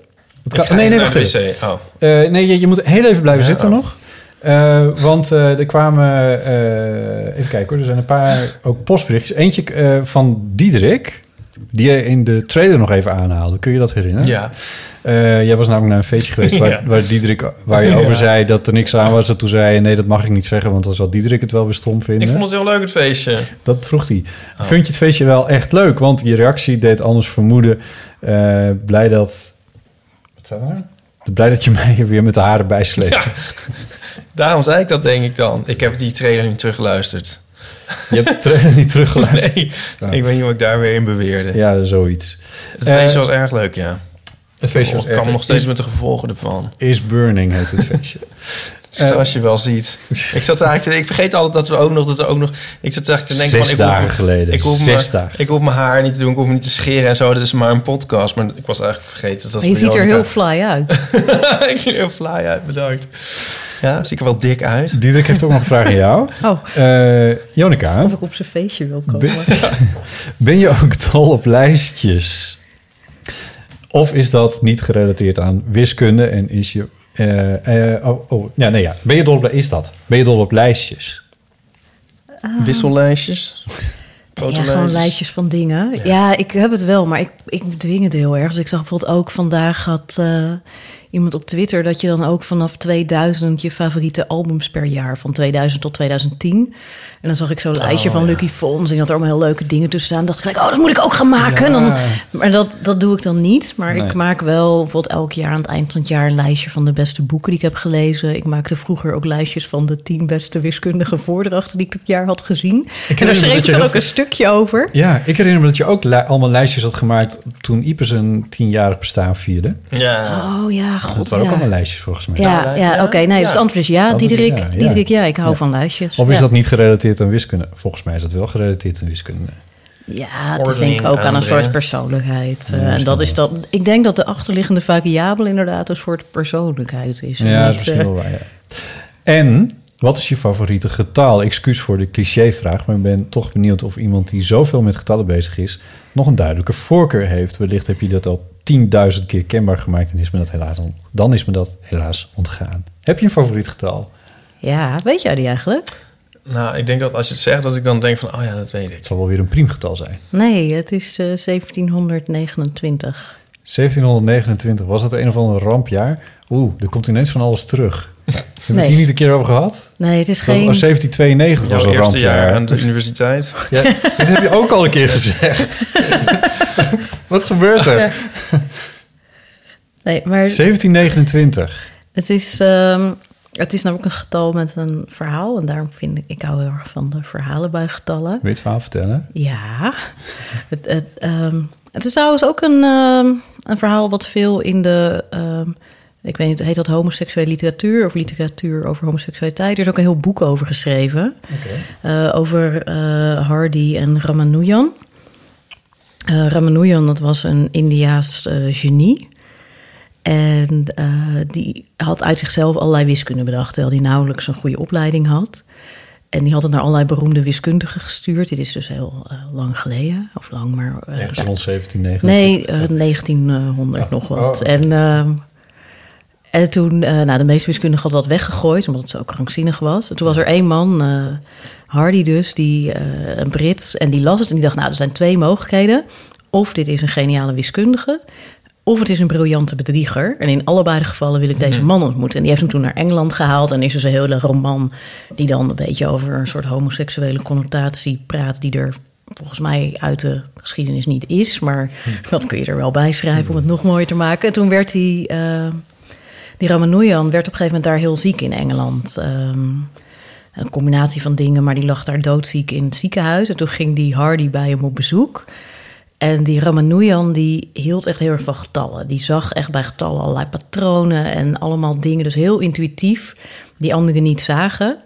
Kan- nee, nee, wacht even. wc. Oh. Eh, nee, je, je moet heel even blijven Ja, zitten oh. nog. Eh, want eh, er kwamen... eh, even kijken hoor, er zijn een paar ook postberichtjes. Eentje van Diederik, die je in de trailer nog even aanhaalde. Kun je dat herinneren? Ja. Jij was namelijk naar een feestje geweest waar, Ja. waar Diederik, waar je over Ja. zei dat er niks aan was. En toen zei je, nee, dat mag ik niet zeggen, want dan zal Diederik het wel weer stom vinden. Ik vond het heel leuk, het feestje. Dat vroeg hij. Oh. Vind je het feestje wel echt leuk? Want je reactie deed anders vermoeden. Blij dat... Wat staat er? Blij dat je mij er weer met de haren bij sleept. Ja. Daarom zei ik dat, denk ik dan. Ik heb die trailer niet teruggeluisterd. Je hebt de trailer niet teruggeluisterd? Nee, Ja. ik weet niet wat ik daar weer in beweerde. Ja, zoiets. Het feestje Eh, was erg leuk, ja. Het feestje was ik erg kan leuk. nog steeds Is- met de gevolgen ervan. Is Burning heet het feestje. Zoals je wel ziet. Ik zat eigenlijk, ik vergeet altijd dat we ook nog, dat we ook nog. Ik zat eigenlijk te denken Zes van, ik dagen hoef, geleden. Ik hoef, Zes me, dagen. ik hoef mijn haar niet te doen, ik hoef me niet te scheren en zo. Dat is maar een podcast. Maar ik was eigenlijk vergeten. Dat Maar je voor ziet er heel fly uit. ik zie er heel fly uit, bedankt. Ja, zie ik er wel dik uit? Diederik heeft ook nog een vraag aan jou. Oh. Eh, Jonica, Of ik op zijn feestje wil komen. ben, ben je ook dol op lijstjes? Of is dat niet gerelateerd aan wiskunde en is je... eh, eh, oh, oh, ja, nee, ja. Ben je dol op... Is dat? Ben je dol op lijstjes? Wissellijstjes? Ja, gewoon lijstjes van dingen. Ja. ik heb het wel, maar ik, ik bedwing het heel erg. Dus ik zag bijvoorbeeld ook vandaag had eh, iemand op Twitter... dat je dan ook vanaf 2000 je favoriete albums per jaar... van 2000 tot 2010. En dan zag ik zo'n lijstje Oh, van ja. Lucky Fons... en dat er allemaal heel leuke dingen tussen staan. dacht ik gelijk, oh, dat moet ik ook gaan maken. En Dan, maar dat, dat doe ik dan niet. Maar Nee. ik maak wel bijvoorbeeld elk jaar aan het eind van het jaar... een lijstje van de beste boeken die ik heb gelezen. Ik maakte vroeger ook lijstjes van de tien beste wiskundige voordrachten... die ik dat jaar had gezien. en herinner daar schreef ik dan ook een stukje over. Ja, ik herinner me dat je ook li- allemaal lijstjes had gemaakt... toen Ipe zijn tienjarig bestaan vierde. Ja. Oh ja, god. Dat waren ook ja. allemaal lijstjes volgens mij. Ja, ja, oké. nee, dus het antwoord is ja. Diederik, ja, ja. Diederik, ja, ik hou Ja. van lijstjes. Of is Ja. dat niet gerelateerd aan wiskunde? Volgens mij is dat wel gerelateerd aan wiskunde. Ja, het is denk ik ook aan een soort persoonlijkheid. Ja, Eh, en dat is dat. Ik denk dat de achterliggende variabele inderdaad een soort persoonlijkheid is. Ja, dat is misschien eh, wel waar, ja. En Wat is je favoriete getal? Excuus voor de clichévraag, maar ik ben toch benieuwd of iemand die zoveel met getallen bezig is, nog een duidelijke voorkeur heeft. Wellicht heb je dat al 10.000 keer kenbaar gemaakt en is me dat helaas on- dan is me dat helaas ontgaan. Heb je een favoriet getal? Ja, weet jij die eigenlijk? Nou, ik denk dat als je het zegt, dat ik dan denk van... oh ja, dat weet ik. Het zal wel weer een priemgetal zijn. Nee, het is eh, 1729. 1729, was dat een of ander rampjaar? Oeh, er komt ineens van alles terug. Hebben we het hier niet een keer over gehad? Nee, het is Dat- geen... oh, 1792 was een eerste rampjaar. jaar aan de universiteit. Ja, dit heb je ook al een keer gezegd. Wat gebeurt er? Nee, maar 1729. het is, ehm, het is namelijk een getal met een verhaal. En daarom vind ik, ik hou heel erg van de verhalen bij getallen. Wil je het verhaal vertellen? Ja, het, het, ehm, het is trouwens ook een, ehm, een verhaal wat veel in de, ehm, ik weet niet, heet dat homoseksuele literatuur of literatuur over homoseksualiteit. Er is ook een heel boek over geschreven, Eh, over eh, Hardy en Ramanujan. Eh, Ramanujan, dat was een Indiaas genie. En die had uit zichzelf allerlei wiskunde bedacht, terwijl hij nauwelijks een goede opleiding had. En die had het naar allerlei beroemde wiskundigen gestuurd. Dit is dus heel lang geleden. Of lang, maar... eh, Ergens rond 1729. Nee, eh, 1900 nog wat. Oh. En, ehm, en toen, eh, nou, de meeste wiskundigen hadden dat weggegooid, omdat het zo krankzinnig was. En toen was er één man, eh, Hardy dus, die, eh, een Brit, en die las het en die dacht, nou, er zijn twee mogelijkheden. Of dit is een geniale wiskundige, of het is een briljante bedrieger. En in allebei de gevallen wil ik deze man ontmoeten. En die heeft hem toen naar Engeland gehaald. En is dus een hele roman die dan een beetje over een soort homoseksuele connotatie praat... die er volgens mij uit de geschiedenis niet is. Maar dat kun je er wel bij schrijven om het nog mooier te maken. En toen werd eh, die Ramanujan werd op een gegeven moment daar heel ziek in Engeland... Ehm, een combinatie van dingen, maar die lag daar doodziek in het ziekenhuis. En toen ging die Hardy bij hem op bezoek. En die Ramanujan die hield echt heel erg van getallen. Die zag echt bij getallen allerlei patronen en allemaal dingen. Dus heel intuïtief, die anderen niet zagen.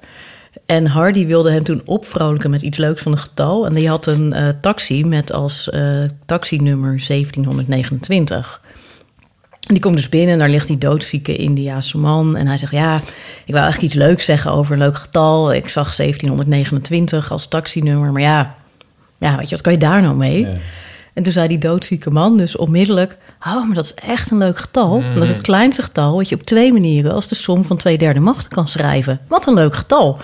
En Hardy wilde hem toen opvrolijken met iets leuks van een getal. En die had een eh, taxi met als eh, taxinummer 1729. Die komt dus binnen en daar ligt die doodzieke Indiaanse man. En hij zegt, ja, ik wou eigenlijk iets leuks zeggen over een leuk getal. Ik zag 1729 als taxinummer, maar ja, ja weet je, wat kan je daar nou mee? En toen zei die doodzieke man dus onmiddellijk... oh, maar dat is echt een leuk getal. Mm. Dat is het kleinste getal wat je op twee manieren... als de som van twee derde machten kan schrijven. Wat een leuk getal.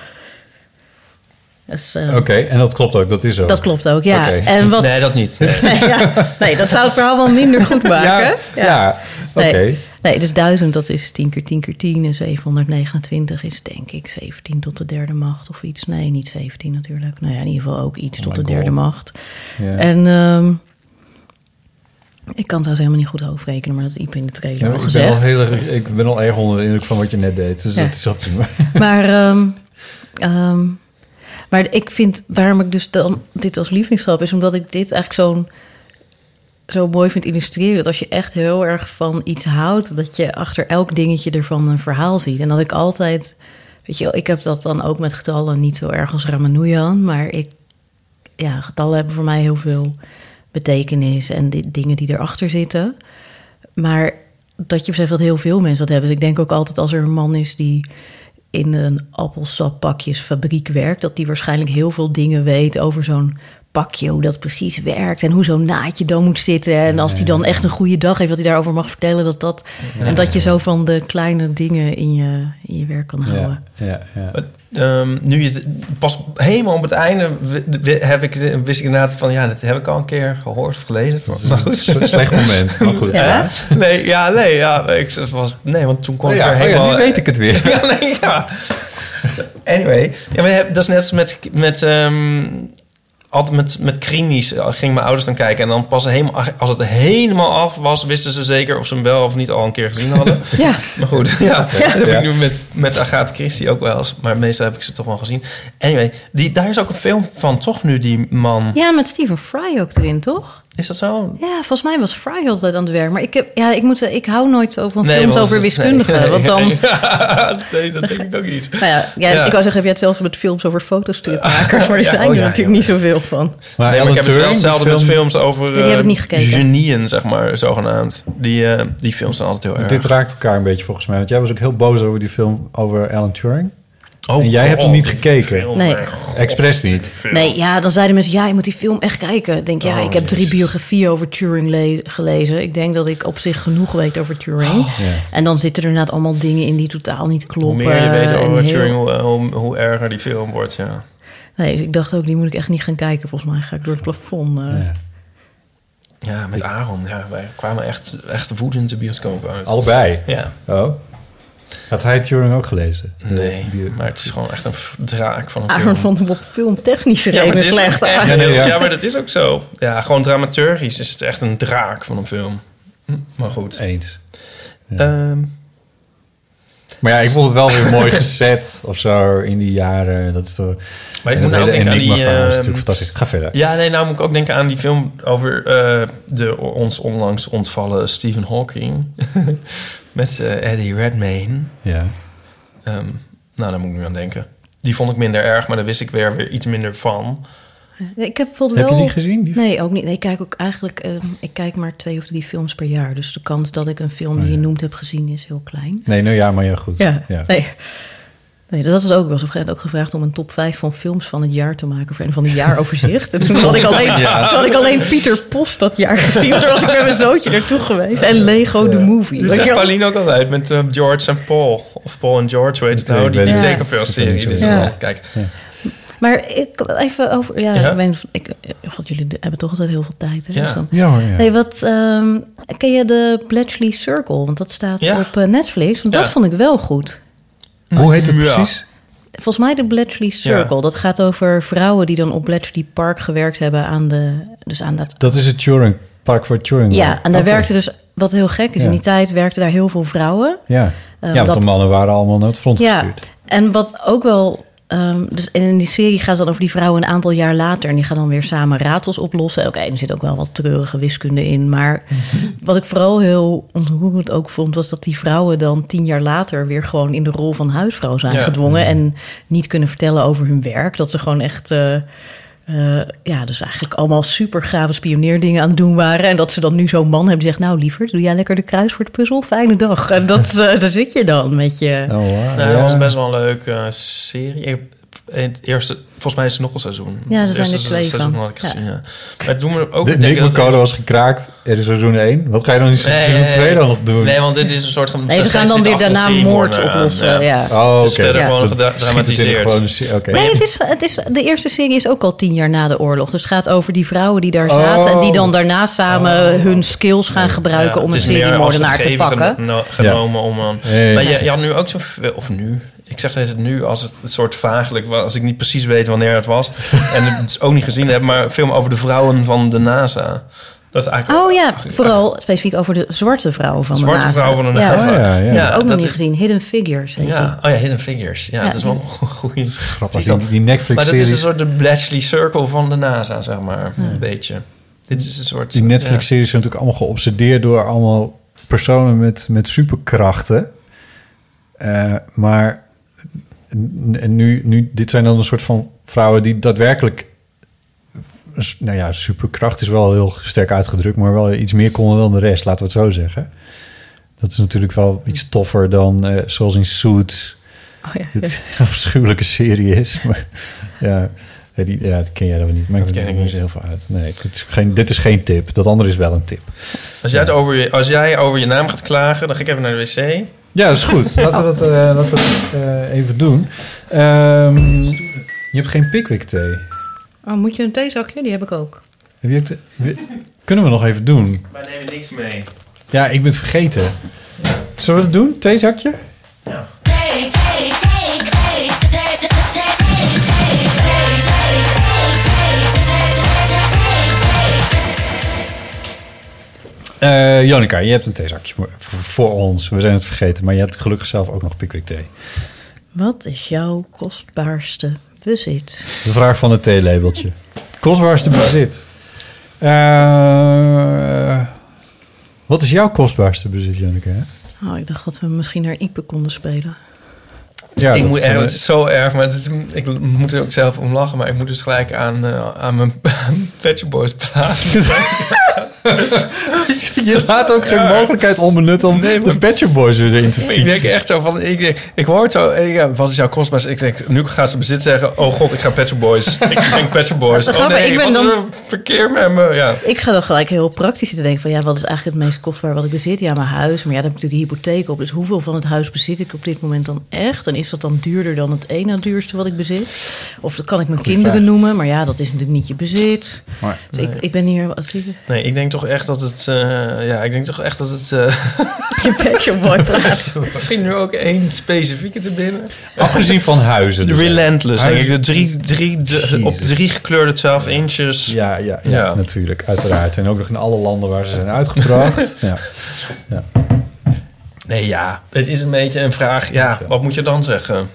Dus, eh, Oké, en dat klopt ook, dat is zo. Dat klopt ook, ja. En wat, Nee, dat niet. Nee. ja. nee, dat zou het verhaal wel minder goed maken. Ja, ja. Nee, nee, dus 1000 dat is 10 keer 10 keer 10 en 729 is denk ik 17 tot de derde macht of iets. Nee, niet 17 natuurlijk. Nou ja, in ieder geval ook iets Oh tot de derde God. macht. Ja. En ehm, ik kan trouwens helemaal niet goed hoofdrekenen, maar dat is Iep in de trailer Ja, al ik, ben gezegd. al heel, erg- ik ben al erg onder de indruk van wat je net deed. Dus Ja. dat is op prima. Maar, ehm, ehm, maar ik vind waarom ik dus dan dit als lievelingsgrap is, omdat ik dit eigenlijk zo'n zo mooi vind illustreren. Dat als je echt heel erg van iets houdt, dat je achter elk dingetje ervan een verhaal ziet. En dat ik altijd, weet je, ik heb dat dan ook met getallen niet zo erg als Ramanujan, maar ik, ja, getallen hebben voor mij heel veel betekenis en die dingen die erachter zitten. Maar dat je beseft dat heel veel mensen dat hebben. Dus ik denk ook altijd als er een man is die in een appelsappakjesfabriek werkt, dat die waarschijnlijk heel veel dingen weet over zo'n pakje, hoe dat precies werkt en hoe zo'n naadje dan moet zitten. En als die dan echt een goede dag heeft, dat hij daarover mag vertellen, dat dat. En dat je zo van de kleine dingen in je, in je werk kan houden. Ja, ja, ja. Ehm, nu je het- pas helemaal op het einde heb ik, wist ik inderdaad van ja, dat heb ik al een keer gehoord of gelezen. Dat is Maar een goed. slecht moment, maar goed. Ja. Nee, ja, nee, ja, ik was, nee, want toen kon Oh ik ja, er oh ja, helemaal. nu weet ik het weer. ja, nee, ja. Anyway, ja, maar dat is net als met, met ehm, altijd met, met krimis. eh, Gingen mijn ouders dan kijken en dan pas helemaal, als het helemaal af was, wisten ze zeker of ze hem wel of niet al een keer gezien hadden. Ja. Maar goed, ja, dat heb Ja. ik nu met, met Agatha Christie ook wel eens. Maar meestal heb ik ze toch wel gezien. Anyway, die, daar is ook een film van, toch nu, die man. Ja, met Stephen Fry ook erin, toch? Is dat zo? Ja, volgens mij was Fry altijd aan het werk. Maar ik, heb, ja, ik, moet, ik hou nooit zo van Nee, films over wiskundigen. nee, want dan, nee, dat denk ik ook niet. Nou ja, ja, Ja. ik wou zeggen, heb jij het zelfs met films over fotostripmakers, maar er Ja, zijn oh er ja, natuurlijk ja. niet zoveel van. Maar Nee, maar ik heb het wel die met film- films over die heb ik eh, niet gekeken. genieën, zeg maar, zogenaamd. Die, eh, die films zijn altijd heel erg. Dit raakt elkaar een beetje volgens mij. Want jij was ook heel boos over die film over Alan Turing. Oh, en jij hebt hem God, niet gekeken? Nee. Expres niet? Nee, ja, dan zeiden mensen, ja, je moet die film echt kijken. Ik denk, ja, Oh, ik heb drie Jezus. biografieën over Turing le- gelezen. Ik denk dat ik op zich genoeg weet over Turing. Oh. Ja. En dan zitten er inderdaad allemaal dingen in die totaal niet Hoe kloppen. meer je weet over heel- Turing, hoe, hoe, hoe erger die film wordt, ja. Nee, ik dacht ook, die moet ik echt niet gaan kijken. Volgens mij ga ik door het plafond. eh. Ja. Ja, met Aaron. Ja, wij kwamen echt, echt woedend de bioscoop uit. Allebei? Ja. Oh. Had hij Turing ook gelezen? Nee, bio- maar het is gewoon echt een draak van een Aaron film. vond hem op filmtechnische Ja, slecht. echt. Ja, nee, heel- ja. ja, maar dat is ook zo. Ja, gewoon dramaturgisch is het echt een draak van een film. Hm, Maar goed. Eens. Ehm, Maar ja, ik vond het wel weer mooi gezet of zo in die jaren. Dat is toch... Maar ik moet ook denken aan die... Enigma-verhaal is ehm, natuurlijk fantastisch. Ga verder. Ja, nee, nou moet ik ook denken aan die film over eh, de ons onlangs ontvallen Stephen Hawking. Met eh, Eddie Redmayne. Ja. Ehm, nou, daar moet ik nu aan denken. Die vond ik minder erg, maar daar wist ik weer, weer iets minder van. Ik heb bijvoorbeeld Heb wel... je die gezien? Die... Nee, ook niet. Nee, ik kijk ook eigenlijk... eh, ik kijk maar twee of drie films per jaar. Dus de kans dat ik een film die je noemt heb gezien is heel klein. Nee, nou ja, maar ja, goed. Ja, Ja. nee. Nee, dat was ook wel. Op een gegeven moment ook gevraagd om een top 5 van films van het jaar te maken voor een van de jaaroverzicht. En toen had ik alleen, Ja. had ik alleen Pieter Post dat jaar gezien. Toen was ik met mijn zoontje naartoe geweest. En Lego the Movie. Dat zegt? Pauline ook altijd met eh, George en Paul. Of Paul en George, weet het Ik nou? Die tekenfilmserie Ja. die ze Ja. kijkt. Maar ik, even over... Ja, Ja? ik weet ik, God, jullie hebben toch altijd heel veel tijd. Hè? Ja. Dus dan- Ja hoor, ja. Nee, wat... ehm, ken je de Bletchley Circle? Want dat staat Ja. op eh, Netflix. Want Ja. dat vond ik wel goed. Hoe heet het Ja. precies? Volgens mij de Bletchley Circle. Ja. Dat gaat over vrouwen die dan op Bletchley Park gewerkt hebben aan de... Dus aan dat... Dat is het Turing, Park voor Turing. Ja, en daar werkte dus... Wat heel gek is, Ja. in die tijd werkten daar heel veel vrouwen. Ja, Eh, ja want dat- de mannen waren allemaal naar het front Ja, gestuurd. en wat ook wel... ehm, dus in die serie gaat het dan over die vrouwen een aantal jaar later... en die gaan dan weer samen raadsels oplossen. Oké, er zit ook wel wat treurige wiskunde in. Maar wat ik vooral heel ontroerend ook vond... was dat die vrouwen dan tien jaar later... weer gewoon in de rol van huisvrouw zijn Ja. gedwongen... en niet kunnen vertellen over hun werk. Dat ze gewoon echt... eh, eh, ja, dus eigenlijk allemaal super gave spioneerdingen aan het doen waren. En dat ze dan nu zo'n man hebben die zegt... nou liever, doe jij lekker de kruiswoordpuzzel? Fijne dag. En dat, eh, daar zit je dan met je... Oh, wow. Nou, ja. dat was best wel een leuke eh, serie. Ik, het eerste, volgens mij is er nog een seizoen. Ja, er Het zijn er twee seizoen van. had ik Ja. gezien, ja. Maar het doet me ook De, denken Nick was gekraakt. Er is seizoen 1. Wat ga je dan in seizoen Nee, 2 dan doen? Nee, want dit is een soort van... Nee, ze gaan dan weer daarna moord oplossen. Ja. Oh, Het oké. is verder Ja. gewoon het in gedramatiseerd. Nee, het is, het is, de eerste serie is ook al tien jaar na de oorlog. Dus het gaat over die vrouwen die daar zaten... en die dan daarna samen hun skills gaan gebruiken... Ja, om het een seriemoordenaar te pakken. geno- genomen om een... Ja. Maar je, je had nu ook zo... Of nu... Ik zeg het nu als het een soort vaaglijk... was, Als ik niet precies weet wanneer het was. en het dus ook niet gezien heb. Maar een film over de vrouwen van de NASA. Dat is eigenlijk... Oh ja, vooral specifiek over de zwarte vrouwen van Zwarte de NASA. vrouwen van de Ja, NASA. Ja, ja. Heb ik ook nog niet is- gezien. Hidden Figures heet Ja, oh ja, Hidden Figures. Ja, Ja, dat is wel een goede... Grappig. Die, die Maar dat is een soort de Bletchley Circle van de NASA, zeg maar. Een beetje. Dit is een soort... die Netflix-series zijn natuurlijk allemaal geobsedeerd... door allemaal personen met, met superkrachten. Eh, maar en nu, nu, dit zijn dan een soort van vrouwen die daadwerkelijk... Nou ja, superkracht is wel heel sterk uitgedrukt... maar wel iets meer konden dan de rest, laten we het zo zeggen. Dat is natuurlijk wel iets toffer dan eh, zoals in Suits... Oh ja, Dit is een afschuwelijke serie is. Maar ja, die, ja, dat ken jij dan niet. Maar Dat ik ken ik er niet. niet heel veel uit. Nee, dit is, geen, dit is geen tip. Dat andere is wel een tip. Als jij, het over je, als jij over je naam gaat klagen, dan ga ik even naar de wc. Ja, dat is goed. Laten we dat, eh, laten we dat eh, even doen. Ehm, je hebt geen Pickwick thee. Oh, moet je een theezakje? Die heb ik ook. Heb je ook kunnen we nog even doen? Wij nemen niks mee. Ja, ik ben het vergeten. Zullen we het doen? Theezakje? Ja. Eh Jonica, je hebt een theezakje voor, ons. We zijn het vergeten, maar je hebt gelukkig zelf ook nog Pickwick thee. Wat is jouw kostbaarste bezit? De vraag van het theelabeltje. Kostbaarste bezit. Eh, wat is jouw kostbaarste bezit, Janneke? hè? Oh, ik dacht dat we misschien naar Ipe konden spelen. Ja, ik dat moet het is zo erg, maar is, ik moet er ook zelf om lachen. Maar ik moet dus gelijk aan, eh, aan mijn Pet Shop Boys plaat. Je laat ook geen mogelijkheid onbenut om de Shop Boys weer erin te Ik fietsen. denk echt zo van, ik, ik, ik hoor het zo, ik, ja, wat is jouw kostbaar? Ik denk, nu gaat ze bezit zeggen, oh god, ik ga Shop Boys. ik denk Shop Boys. Oh nee, ik ben wat is dan- er verkeer met me? Ja. Ik ga dan gelijk heel praktisch te denken van... ja, wat is eigenlijk het meest kostbaar wat ik bezit? Ja, mijn huis. Maar ja, daar heb ik natuurlijk een hypotheek op. Dus hoeveel van het huis bezit ik op dit moment dan echt? En is dat dan duurder dan het ene na duurste wat ik bezit? Of kan ik mijn kinderen vraag. noemen? Maar ja, dat is natuurlijk niet je bezit. Maar, Dus ik, ik ben hier... Je? Nee, ik denk toch echt dat het, eh, ja, ik denk toch echt dat het... eh, Je Pet Boy praat. Misschien nu ook één specifieke te binnen. Afgezien van huizen. De dus. Relentless, denk ik. De drie, drie, de- op drie gekleurde 12 inches. Ja, ja, ja, Ja. natuurlijk, uiteraard. En ook nog in alle landen waar ze zijn uitgebracht. ja. Ja. Nee, ja. Het is een beetje een vraag. Ja, wat moet je dan zeggen?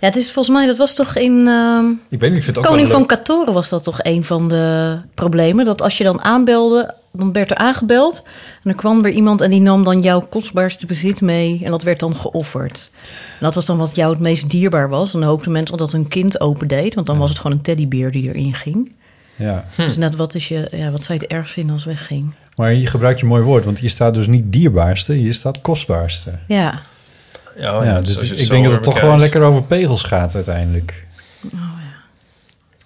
Ja, het is volgens mij... Dat was toch in... ehm, Ik weet niet, ik vind het ook Koning wel van. Katoren was dat toch een van de problemen. Dat als je dan aanbelde, dan werd er aangebeld. En dan kwam er iemand en die nam dan jouw kostbaarste bezit mee. En dat werd dan geofferd. En dat was dan wat jou het meest dierbaar was. En dan hoopten mensen dat een kind opendeed. Want dan was het gewoon een teddybeer die erin ging. Ja. Dus net wat, is je, ja, wat zou je het erg vinden als het wegging? Maar hier gebruik je een mooi woord, want hier staat dus niet dierbaarste, hier staat kostbaarste. Ja. Ja, ja, dus ik denk dat het toch gewoon lekker over pegels gaat uiteindelijk.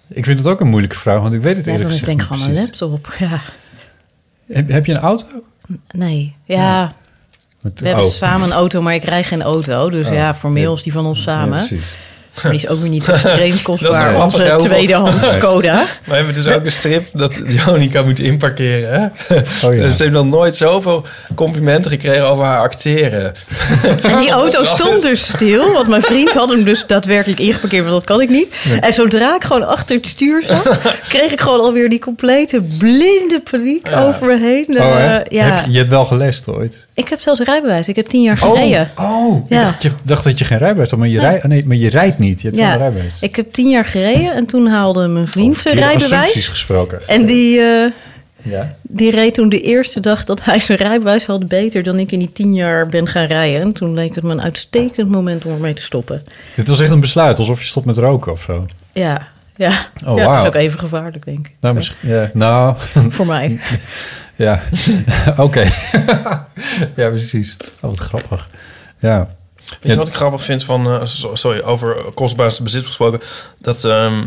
Ik vind het ook een moeilijke vraag, want ik weet het Oh, Ja, eerlijk dan is het gezegd denk ik niet gewoon een laptop. Ja. Heb, heb je een auto? Nee, ja. Met- We hebben oh. samen een auto, maar ik rij geen auto. Dus Oh, ja, formeel ja. is die van ons samen. Ja, precies. Die is ook weer niet extreem kostbaar. Dat is wel Onze tweedehands Skoda. We hebben dus ook een strip dat Jonica moet inparkeren. Hè? Oh ja. Ze heeft nog nooit zoveel complimenten gekregen over haar acteren. En die auto stond dus stil. Want mijn vriend had hem dus daadwerkelijk ingeparkeerd. Want dat kan ik niet. En zodra ik gewoon achter het stuur zat... kreeg ik gewoon alweer die complete blinde paniek Ja. over me heen. Oh, Eh, ja. Heb je, je hebt wel gelest ooit? Ik heb zelfs rijbewijs. Ik heb tien jaar gereden. Oh, oh Ja. ik dacht, je dacht dat je geen rijbewijs had, maar je, Nee. rij, oh nee, maar je rijdt niet. Je hebt rijbewijs. ik heb tien jaar gereden. En toen haalde mijn vriend zijn rijbewijs. gesproken. En die... eh, Ja. Die reed toen de eerste dag dat hij zijn rijbewijs had beter dan ik in die tien jaar ben gaan rijden. En toen leek het me een uitstekend moment om ermee te stoppen. Dit was echt een besluit, alsof je stopt met roken of zo. Ja, ja. Oh, ja dat wauw. is ook even gevaarlijk, denk ik. Nou, misschien, ja, nou. Voor mij. ja, oké. ja, precies. Oh, wat grappig. Ja. Weet je wat ik grappig vind van, eh, so- sorry, over kostbaarste bezit gesproken? Dat ehm,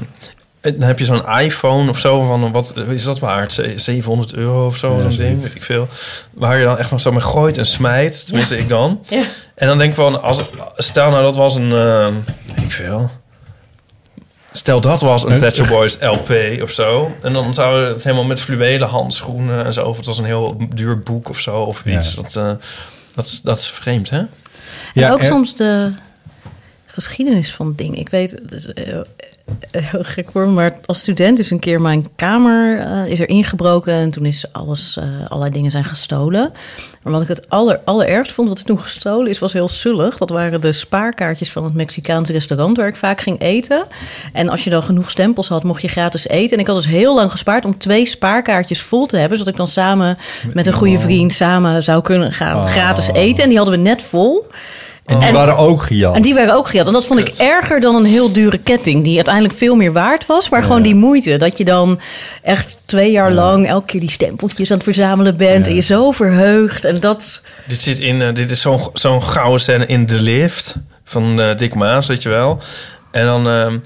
dan heb je zo'n iPhone of zo van, wat is dat waard? Ze- 700 euro of zo, Ja, zo'n ding, weet ik veel. Waar je dan echt van zo mee gooit en smijt, tenminste ik dan. Ja. En dan denk ik van, als, stel nou dat was een, eh, weet ik veel... Stel dat was een Pet Shop Boys LP of zo. En dan zouden het helemaal met fluwelen handschoenen en zo. Of het was een heel duur boek of zo. Of Ja. iets. Dat, eh, dat, is, dat is vreemd, hè? En ook er- soms de geschiedenis van dingen. Ik weet, het is eh, heel gek hoor, maar als student is een keer mijn kamer eh, is er ingebroken en toen is alles, eh, allerlei dingen zijn gestolen. Maar wat ik het aller, allerergst vond, wat er toen gestolen is, was heel zullig. Dat waren de spaarkaartjes van het Mexicaanse restaurant waar ik vaak ging eten. En als je dan genoeg stempels had, mocht je gratis eten. En ik had dus heel lang gespaard om twee spaarkaartjes vol te hebben, zodat ik dan samen met, een goede vriend samen zou kunnen gaan Oh. gratis eten. En die hadden we net vol. En die En- waren ook gejat. En die werden ook gejat. En dat vond ik erger dan een heel dure ketting. Die uiteindelijk veel meer waard was. Maar gewoon die moeite. Dat je dan echt twee jaar lang elke keer die stempeltjes aan het verzamelen bent. En je zo verheugt. En dat... Dit, zit in, eh, dit is zo'n zo'n gouden scène in De Lift van eh, Dick Maas, weet je wel. En dan ehm,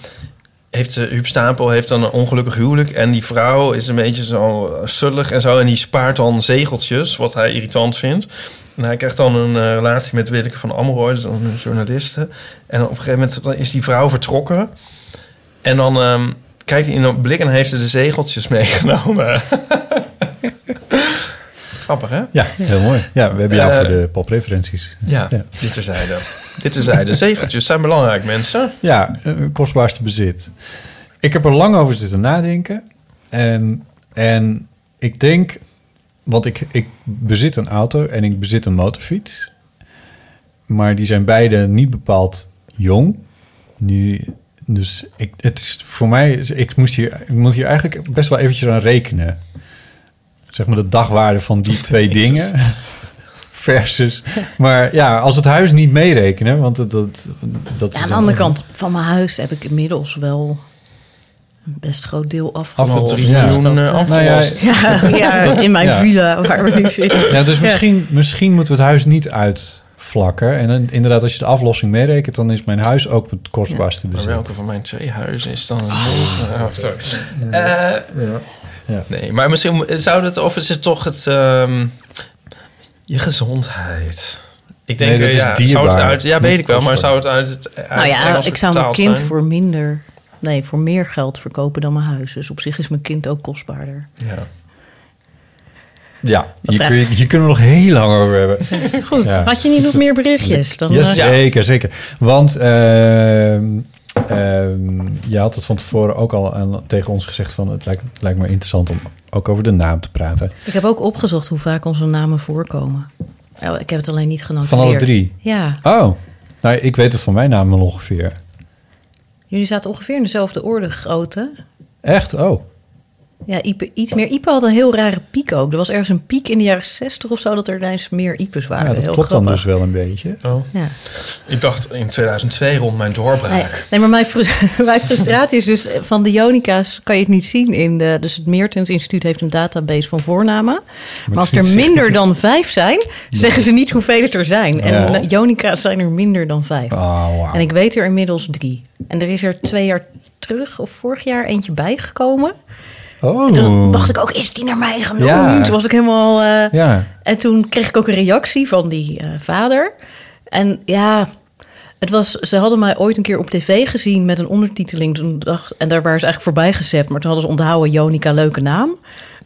heeft uh, Huub Stapel heeft dan een ongelukkig huwelijk. En die vrouw is een beetje zo sullig en zo. En die spaart dan zegeltjes, wat hij irritant vindt. En hij krijgt dan een eh, relatie met Willeke van Amrooy, dus een journaliste. En op een gegeven moment dan is die vrouw vertrokken. En dan ehm, kijkt hij in een blik en heeft ze de zegeltjes meegenomen. Grappig, hè? Ja, heel mooi. Ja, we hebben jou Eh, voor de popreferenties. Ja, dit terzijde. dit terzijde. Zegeltjes zijn belangrijk, mensen. Ja, eh, kostbaarste bezit. Ik heb er lang over zitten nadenken. En, en ik denk, want ik, ik bezit een auto en ik bezit een motorfiets. Maar die zijn beide niet bepaald jong. Die, dus ik, het is voor mij, ik, moest hier, ik moet hier eigenlijk best wel eventjes aan rekenen. Zeg maar de dagwaarde van die twee dingen. Versus. Maar ja, als het huis niet meerekenen, want dat, dat, dat Ja, aan de andere kant van mijn huis heb ik inmiddels wel best groot deel Afgelost, miljoen, eh, eh, afgelost. Nou ja, ja, ja, in mijn Ja. villa waar we nu zitten. Ja, dus misschien, misschien moeten we het huis niet uitvlakken. En dan, inderdaad, als je de aflossing meerekent... dan is mijn huis ook het kostbaarste Maar welke van mijn twee huizen is dan een deze? Oh, sorry. Eh, Ja. Nee, maar misschien zou het... Of is het toch het... ehm, je gezondheid. Ik denk, Nee, dat is ja, dierbaar. zou het uit... Ja, weet ik wel, maar zou het uit het uit Nou ja, ik zou mijn kind zijn? voor minder... Nee, voor meer geld verkopen dan mijn huis. Dus op zich is mijn kind ook kostbaarder. Ja. Ja, hier, kun je, hier kunnen we nog heel lang over hebben. Goed, Ja. had je niet nog meer berichtjes? Dan, ja, eh, zeker, zeker. Want ehm, ehm, je had het van tevoren ook al aan, tegen ons gezegd... van het lijkt, lijkt me interessant om ook over de naam te praten. Ik heb ook opgezocht hoe vaak onze namen voorkomen. Oh, ik heb het alleen niet genoteerd. Van alle drie? Ja. Oh, nou, ik weet het van mijn naam wel ongeveer. Jullie zaten ongeveer in dezelfde orde grootte. Echt? Oh. Ja, Ipe, iets meer. Ipe had een heel rare piek ook. Er was ergens een piek in de jaren 60 of zo... dat er ineens meer Ipes waren. Ja, dat heel klopt grappig. dan dus wel een beetje. Oh. Ja. Ik dacht in 2002 rond mijn doorbraak. Nee, nee, maar mijn, mijn frustratie is dus... eh, van de Jonica's kan je het niet zien. In de, dus het Meertens Instituut heeft een database van voornamen. Maar, als er minder dan vijf zijn... zeggen ze niet hoeveel het er zijn. En eh, Jonica's zijn er minder dan vijf. Oh, wauw. En ik weet er inmiddels drie. En er is er twee jaar terug of vorig jaar eentje bijgekomen. Oh. En toen dacht ik ook, is die naar mij genoemd? Ja. Toen was ik helemaal... eh, Ja. En toen kreeg ik ook een reactie van die eh, vader. En ja, het was, ze hadden mij ooit een keer op tv gezien met een ondertiteling. Toen dacht, en daar waren ze eigenlijk voorbij gezet. Maar toen hadden ze onthouden, Jonica, leuke naam.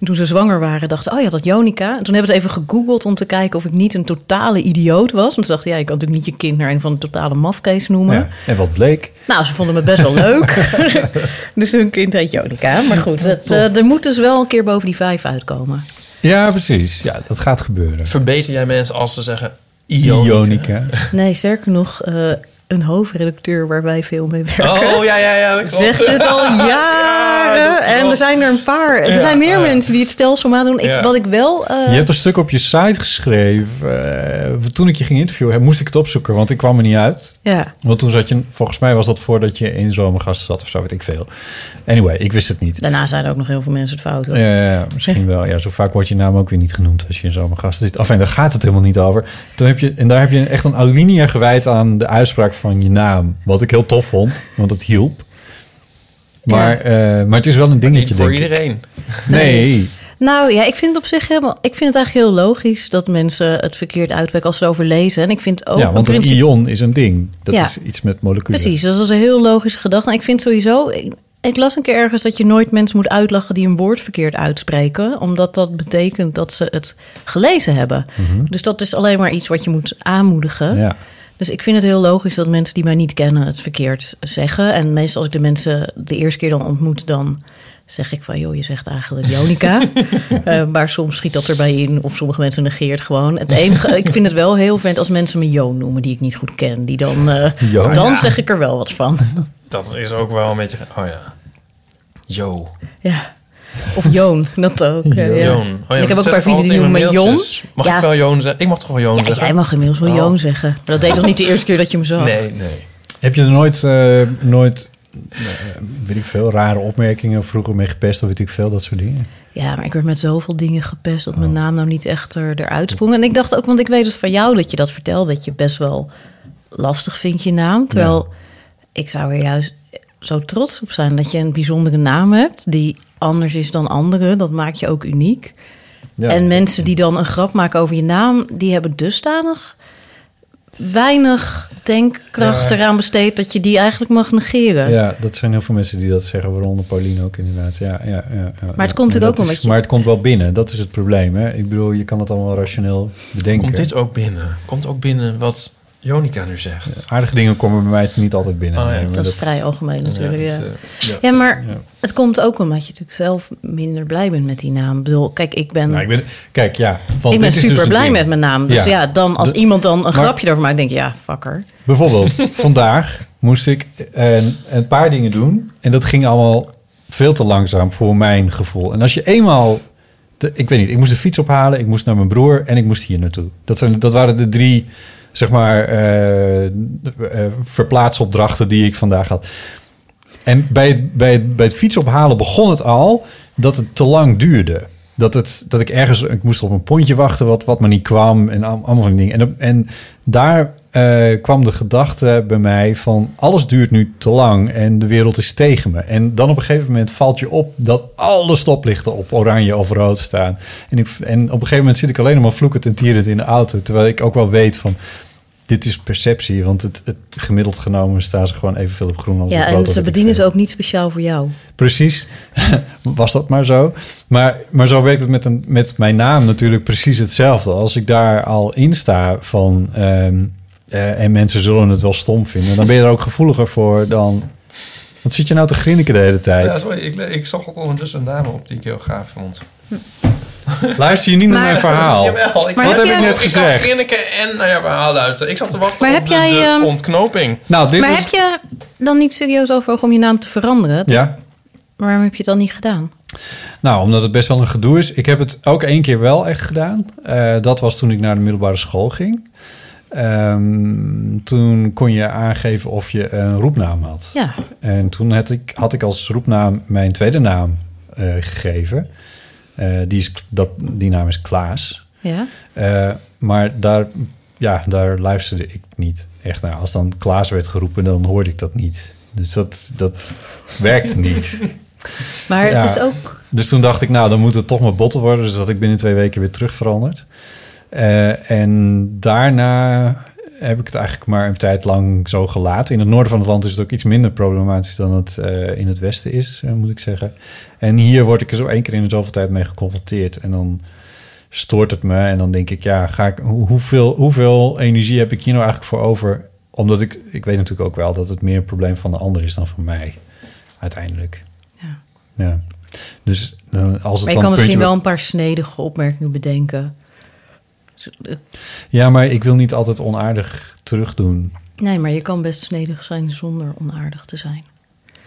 En toen ze zwanger waren, dachten oh ja, dat Jonica. En toen hebben ze even gegoogeld om te kijken of ik niet een totale idioot was. Want ze dachten, ja, je kan natuurlijk niet je kind naar een van de totale mafkees noemen. Ja. En wat bleek? Nou, ze vonden me best wel leuk. dus hun kind heet Jonica. Maar goed, het, eh, er moet dus wel een keer boven die vijf uitkomen. Ja, precies. Ja, dat gaat gebeuren. Verbeter jij mensen als ze zeggen... Ionica? Ionica. Nee, sterker nog, eh, een hoofdredacteur waar wij veel mee werken. Oh, ja, ja, ja. Zegt het al jaren. en er zijn er een paar. Er Ja, zijn meer ja. mensen die het stelselmatig doen. Ik, Ja. Wat ik wel... eh, Je hebt een stuk op je site geschreven. eh, toen ik je ging interviewen, moest ik het opzoeken, want ik kwam er niet uit. Ja. Want toen zat je, volgens mij was dat voordat je in zomergasten zat of zo, weet ik veel. Anyway, ik wist het niet. Daarna zijn er ook nog heel veel mensen het fout. hoor. Ja, ja, ja, misschien wel. Ja, zo vaak wordt je naam ook weer niet genoemd als je in zomergasten zit. Enfin, daar gaat het helemaal niet over. Toen heb je, en daar heb je echt een alinea gewijd aan de uitspraak van je naam. Wat ik heel tof vond, want het hielp. Maar, eh, maar het is wel een dingetje, Niet voor denk ik. iedereen. Nee. Nou ja, ik vind het op zich helemaal... Ik vind het eigenlijk heel logisch dat mensen het verkeerd uitwerken als ze erover lezen. En ik vind ook... ja, want een principe- ion is een ding. Dat Ja. is iets met moleculen. Precies, dus dat is een heel logische gedachte. En ik vind sowieso... Ik, ik las een keer ergens dat je nooit mensen moet uitlachen die een woord verkeerd uitspreken. Omdat dat betekent dat ze het gelezen hebben. Mhm. Dus dat is alleen maar iets wat je moet aanmoedigen. Ja. Dus ik vind het heel logisch dat mensen die mij niet kennen het verkeerd zeggen. En meestal als ik de mensen de eerste keer dan ontmoet, dan zeg ik van... joh, je zegt eigenlijk Jonica. Eh, maar soms schiet dat erbij in of sommige mensen negeert gewoon. Het enige, ik vind het wel heel fijn als mensen me Jo noemen die ik niet goed ken. Die dan, eh, Jo? dan Ja. zeg ik er wel wat van. Dat is ook wel een beetje... Oh ja. Yo. Ja. Of Joon, dat ook. eh, ja. Joon. Oh ja, ik heb ook een paar vrienden die noemen me Jon. Mag Ja. ik wel Joon zeggen? Ik mag toch wel Joon Ja, zeggen? jij mag inmiddels wel Oh. Joon zeggen. Maar dat deed toch niet de eerste keer dat je me zag? Nee, nee. Heb je er nooit, eh, nooit eh, weet ik veel, rare opmerkingen vroeger mee gepest of weet ik veel, dat soort dingen? Ja, maar ik werd met zoveel dingen gepest dat Oh. mijn naam nou niet echt er, eruit sprong. En ik dacht ook, want ik weet dus van jou dat je dat vertelt, dat je best wel lastig vindt je naam. Terwijl ik zou er juist zo trots op zijn dat je een bijzondere naam hebt die anders is dan anderen. Dat maakt je ook uniek. Ja, en mensen die dan een grap maken over je naam, die hebben dusdanig weinig denkkracht Ja. eraan besteed dat je die eigenlijk mag negeren. Ja, dat zijn heel veel mensen die dat zeggen, waaronder Pauline ook inderdaad. Ja, ja, ja, ja, Maar het ja. komt natuurlijk ook wel met je- Maar het komt wel binnen, dat is het probleem. Hè? Ik bedoel, je kan het allemaal rationeel bedenken. Komt dit ook binnen? Komt ook binnen wat Jonica nu zegt? Aardige dingen komen bij mij niet altijd binnen. Oh, ja. Nee, Dat is vrij algemeen natuurlijk. Ja, Ja, het, eh, ja. ja. maar Ja. het komt ook omdat je natuurlijk zelf minder blij bent met die naam. Ik bedoel, kijk, ik ben, Nou, ik ben, kijk, ja. Want ik ben dit is dus super blij ding. met mijn naam. Dus ja, dan als De- iemand dan een maar- grapje erover maakt, denk je, ja, fucker. Bijvoorbeeld, vandaag moest ik een, een paar dingen doen. En dat ging allemaal veel te langzaam voor mijn gevoel. En als je eenmaal... De, ik weet niet, ik moest de fiets ophalen, ik moest naar mijn broer en ik moest hier naartoe. Dat, zijn, dat waren de drie, zeg maar, eh, eh, verplaatsopdrachten die ik vandaag had. En bij het, bij, het, bij het fietsophalen begon het al dat het te lang duurde. Dat, het, dat ik ergens, ik moest op een pontje wachten wat, wat maar niet kwam en al- allemaal van die dingen. En, en daar eh, kwam de gedachte bij mij van alles duurt nu te lang en de wereld is tegen me. En dan op een gegeven moment valt je op dat alle stoplichten op oranje of rood staan. En, ik, en op een gegeven moment zit ik alleen maar vloekend en tierend in de auto. Terwijl ik ook wel weet van, dit is perceptie. Want het, het gemiddeld genomen staan ze gewoon evenveel op groen als op Ja, rood. en of ze bedienen ze ook niet speciaal voor jou. Precies, was dat maar zo. Maar, maar zo werkt het met, een, met mijn naam natuurlijk precies hetzelfde. Als ik daar al in sta van... ehm, eh, en mensen zullen het wel stom vinden... dan ben je er ook gevoeliger voor dan... Wat zit je nou te grinniken de hele tijd? Ja, sorry, ik, ik zag het ondertussen een dame op die ik heel gaaf vond. Luister je niet naar mijn verhaal? Jawel, ik, Maar Wat heb ik net ik gezegd? grinniken en naar jouw verhaal luisteren. Ik zat te wachten Maar op heb de, jij, de ehm, ontknoping. Nou, dit maar was... heb je dan niet serieus overwogen om je naam te veranderen? Ja, Waarom heb je het dan niet gedaan? nou, omdat het best wel een gedoe is. Ik heb het ook één keer wel echt gedaan. Eh, dat was toen ik naar de middelbare school ging. Ehm, toen kon je aangeven of je een roepnaam had. Ja, En toen had ik, had ik als roepnaam mijn tweede naam eh, gegeven. Eh, die, is, dat, die naam is Klaas. ja. Eh, maar daar, ja, daar luisterde ik niet echt naar. Als dan Klaas werd geroepen, dan hoorde ik dat niet. Dus dat, dat werkte niet. Maar Ja. het is ook... Dus toen dacht ik, nou, dan moet het toch maar botten worden. Dus dat ik binnen twee weken weer terug veranderd. Eh, en daarna heb ik het eigenlijk maar een tijd lang zo gelaten. In het noorden van het land is het ook iets minder problematisch dan het eh, in het westen is, eh, moet ik zeggen. En hier word ik er zo één keer in de zoveel tijd mee geconfronteerd. En dan stoort het me. En dan denk ik, ja, ga ik, hoe- hoeveel, hoeveel energie heb ik hier nou eigenlijk voor over? Omdat ik, ik weet natuurlijk ook wel dat het meer een probleem van de ander is dan van mij. Uiteindelijk. Ja. Ja. Dus dan, als het Maar je dan kan misschien wel een paar snedige opmerkingen bedenken. Eh, Ja, maar ik wil niet altijd onaardig terugdoen. Nee, maar je kan best snedig zijn zonder onaardig te zijn.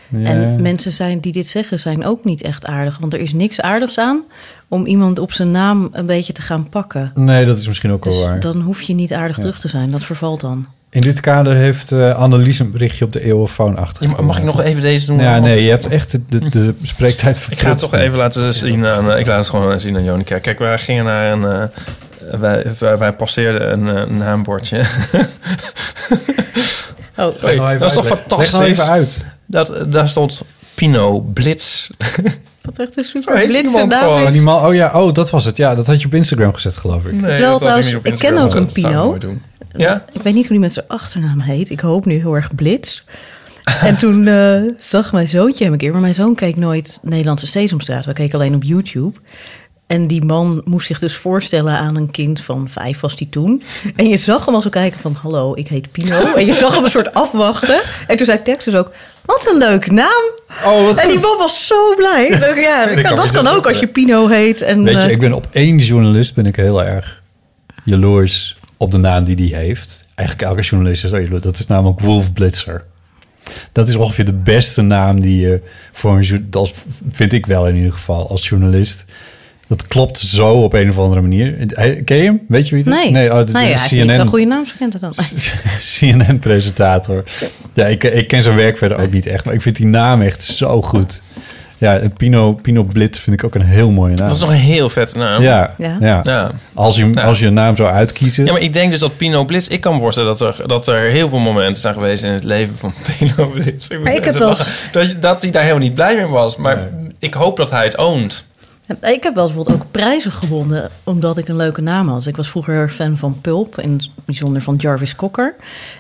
Ja. En mensen zijn, die dit zeggen zijn ook niet echt aardig. Want er is niks aardigs aan om iemand op zijn naam een beetje te gaan pakken. Nee, dat is misschien ook wel Dus waar. dan hoef je niet aardig Ja. terug te zijn. Dat vervalt dan. In dit kader heeft eh Annelies een berichtje op de eeuwenfoon achter. Ja, mag ik nog even deze doen? Ja, Want nee, je hebt echt de, de, de spreektijd Ik ga het toch even laten zien aan... eh, ik laat het gewoon zien aan Jonica. Kijk, wij gingen naar een... wij, wij, wij passeerden een, eh, naambordje. Oh, Sorry, nou dat is toch uitleggen. Leg nou fantastisch? even uit. Dat, daar stond Pino Blitz. Wat echt een super heet blitse iemand naam. Oh, man, oh ja, oh, dat was het. Ja, dat had je op Instagram gezet, geloof ik. Nee, wel dat ik trouwens- niet op ik ken ook een Pino. Ja? Ik weet niet hoe die met zijn achternaam heet. Ik hoop nu heel erg Blitz. En toen eh, zag mijn zoontje hem een keer. Maar mijn zoon keek nooit Nederlandse Sesamstraat. We keken alleen op YouTube. En die man moest zich dus voorstellen aan een kind van vijf was die toen. En je zag hem al zo kijken van... Hallo, ik heet Pino. En je zag hem een soort afwachten. En toen zei Texas ook... Wat een leuke naam. Oh, wat En die man was zo blij. Ja, Dat kan dat kan ook als je Pino heet. En, Weet je, eh, ik ben op één journalist ben ik heel erg jaloers op de naam die die heeft. Eigenlijk elke journalist is dat jaloers. Dat is namelijk Wolf Blitzer. Dat is ongeveer de beste naam die je voor een dat vind ik wel in ieder geval als journalist. Dat klopt zo op een of andere manier. Hij- Ken je hem? Weet je wie het is? Nee, nee oh, het is een CNN zo'n goede naam. Zo kent het dan. CNN-presentator. Ja, ik, ik ken zijn werk verder ook niet echt, maar ik vind die naam echt zo goed. Ja, Pino, Pino Blitz vind ik ook een heel mooie naam. Dat is toch een heel vette naam? Ja, Ja. ja. Ja. Als, je, als je een naam zou uitkiezen. Ja, maar ik denk dus dat Pino Blitz... Ik kan me voorstellen dat er, dat er heel veel momenten zijn geweest in het leven van Pino Blitz. Maar ik heb dat, wel dat hij daar helemaal niet blij mee was. Maar ik hoop dat hij het oont. Ik heb wel eens bijvoorbeeld ook prijzen gewonnen omdat ik een leuke naam had. Ik was vroeger fan van Pulp, in het bijzonder van Jarvis Cocker.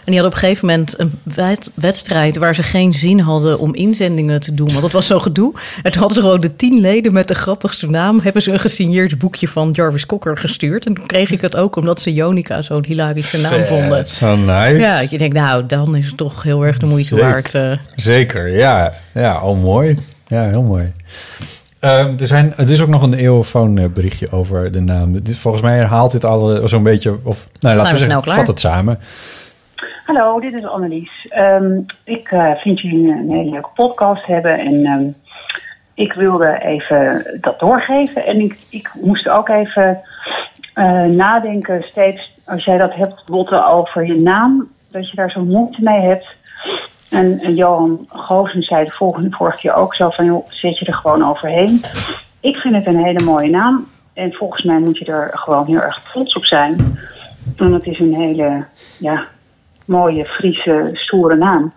En die had op een gegeven moment een wed- wedstrijd waar ze geen zin hadden om inzendingen te doen. Want dat was zo gedoe. En toen hadden ze gewoon de tien leden met de grappigste naam... hebben ze een gesigneerd boekje van Jarvis Cocker gestuurd. En toen kreeg ik het ook omdat ze Jonica zo'n hilarische naam Vet. vonden. Zo nice. Ja, dat je denkt, nou, dan is het toch heel erg de moeite Zeker. waard. eh. Zeker, ja. Ja, al mooi. Ja, heel mooi. Ehm, er, zijn, er is ook nog een eeuwenfoon eh, berichtje over de naam. Dit, volgens mij herhaalt dit al zo'n beetje... Of, nou, laten we we snel zeggen, klaar. vat het samen. Hallo, dit is Annelies. Ehm, ik eh, vind jullie een hele leuke podcast hebben en ehm, ik wilde even dat doorgeven. En ik, ik moest ook even eh, nadenken, steeds als jij dat hebt, Botte, over je naam, dat je daar zo'n moeite mee hebt. En, Johan Goossens zei de volgende, vorige keer ook zo van... joh, zet je er gewoon overheen. Ik vind het een hele mooie naam. En volgens mij moet je er gewoon heel erg trots op zijn. Want het is een hele ja, mooie, Friese, stoere naam.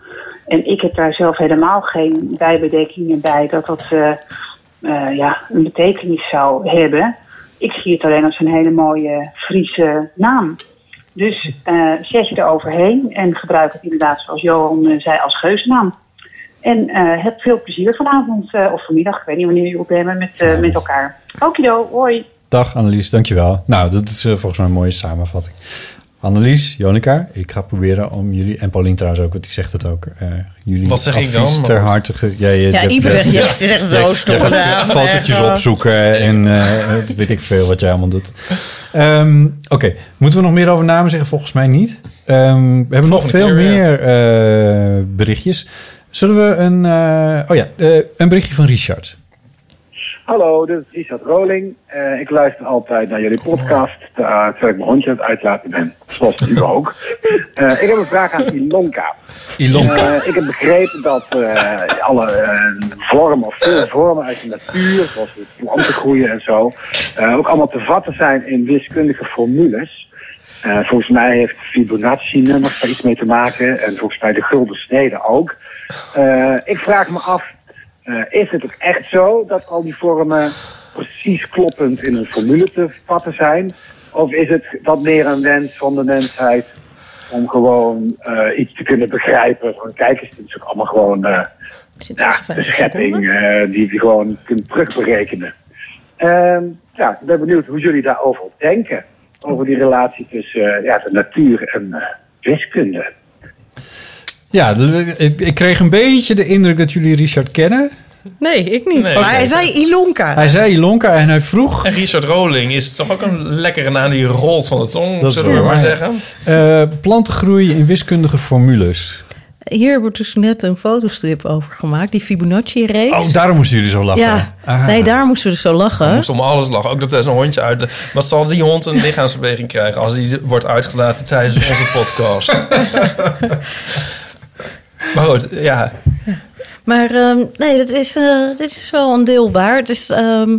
En ik heb daar zelf helemaal geen bijbedenkingen bij... dat dat eh, eh, ja, een betekenis zou hebben. Ik zie het alleen als een hele mooie Friese naam. Dus eh, zet je er overheen en gebruik het inderdaad, zoals Johan eh, zei, als geuzennaam. En eh, heb veel plezier vanavond of vanmiddag. Ik weet niet wanneer jullie opnemen met, met elkaar. Okido, hoi. Dag Annelies, dankjewel. Nou, dat is volgens mij een mooie samenvatting. Annelies, Jonica, ik ga proberen om jullie... En Paulien trouwens ook, want die zegt het ook. eh, jullie Wat zeg ik advies dan? ter harte... ge- Ja, je, Ja, je- zegt, zo stom gedaan, Fotootjes opzoeken en eh, weet ik veel wat jij allemaal doet. Ehm, Oké, moeten we nog meer over namen zeggen? Volgens mij niet. Ehm, we hebben nog veel keer meer eh, berichtjes. Zullen we een... eh, oh ja, eh, een berichtje van Richard. Hallo, dit is Richard Roling. Eh, ik luister altijd naar jullie podcast eh, terwijl ik mijn hondje aan het uitlaten ben. Zoals u ook. Eh, ik heb een vraag aan Ilonka. Ilonka. Ik heb begrepen dat alle vormen of veel vormen uit de natuur, zoals de planten groeien en zo, ook allemaal te vatten zijn in wiskundige formules. Volgens mij heeft Fibonacci-nummers daar iets mee te maken en volgens mij de gulden snede ook. Ik vraag me af, is het ook echt zo dat al die vormen precies kloppend in een formule te vatten zijn? Of is het wat meer een wens van de mensheid om gewoon eh, iets te kunnen begrijpen? Van kijk eens, dit is ook allemaal gewoon eh, ja, de schepping eh, die je gewoon kunt terugberekenen. Ehm, ja, ik ben benieuwd hoe jullie daarover denken. Over die relatie tussen eh, ja, de natuur en eh, wiskunde. Ja, ik, ik kreeg een beetje de indruk dat jullie Richard kennen. Nee, ik niet. Nee. maar hij zei Ilonka. Hij zei Ilonka en hij vroeg... En Richard Roling is toch ook een lekkere naam die rolt van de tong, Dat is zullen we waar. maar zeggen. Eh, planten groeien in wiskundige formules. Hier wordt dus net een fotostrip over gemaakt, die Fibonacci-reeks. Oh, daarom moesten jullie zo lachen. Ja, Ah. nee, daar moesten we dus zo lachen. We moesten om alles lachen. Ook dat er zo'n hondje uit... de- Wat zal die hond een lichaamsbeweging krijgen... als die wordt uitgelaten tijdens onze podcast? maar goed, ja. Maar ehm, nee, dat is, eh, dit is wel een deel waar. Het is, ehm,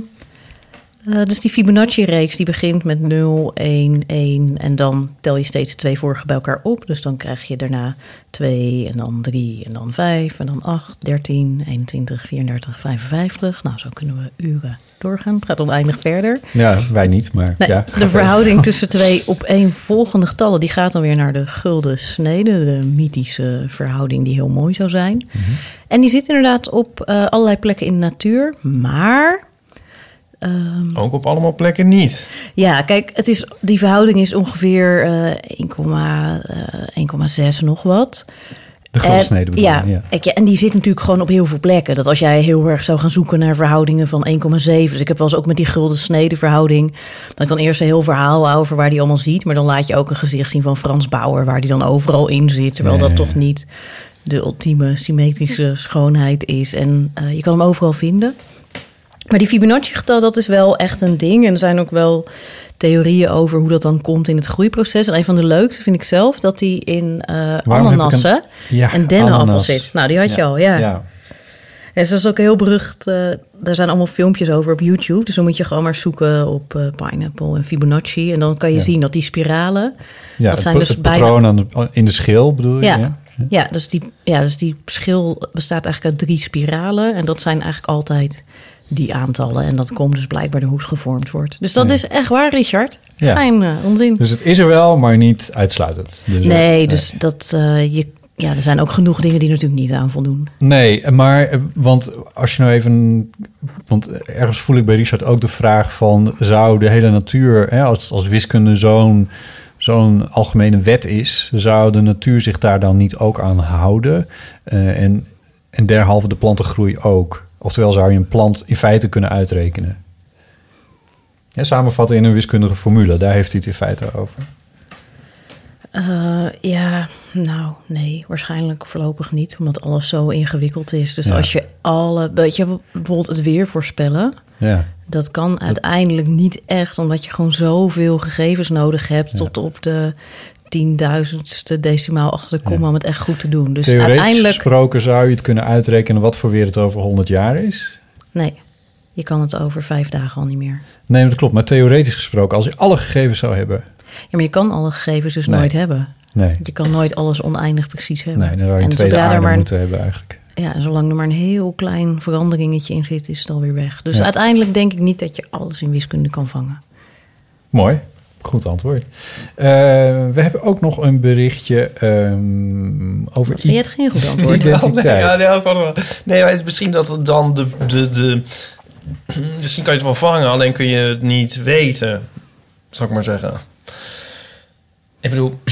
eh, dus die Fibonacci-reeks die begint met 0, 1, 1... en dan tel je steeds de twee vorige bij elkaar op. Dus dan krijg je daarna 2 en dan 3 en dan 5 en dan 8, 13, 21, 34, 55. Nou, zo kunnen we uren doorgaan. Het gaat oneindig verder. Ja, wij niet, maar Nee, ja. de verhouding tussen twee opeenvolgende getallen... die gaat dan weer naar de gulden snede. De mythische verhouding die heel mooi zou zijn. En die zit inderdaad op eh, allerlei plekken in de natuur. Maar... ehm, Ook op allemaal plekken niet. ja, kijk, het is, die verhouding is ongeveer eh 1,6 nog wat. De guldsnede bedoel je, ja, ja. en die zit natuurlijk gewoon op heel veel plekken. Dat als jij heel erg zou gaan zoeken naar verhoudingen van 1,7. Dus ik heb wel eens ook met die gulden snede verhouding. Dat ik dan eerst een heel verhaal hou over waar die allemaal ziet. Maar dan laat je ook een gezicht zien van Frans Bauer, waar die dan overal in zit. Terwijl Ja, dat toch niet de ultieme symmetrische schoonheid is. En eh, je kan hem overal vinden. Maar die Fibonacci-getal, dat is wel echt een ding. En er zijn ook wel theorieën over hoe dat dan komt in het groeiproces. En een van de leukste vind ik zelf dat die in een- ananassen Ja, en dennenappel zit. Nou, die had je Ja, al, ja. ja. En ze is ook heel berucht. eh daar zijn allemaal filmpjes over op YouTube. Dus dan moet je gewoon maar zoeken op eh, pineapple en Fibonacci. En dan kan je zien dat die spiralen... Ja, dat zijn dus het patroon in de schil bedoel je? Ja. ja. dus die, ja, dus die schil bestaat eigenlijk uit drie spiralen. En dat zijn eigenlijk altijd die aantallen. En dat komt dus blijkbaar door hoe het gevormd wordt. Dus dat Ja. is echt waar, Richard. Ja. Geen eh, onzin. Dus het is er wel, maar niet uitsluitend. Dus, nee, dus dat eh, je... Ja, er zijn ook genoeg dingen die natuurlijk niet aan voldoen. Nee, maar eh, want als je nou even. Want ergens voel ik bij Richard ook de vraag van: zou de hele natuur, hè, als, als wiskunde zo'n zo'n algemene wet is, zou de natuur zich daar dan niet ook aan houden? Eh, en, en derhalve de plantengroei ook. Oftewel zou je een plant in feite kunnen uitrekenen. Ja, samenvatten in een wiskundige formule, daar heeft hij het in feite over. Eh, ja, nou, nee, waarschijnlijk voorlopig niet, omdat alles zo ingewikkeld is. Dus Ja. als je alle, weet je, bijvoorbeeld het weer voorspellen, Ja. dat kan uiteindelijk niet echt, omdat je gewoon zoveel gegevens nodig hebt tot op de tienduizendste decimaal achter de komma om het echt goed te doen. Dus Theoretisch uiteindelijk... gesproken zou je het kunnen uitrekenen wat voor weer het over 100 jaar is. Nee, je kan het over vijf dagen al niet meer. Nee, dat klopt. Maar theoretisch gesproken, als je alle gegevens zou hebben. Ja, maar je kan alle gegevens dus Nee. nooit hebben. Nee. Je kan nooit alles oneindig precies hebben. Nee, dan zou je En tweede aarde maar een- moeten hebben eigenlijk. Ja, en zolang er maar een heel klein veranderingetje in zit, is het alweer weg. Dus Ja. uiteindelijk denk ik niet dat je alles in wiskunde kan vangen. Mooi. Goed antwoord. Eh, we hebben ook nog een berichtje ehm, over Vind je het geen goed antwoord? identiteit. Ja, nee, ook wel. nee, maar het is misschien dat het dan de, de, de... Misschien kan je het wel vangen, alleen kun je het niet weten. Zal ik maar zeggen. Ik bedoel...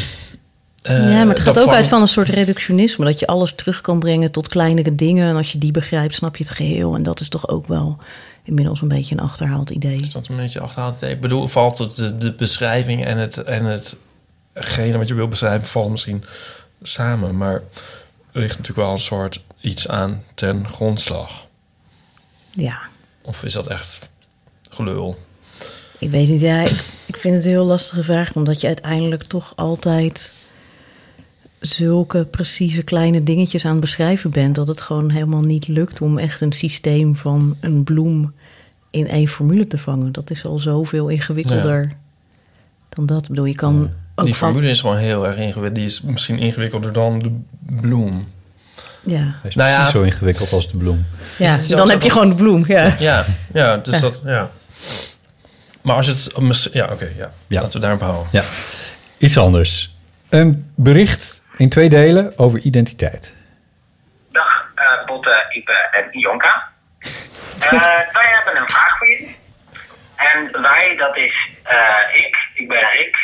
eh, ja, maar het gaat ook vang- uit van een soort reductionisme. Dat je alles terug kan brengen tot kleinere dingen. En als je die begrijpt, snap je het geheel. En dat is toch ook wel inmiddels een beetje een achterhaald idee. Is dat een beetje achterhaald? Ik bedoel, valt het de, de beschrijving en het, en hetgene wat je wil beschrijven vallen misschien samen. Maar er ligt natuurlijk wel een soort iets aan ten grondslag. Ja, Of is dat echt gelul? ik weet niet. Ja, ik, ik vind het een heel lastige vraag. Omdat je uiteindelijk toch altijd zulke precieze kleine dingetjes aan het beschrijven bent. Dat het gewoon helemaal niet lukt om echt een systeem van een bloem in één formule te vangen. Dat is al zoveel ingewikkelder dan dat. Ik bedoel, je kan ook Die van- formule is gewoon heel erg ingewikkeld. Die is misschien ingewikkelder dan de bloem. Ja. Hij is Nou ja. precies zo ingewikkeld als de bloem. Ja, dan heb je gewoon de bloem. Ja. Ja, ja dus Ja. dat... Ja. Maar als het... Ja, oké, ja. Ja. Laten we daarop houden. Ja. Iets anders. Een bericht in twee delen over identiteit. Dag, eh Botte, Ipe en Ionka. Eh, wij hebben een vraag voor jullie. En wij, dat is eh, ik. Ik ben Rick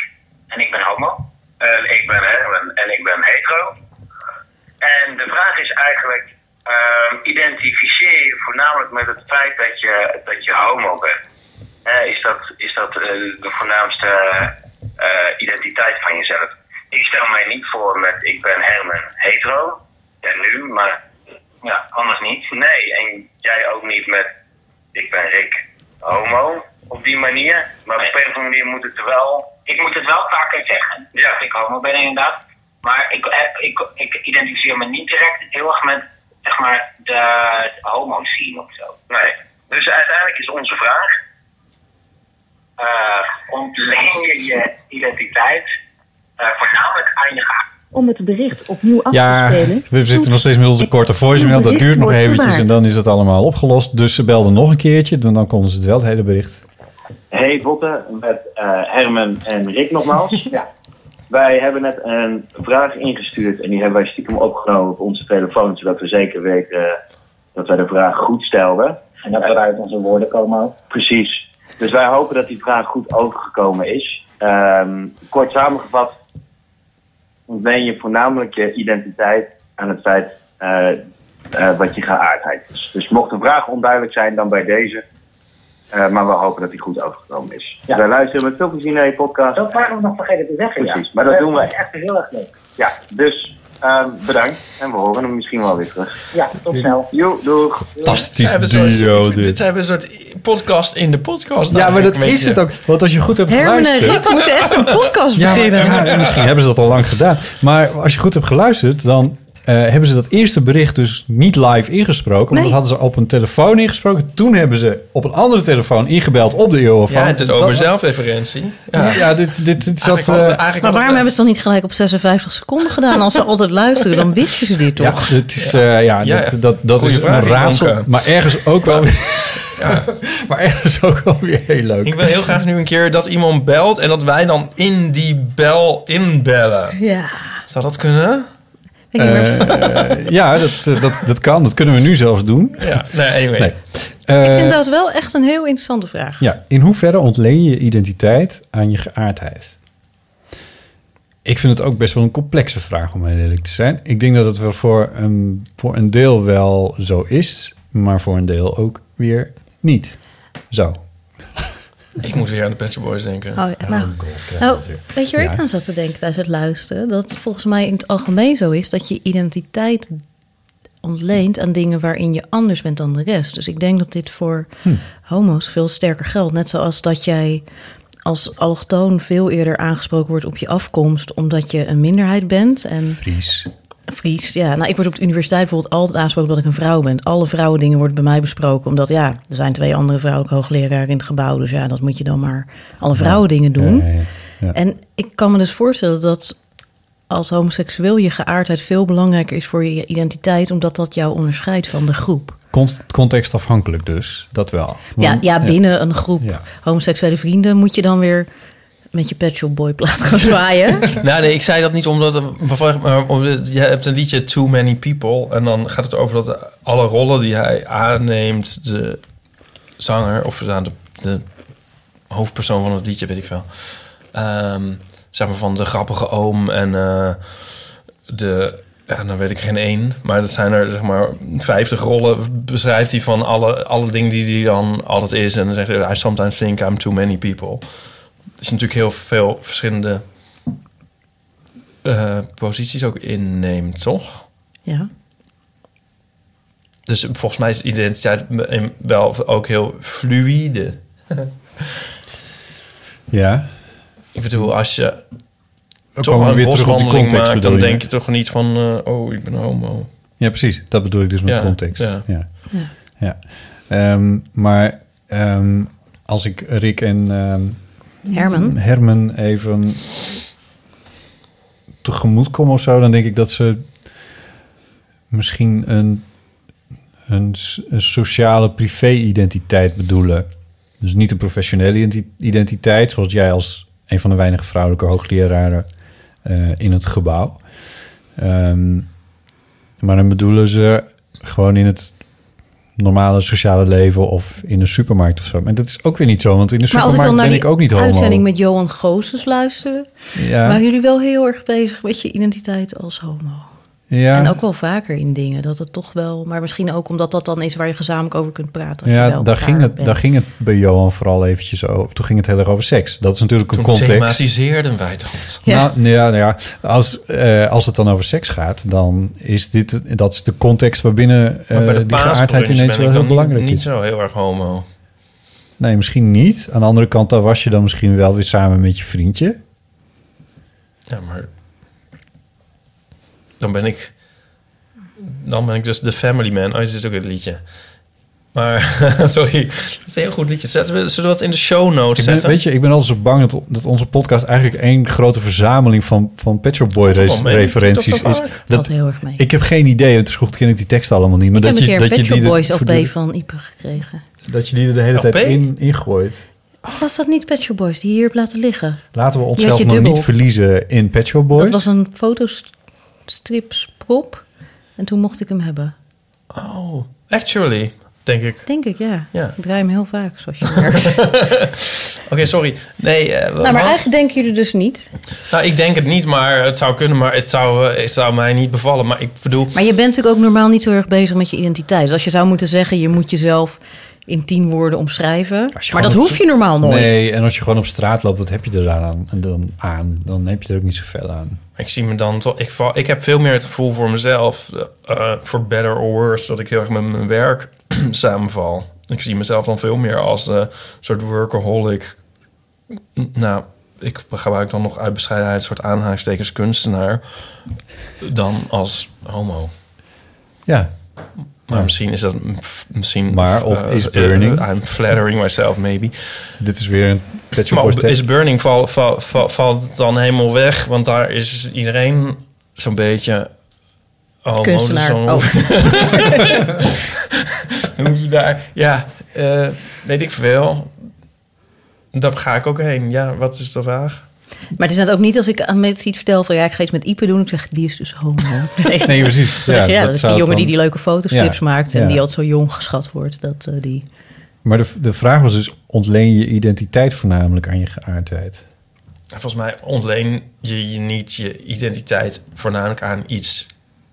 en ik ben homo. En ik ben Herman en ik ben hetero. En de vraag is eigenlijk, ehm, identificeer je voornamelijk met het feit dat je, dat je homo bent? Eh, is dat, is dat de voornaamste identiteit van jezelf? Ik stel mij niet voor met ik ben Herman hetero. Ja, nu, maar ja, anders niet. Nee, en jij ook niet met ik ben Rick homo op die manier. Maar op een of andere manier moet het wel... Ik moet het wel vaker zeggen, ja. dat ik homo ben inderdaad. Maar ik, heb, ik, ik identificeer me niet direct heel erg met zeg maar, de homo-scene of zo. Nee. Dus uiteindelijk is onze vraag... ontleen je je identiteit eh, voornamelijk aan je? Om het bericht opnieuw af Ja, te spelen. we zitten nog steeds met onze korte voicemail. Dat duurt nog eventjes en dan is het allemaal opgelost. Dus ze belden nog een keertje. Dan, dan konden ze het wel, het hele bericht. Hey Botte, met eh, Herman en Rick nogmaals. ja. Wij hebben net een vraag ingestuurd en die hebben wij stiekem opgenomen op onze telefoon, zodat we zeker weten dat wij de vraag goed stelden. En dat we uit onze woorden komen ook. Precies. Dus wij hopen dat die vraag goed overgekomen is. Ehm, kort samengevat, ontleen je voornamelijk je identiteit aan het feit eh, eh, wat je geaardheid is. Dus mocht de vraag onduidelijk zijn, dan bij deze. Eh, maar we hopen dat die goed overgekomen is. Wij luisteren met veel plezier naar je podcast. Dat waren we nog vergeten te zeggen, Precies, ja. maar dat doen we. echt heel erg leuk. Ja, dus ehm, bedankt. En we horen hem misschien wel weer terug. Ja, tot snel. Jo, doeg. Fantastisch Ze hebben een soort- duo, Dit dit. hebben een soort podcast in de podcast. Ja, maar dat is het ook. Want als je goed hebt Herman en geluisterd... Rick moeten echt een podcast Ja, maar- beginnen. ja, en misschien hebben ze dat al lang gedaan. Maar als je goed hebt geluisterd, dan hebben ze dat eerste bericht dus niet live ingesproken. Maar Nee. dat hadden ze op een telefoon ingesproken. Toen hebben ze op een andere telefoon ingebeld op de eeuwenfoon. Ja, het is over Dat- zelfreferentie. Ja, ja dit, dit, dit zat... Eigenlijk eh, eigenlijk Maar waarom hebben ze dan niet gelijk op 56 seconden gedaan? Als ze altijd luisteren, dan wisten ze dit ja, toch? het is, eh, ja, Ja, dat, ja. dat, dat is vraag, een raadsel. Maar ergens ook wel weer... maar ergens ook wel weer heel leuk. Ik wil heel graag nu een keer dat iemand belt en dat wij dan in die bel inbellen. Ja. Zou dat kunnen? Eh, ja, dat, eh, dat, dat kan. Dat kunnen we nu zelfs doen. Ja, nee, anyway. Nee. ik Eh, vind dat wel echt een heel interessante vraag. Ja, in hoeverre ontleen je je identiteit aan je geaardheid? Ik vind het ook best wel een complexe vraag om heel eerlijk te zijn. Ik denk dat het wel voor een, voor een deel wel zo is, maar voor een deel ook weer niet zo. Ik moet weer aan de Pet Shop Boys denken. Oh, ja, nou, nou, weet je waar ik aan zat te denken tijdens het luisteren? Dat het volgens mij in het algemeen zo is dat je identiteit ontleent aan dingen waarin je anders bent dan de rest. Dus ik denk dat dit voor Hm. homo's veel sterker geldt. Net zoals dat jij als allochtoon veel eerder aangesproken wordt op je afkomst... omdat je een minderheid bent. En Fries. Fries, ja. Nou, ik word op de universiteit bijvoorbeeld altijd aangesproken dat ik een vrouw ben. Alle vrouwendingen worden bij mij besproken. Omdat ja, er zijn twee andere vrouwelijke hoogleraren in het gebouw. Dus ja, dat moet je dan maar alle vrouwendingen doen. Ja, ja, ja. En ik kan me dus voorstellen dat als homoseksueel je geaardheid veel belangrijker is voor je identiteit, omdat dat jou onderscheidt van de groep. Con- contextafhankelijk dus, dat wel. Ja, Want- ja, binnen een groep Ja. homoseksuele vrienden moet je dan weer met je Pet Boy plaat gaan zwaaien. Nou, nee, ik zei dat niet omdat... Je hebt een liedje Too Many People... en dan gaat het over dat alle rollen die hij aanneemt... de zanger of de, de hoofdpersoon van het liedje, weet ik veel... ehm, zeg maar van de grappige oom en eh, de... Ja, dan weet ik geen één. Maar dat zijn er zeg maar 50 rollen. Beschrijft hij van alle, alle dingen die hij dan altijd is. En dan zegt hij... I sometimes think I'm too many people. Dus natuurlijk heel veel verschillende eh, posities ook inneemt, toch? Ja. Dus volgens mij is identiteit wel ook heel fluïde. Ja. Ik bedoel, als je toch een weer boswandeling context, maakt... dan je? denk je toch niet van... eh, oh, ik ben homo. Ja, precies. Dat bedoel ik dus met Ja, context. ja. Ja. Ja. Ja. Ehm, maar ehm, als ik Rick en ehm, Herman? Herman even tegemoet kom of zo, dan denk ik dat ze misschien een, een, sociale privé-identiteit bedoelen. Dus niet een professionele identi- identiteit, zoals jij als een van de weinige vrouwelijke hoogleraren eh, in het gebouw. Ehm, maar dan bedoelen ze gewoon in het normale sociale leven of in een supermarkt of zo. Maar dat is ook weer niet zo, want in de Maar als ik supermarkt dan ben ik ook niet homo. uitzending met Johan Goossens luisterde... Ja. waren jullie wel heel erg bezig met je identiteit als homo. Ja. En ook wel vaker in dingen, dat het toch wel... Maar misschien ook omdat dat dan is waar je gezamenlijk over kunt praten. als je Ja, daar ging, het, bent. daar ging het bij Johan vooral eventjes over. Toen ging het heel erg over seks. Dat is natuurlijk een context. thematiseerden wij dat. Ja. Nou, ja, nou ja, als, eh, als het dan over seks gaat, dan is dit dat is de context waarbinnen eh Maar bij de die geaardheid ineens wel heel belangrijk niet, niet is. zo heel erg homo. Nee, misschien niet. Aan de andere kant, dan was je dan misschien wel weer samen met je vriendje. Ja, maar... Dan ben ik... Dan ben ik dus de family man. Oh, dit is ook een liedje. Maar, sorry. Dat is een heel goed liedje. Zetten we, zullen we dat in de show notes Ik ben, zetten? weet je, ik ben altijd zo bang dat, dat onze podcast eigenlijk één grote verzameling van, van Pet Shop Boy referenties is. Valt heel erg mee. Ik heb geen idee, het is goed, ken ik die teksten allemaal niet. Maar ik dat heb een je, keer dat een je Pet die Shop er Boys LP van Ipe gekregen. Dat je die er de hele LP? tijd in, ingooit. Of was dat niet Pet Shop Boys die hier hebt laten liggen? Laten we onszelf nog dubbel. niet verliezen in Pet Shop Boys. Dat was een fotostripsprop. En toen mocht ik hem hebben. Oh, actually, denk ik. Denk ik, ja. Ja. Ik draai hem heel vaak, zoals je merkt. Oké, sorry. Nee, eh, nou, maar eigenlijk denken jullie dus niet. Nou, ik denk het niet, maar het zou kunnen. Maar het zou, eh, het zou mij niet bevallen. Maar ik bedoel... Maar je bent natuurlijk ook normaal niet zo erg bezig met je identiteit. Dus als je zou moeten zeggen, je moet jezelf in tien woorden omschrijven. Maar dat op- hoef je normaal nooit. Nee, en als je gewoon op straat loopt, wat heb je er dan aan? En dan, aan? dan heb je er ook niet zoveel aan. Ik zie me dan toch. Ik, val, ik heb veel meer het gevoel voor mezelf, eh, for better or worse, dat ik heel erg met mijn werk samenval. Ik zie mezelf dan veel meer als een soort workaholic. Nou, ik gebruik dan nog uit bescheidenheid een soort aanhalingstekens kunstenaar dan als homo. Ja. Maar Ja. misschien is dat misschien. Maar op eh, Is eh, Burning? I'm flattering myself, maybe. Dit is weer een Pet Shop Maar Boys op. Is Burning val, val, val- valt het dan helemaal weg, want daar is iedereen zo'n beetje. Oh, Kunstenaar. Dan Oh. Dan hoef je daar, ja, eh, weet ik veel. Daar ga ik ook heen. Ja, wat is de vraag? Maar het is net ook niet als ik aan mensen iets vertel van... ja, ik ga iets met Ipe doen. Ik zeg, die is dus homo. Nee, Nee, precies. Zeg Ja, dat dat is die jongen die dan- die leuke fotostrips Ja, maakt... en ja. die altijd zo jong geschat wordt. Dat, eh, die... Maar de, de vraag was dus, ontleen je identiteit voornamelijk aan je geaardheid? Volgens mij ontleen je, je niet je identiteit voornamelijk aan iets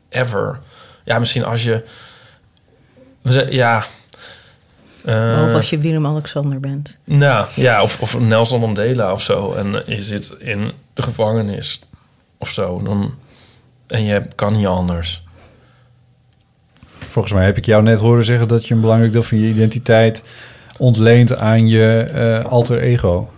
ever. Ja, misschien als je... Ja... eh, Of als je Willem-Alexander bent. Nou, ja, of, of Nelson Mandela of zo. En je zit in de gevangenis of zo. Dan, en je kan niet anders. Volgens mij heb ik jou net horen zeggen dat je een belangrijk deel van je identiteit ontleent aan je eh, alter ego.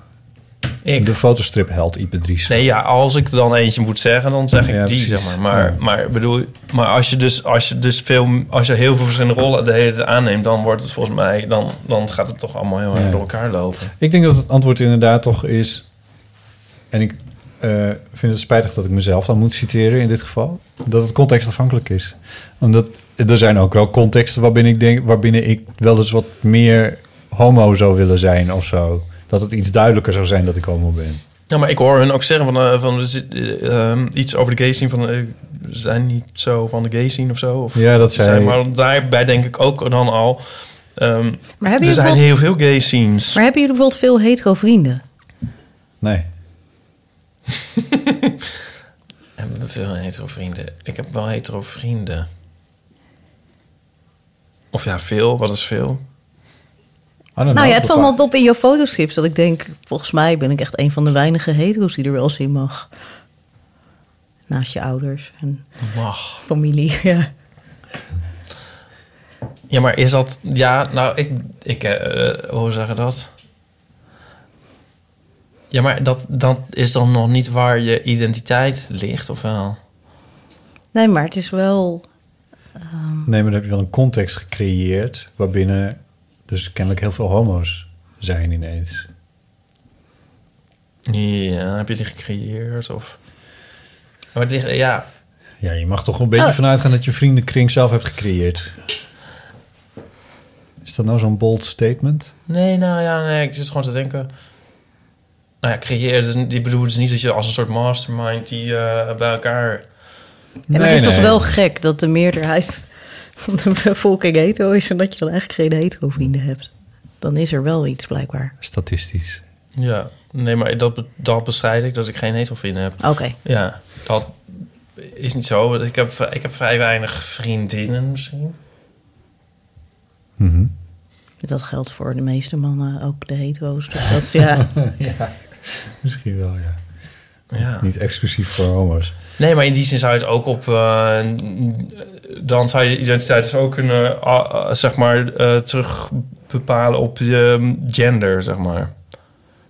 Ik. De fotostrip held Ipe Dries. Nee, ja, als ik er dan eentje moet zeggen, dan zeg ik Ja, die, precies. zeg maar. Maar, Ja. maar, bedoel, maar als je dus, als je dus veel, als je heel veel verschillende rollen de hele tijd aanneemt, dan wordt het volgens mij, dan, dan gaat het toch allemaal heel erg Ja. door elkaar lopen. Ik denk dat het antwoord inderdaad toch is... en ik eh, vind het spijtig dat ik mezelf dan moet citeren in dit geval... dat het contextafhankelijk is. Omdat er zijn ook wel contexten waarbinnen ik denk... waarbinnen ik wel eens wat meer homo zou willen zijn of zo. Dat het iets duidelijker zou zijn dat ik homo ben. Ja, maar ik hoor hun ook zeggen van, eh, van er zit, eh, ehm, iets over de gay scene van, eh, we zijn niet zo van de gay scene of zo. Of, Ja, dat ze zei- Maar daarbij denk ik ook dan al, ehm, Maar hebben er jullie zijn heel veel gay scenes. Maar hebben jullie bijvoorbeeld veel hetero vrienden? Nee. Hebben we veel hetero vrienden? Ik heb wel hetero vrienden. Of ja, veel. Wat is veel? Nou ja, het valt me altijd op in jouw fotostrips dat ik denk, volgens mij ben ik echt een van de weinige hetero's die er wel zien mag. Naast je ouders en Mag. familie. Ja. Ja, maar is dat... Ja, nou, ik... ik eh, hoe zeggen dat? Ja, maar dat, dat is dan nog niet waar je identiteit ligt, of wel? Nee, maar het is wel. Nee, maar dan heb je wel een context gecreëerd... waarbinnen dus kennelijk heel veel homo's zijn ineens. Ja, heb je die gecreëerd, of... Maar die, ja, Ja, je mag toch een beetje Oh. vanuit gaan dat je vriendenkring zelf hebt gecreëerd. Is dat nou zo'n bold statement? Nee, nou ja, nee, ik zit gewoon te denken. Nou ja, creëren, dus, die bedoelt dus niet dat je als een soort mastermind die eh, bij elkaar. Ja, maar het is toch wel gek dat de meerderheid de bevolking hetero is en dat je dan eigenlijk geen hetero vrienden hebt. Dan is er wel iets blijkbaar. Statistisch. Ja, nee, maar dat, dat bestrijd ik dat ik geen hetero vrienden heb. Oké. Ja, dat is niet zo. Ik heb, ik heb vrij weinig vriendinnen misschien. Mhm. Dat geldt voor de meeste mannen, ook de hetero's. Dus dat is ja. ja, misschien wel, ja. Ja. Niet exclusief voor homo's. Nee, maar in die zin zou je het ook op... eh, dan zou je identiteit dus ook kunnen, ah, ah, zeg maar, eh, terug bepalen op je mm, gender, zeg maar.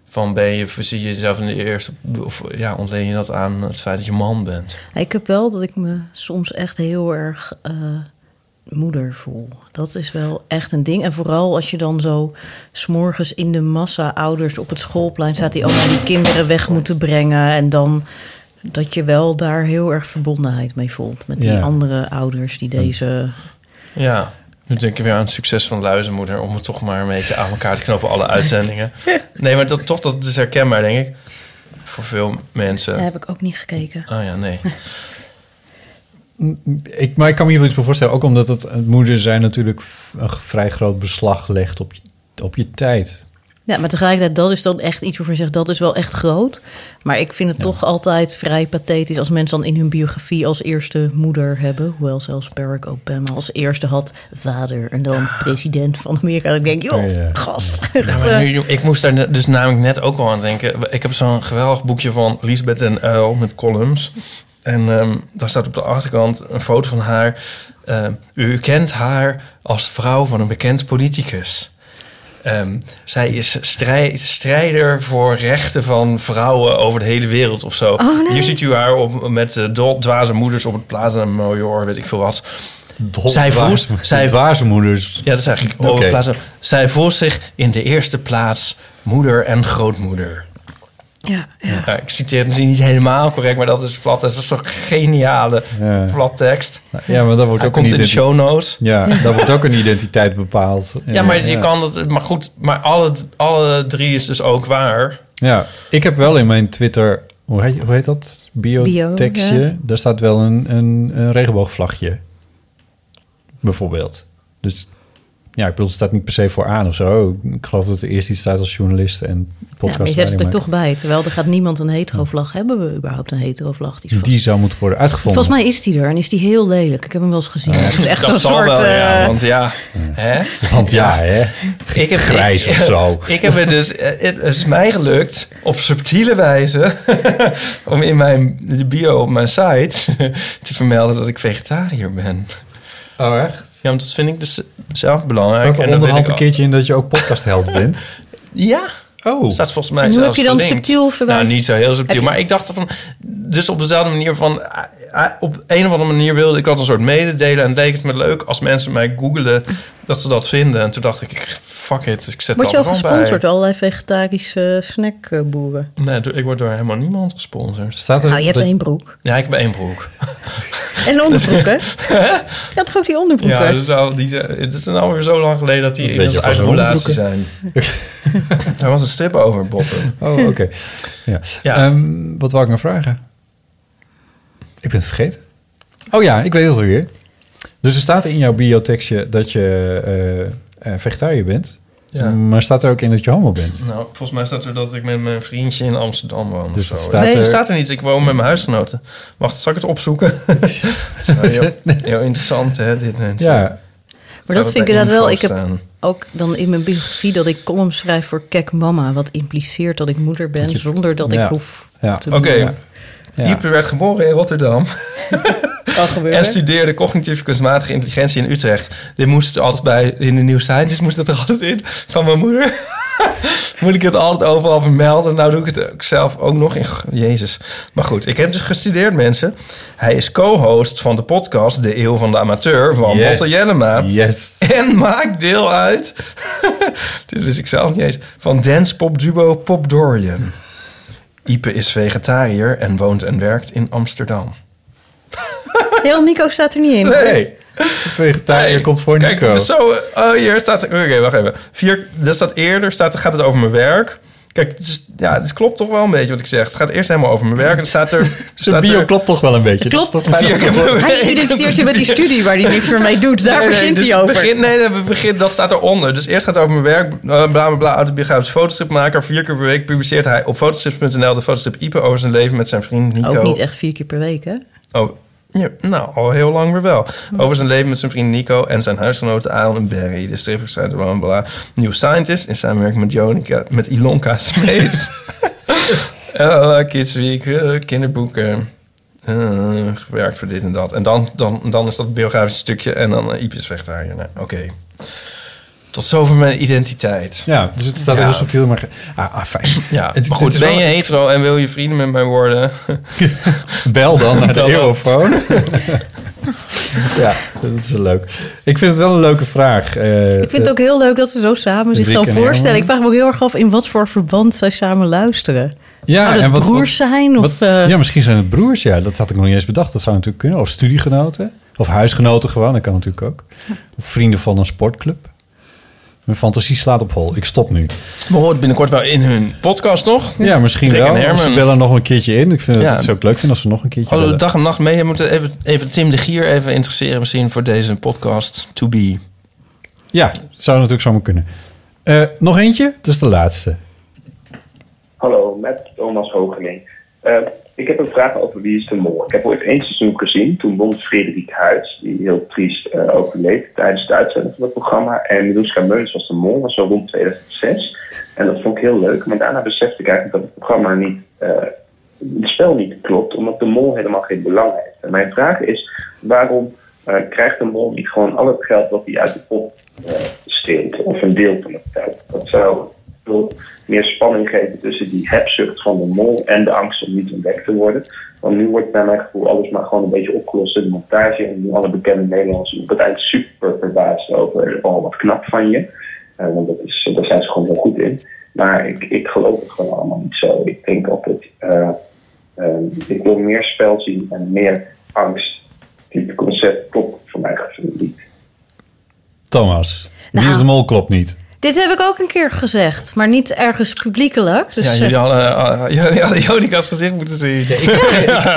Van ben je, zie je jezelf in de eerste... Of ja, ontleen je dat aan het feit dat je man bent? Ik heb wel dat ik me soms echt heel erg eh, moeder voel. Dat is wel echt een ding. En vooral als je dan zo s'morgens in de massa ouders op het schoolplein staat... die allemaal die kinderen weg moeten brengen. En dan dat je wel daar heel erg verbondenheid mee voelt. Met die Ja. andere ouders die deze... Ja, nu denk ik weer aan het succes van Luizenmoeder... om het toch maar een beetje aan elkaar te knopen, alle uitzendingen. Nee, maar dat, toch, dat is herkenbaar, denk ik. Voor veel mensen. Daar heb ik ook niet gekeken. Oh ja, nee. Ik, maar ik kan me hier wel iets bij voorstellen. Ook omdat het, het moeder zijn natuurlijk een vrij groot beslag legt op je, op je tijd. Ja, maar tegelijkertijd, dat is dan echt iets waarvan je zegt... dat is wel echt groot. Maar ik vind het toch altijd vrij pathetisch... als mensen dan in hun biografie als eerste moeder hebben. Hoewel zelfs Barack Obama als eerste had vader... en dan president van Amerika. Denk ik, joh, gast. Ja, nu, ik moest daar dus namelijk net ook al aan denken. Ik heb zo'n geweldig boekje van Lisbeth en Uil met columns. En ehm, daar staat op de achterkant een foto van haar. Ehm, u kent haar als vrouw van een bekend politicus. Ehm, zij is strij- strijder voor rechten van vrouwen over de hele wereld of zo. Oh, nee. Hier ziet u haar op, met de dol- dwaze moeders op het Plaza Major, weet ik veel wat. zij voelt, zij, dwaze moeders. ja, dat is eigenlijk Oké. op het Plaza. Zij voelt zich in de eerste plaats moeder en grootmoeder. Ja, ja. ik citeer het misschien niet helemaal correct, maar dat is plat. Dat is toch een geniale Ja. plat tekst. Ja, maar dat wordt Hij ook komt een in de show notes. Ja, daar wordt ook een identiteit bepaald. Ja, maar je kan dat. Maar goed, maar alle, alle drie is dus ook waar. Ja, ik heb wel in mijn Twitter, hoe heet, hoe heet dat? Bio-tekstje. Bio, ja. Daar staat wel een, een, een regenboogvlagje. Bijvoorbeeld. Dus ja, ik bedoel, het staat niet per se voor aan of zo. Ik geloof dat er eerst iets staat als journalist en Ja, podcast. maar je zet het er toch bij. Terwijl er gaat niemand een hetero-vlag. Hebben we überhaupt een hetero-vlag? Die vast- Die zou moeten worden uitgevonden. Volgens mij is die er en is die heel lelijk. Ik heb hem wel eens gezien. Ja, het is echt dat zal soort... wel, ja. eh, Want ja, hè? Want ja, hè? Ik heb, Grijs ik, of zo. Ik heb het dus... Het is mij gelukt op subtiele wijze... om in mijn bio op mijn site te vermelden dat ik vegetariër ben. Oh, echt? Ja, want dat vind ik dus zelf belangrijk. Staat er En onderhand een keertje in dat je ook podcastheld bent? Ja. Oh. Staat volgens mij En hoe zelfs heb je dan gelinkt. subtiel verwijzen? Nou, niet zo heel subtiel. Je- Maar ik dacht van... Dus op dezelfde manier van... Op een of andere manier wilde ik dat een soort mededelen. En leek het me leuk als mensen mij googelen... dat ze dat vinden. En toen dacht ik, fuck it. Ik zet Word je dat al er gewoon gesponsord? bij. Allerlei vegetarische snackboeren. Nee, ik word door helemaal niemand gesponsord. Staat Nou, je hebt één broek. Ja, ik heb één broek. En onderbroeken. Je had toch ook die onderbroeken? Ja, dus nou, die, het is nou weer zo lang geleden dat die je uit van relatie zijn. er was een strip over, Botten. Oh, oké. Ja. Ehm, wat wou ik nou vragen? Ik ben het vergeten. Oh ja, ik weet het alweer. Dus er staat in jouw biotekstje dat je eh, eh, vegetariër bent. Ja. Maar staat er ook in dat je homo bent? Nou, volgens mij staat er dat ik met mijn vriendje in Amsterdam woon. Dus of het zo. staat nee, er- staat er niet. Ik woon met mijn huisgenoten. Wacht, zal ik het opzoeken? dat is wel heel, heel interessant, hè, dit mensen. Ja. Maar dat vind ik inderdaad wel. Ik heb staan. ook dan in mijn biografie dat ik column schrijf voor Kek Mama. Wat impliceert dat ik moeder ben Dat je- zonder dat Ja. ik hoef Ja. te Oké. Ja. Werd geboren in Rotterdam. En studeerde cognitieve kunstmatige intelligentie in Utrecht. Dit moest altijd bij, in de New Scientist moest dat er altijd in, van mijn moeder. Moet ik het altijd overal vermelden? Nou doe ik het ook zelf ook nog in... Jezus. Maar goed, ik heb dus gestudeerd, mensen. Hij is co-host van de podcast De Eeuw van de Amateur van Yes. Botte Jellema. Yes. En maakt deel uit, dit wist ik zelf niet eens, van dance pop duo Pop Dorian. Ipe is vegetariër en woont en werkt in Amsterdam. Heel Nico staat er niet in. Nee. Vegetariër komt voor Kijk, Nico. zo. Oh, hier staat. Oké, wacht even. Vier. Er staat eerder. Staat, gaat het over mijn werk. Kijk, het, is, ja, het klopt toch wel een beetje wat ik zeg. Het gaat eerst helemaal over mijn werk. En dan staat er. Zijn bio er- klopt toch wel een beetje. Klopt. Dat is toch. Hij identificeert zich met die studie waar hij niks meer mee doet. Daar Nee, nee, begint dus hij over. Begin, nee, nee, we begin, dat staat eronder. Dus eerst gaat het over mijn werk. Bla bla bla. Autobiografisch fotostripmaker. Vier keer per week publiceert hij op fotostrips.nl de fotostrip Ipe over zijn leven met zijn vriend Nico. Ook niet echt vier keer per week, hè? Oh, ja, nou, al heel lang weer wel. Over zijn leven met zijn vriend Nico en zijn huisgenoten Aaron en Barry. De stripverschrijver, bla bla bla. New Scientist in samenwerking met Jonica, met Ilonka Smeets. uh, Kids Week, eh, kinderboeken. eh, gewerkt voor dit en dat. En dan, dan, dan is dat het biografische stukje en dan uh, Iepjes. Nou, Oké. Tot zover mijn identiteit. Ja, dus het staat Ja. heel subtiel, maar... Ah, ah, fijn. Ja, Het- maar goed, ben wel- je hetero en wil je vrienden met mij worden? Bel dan naar de Bel. Eurofoon. ja, dat is wel leuk. Ik vind het wel een leuke vraag. Eh, Ik vind het ook heel leuk dat ze zo samen zich dan en voorstellen. Ik vraag me ook heel erg af in wat voor verband zij samen luisteren. Ja, Zou dat en wat- broers wat- zijn? Of, wat- eh, ja, misschien zijn het broers. Ja, dat had ik nog niet eens bedacht. Dat zou natuurlijk kunnen. Of studiegenoten. Of huisgenoten gewoon. Dat kan natuurlijk ook. Of vrienden van een sportclub. Mijn fantasie slaat op hol. Ik stop nu. We horen het binnenkort wel in hun podcast, toch? Ja, misschien Rick wel. en ze bellen nog een keertje in. Ik vind het, Ja. het zou ik leuk vinden als ze nog een keertje Hadden we dag en nacht mee. We moeten even, even Tim de Gier even interesseren misschien voor deze podcast. To be. Ja, zou natuurlijk zomaar kunnen. Eh, nog eentje? Dat is de laatste. Hallo, met Thomas Hogeling. Eh, ik heb een vraag over Wie is de Mol. Ik heb ooit één seizoen gezien. Toen won Frederik Huids, die heel triest eh, overleed tijdens de uitzending van het programma. En Miluska Meuns was de Mol, was zo rond 2006. En dat vond ik heel leuk. Maar daarna besefte ik eigenlijk dat het programma niet, eh, het spel niet klopt, omdat de Mol helemaal geen belang heeft. En mijn vraag is, waarom eh, krijgt de Mol niet gewoon al het geld wat hij uit de pot steelt? Of een deel van het geld? Dat zou veel meer spanning geven tussen die hebzucht van de mol en de angst om niet ontdekt te worden. Want nu wordt bij mijn gevoel alles maar gewoon een beetje opgelost in de montage. En nu alle bekende Nederlanders op het eind super verbaasd over, oh wat knap van je. Eh, want dat is, daar zijn ze gewoon heel goed in. Maar ik, ik geloof het gewoon allemaal niet zo. Ik denk altijd, eh, eh, ik wil meer spel zien en meer angst. Dit concept klopt voor mij gevoel niet. Thomas. Wie Nou. is de mol klopt niet. Dit heb ik ook een keer gezegd, maar niet ergens publiekelijk. Dus, ja, eh, jullie hadden, uh, jullie hadden Jonika's gezicht moeten zien. ik,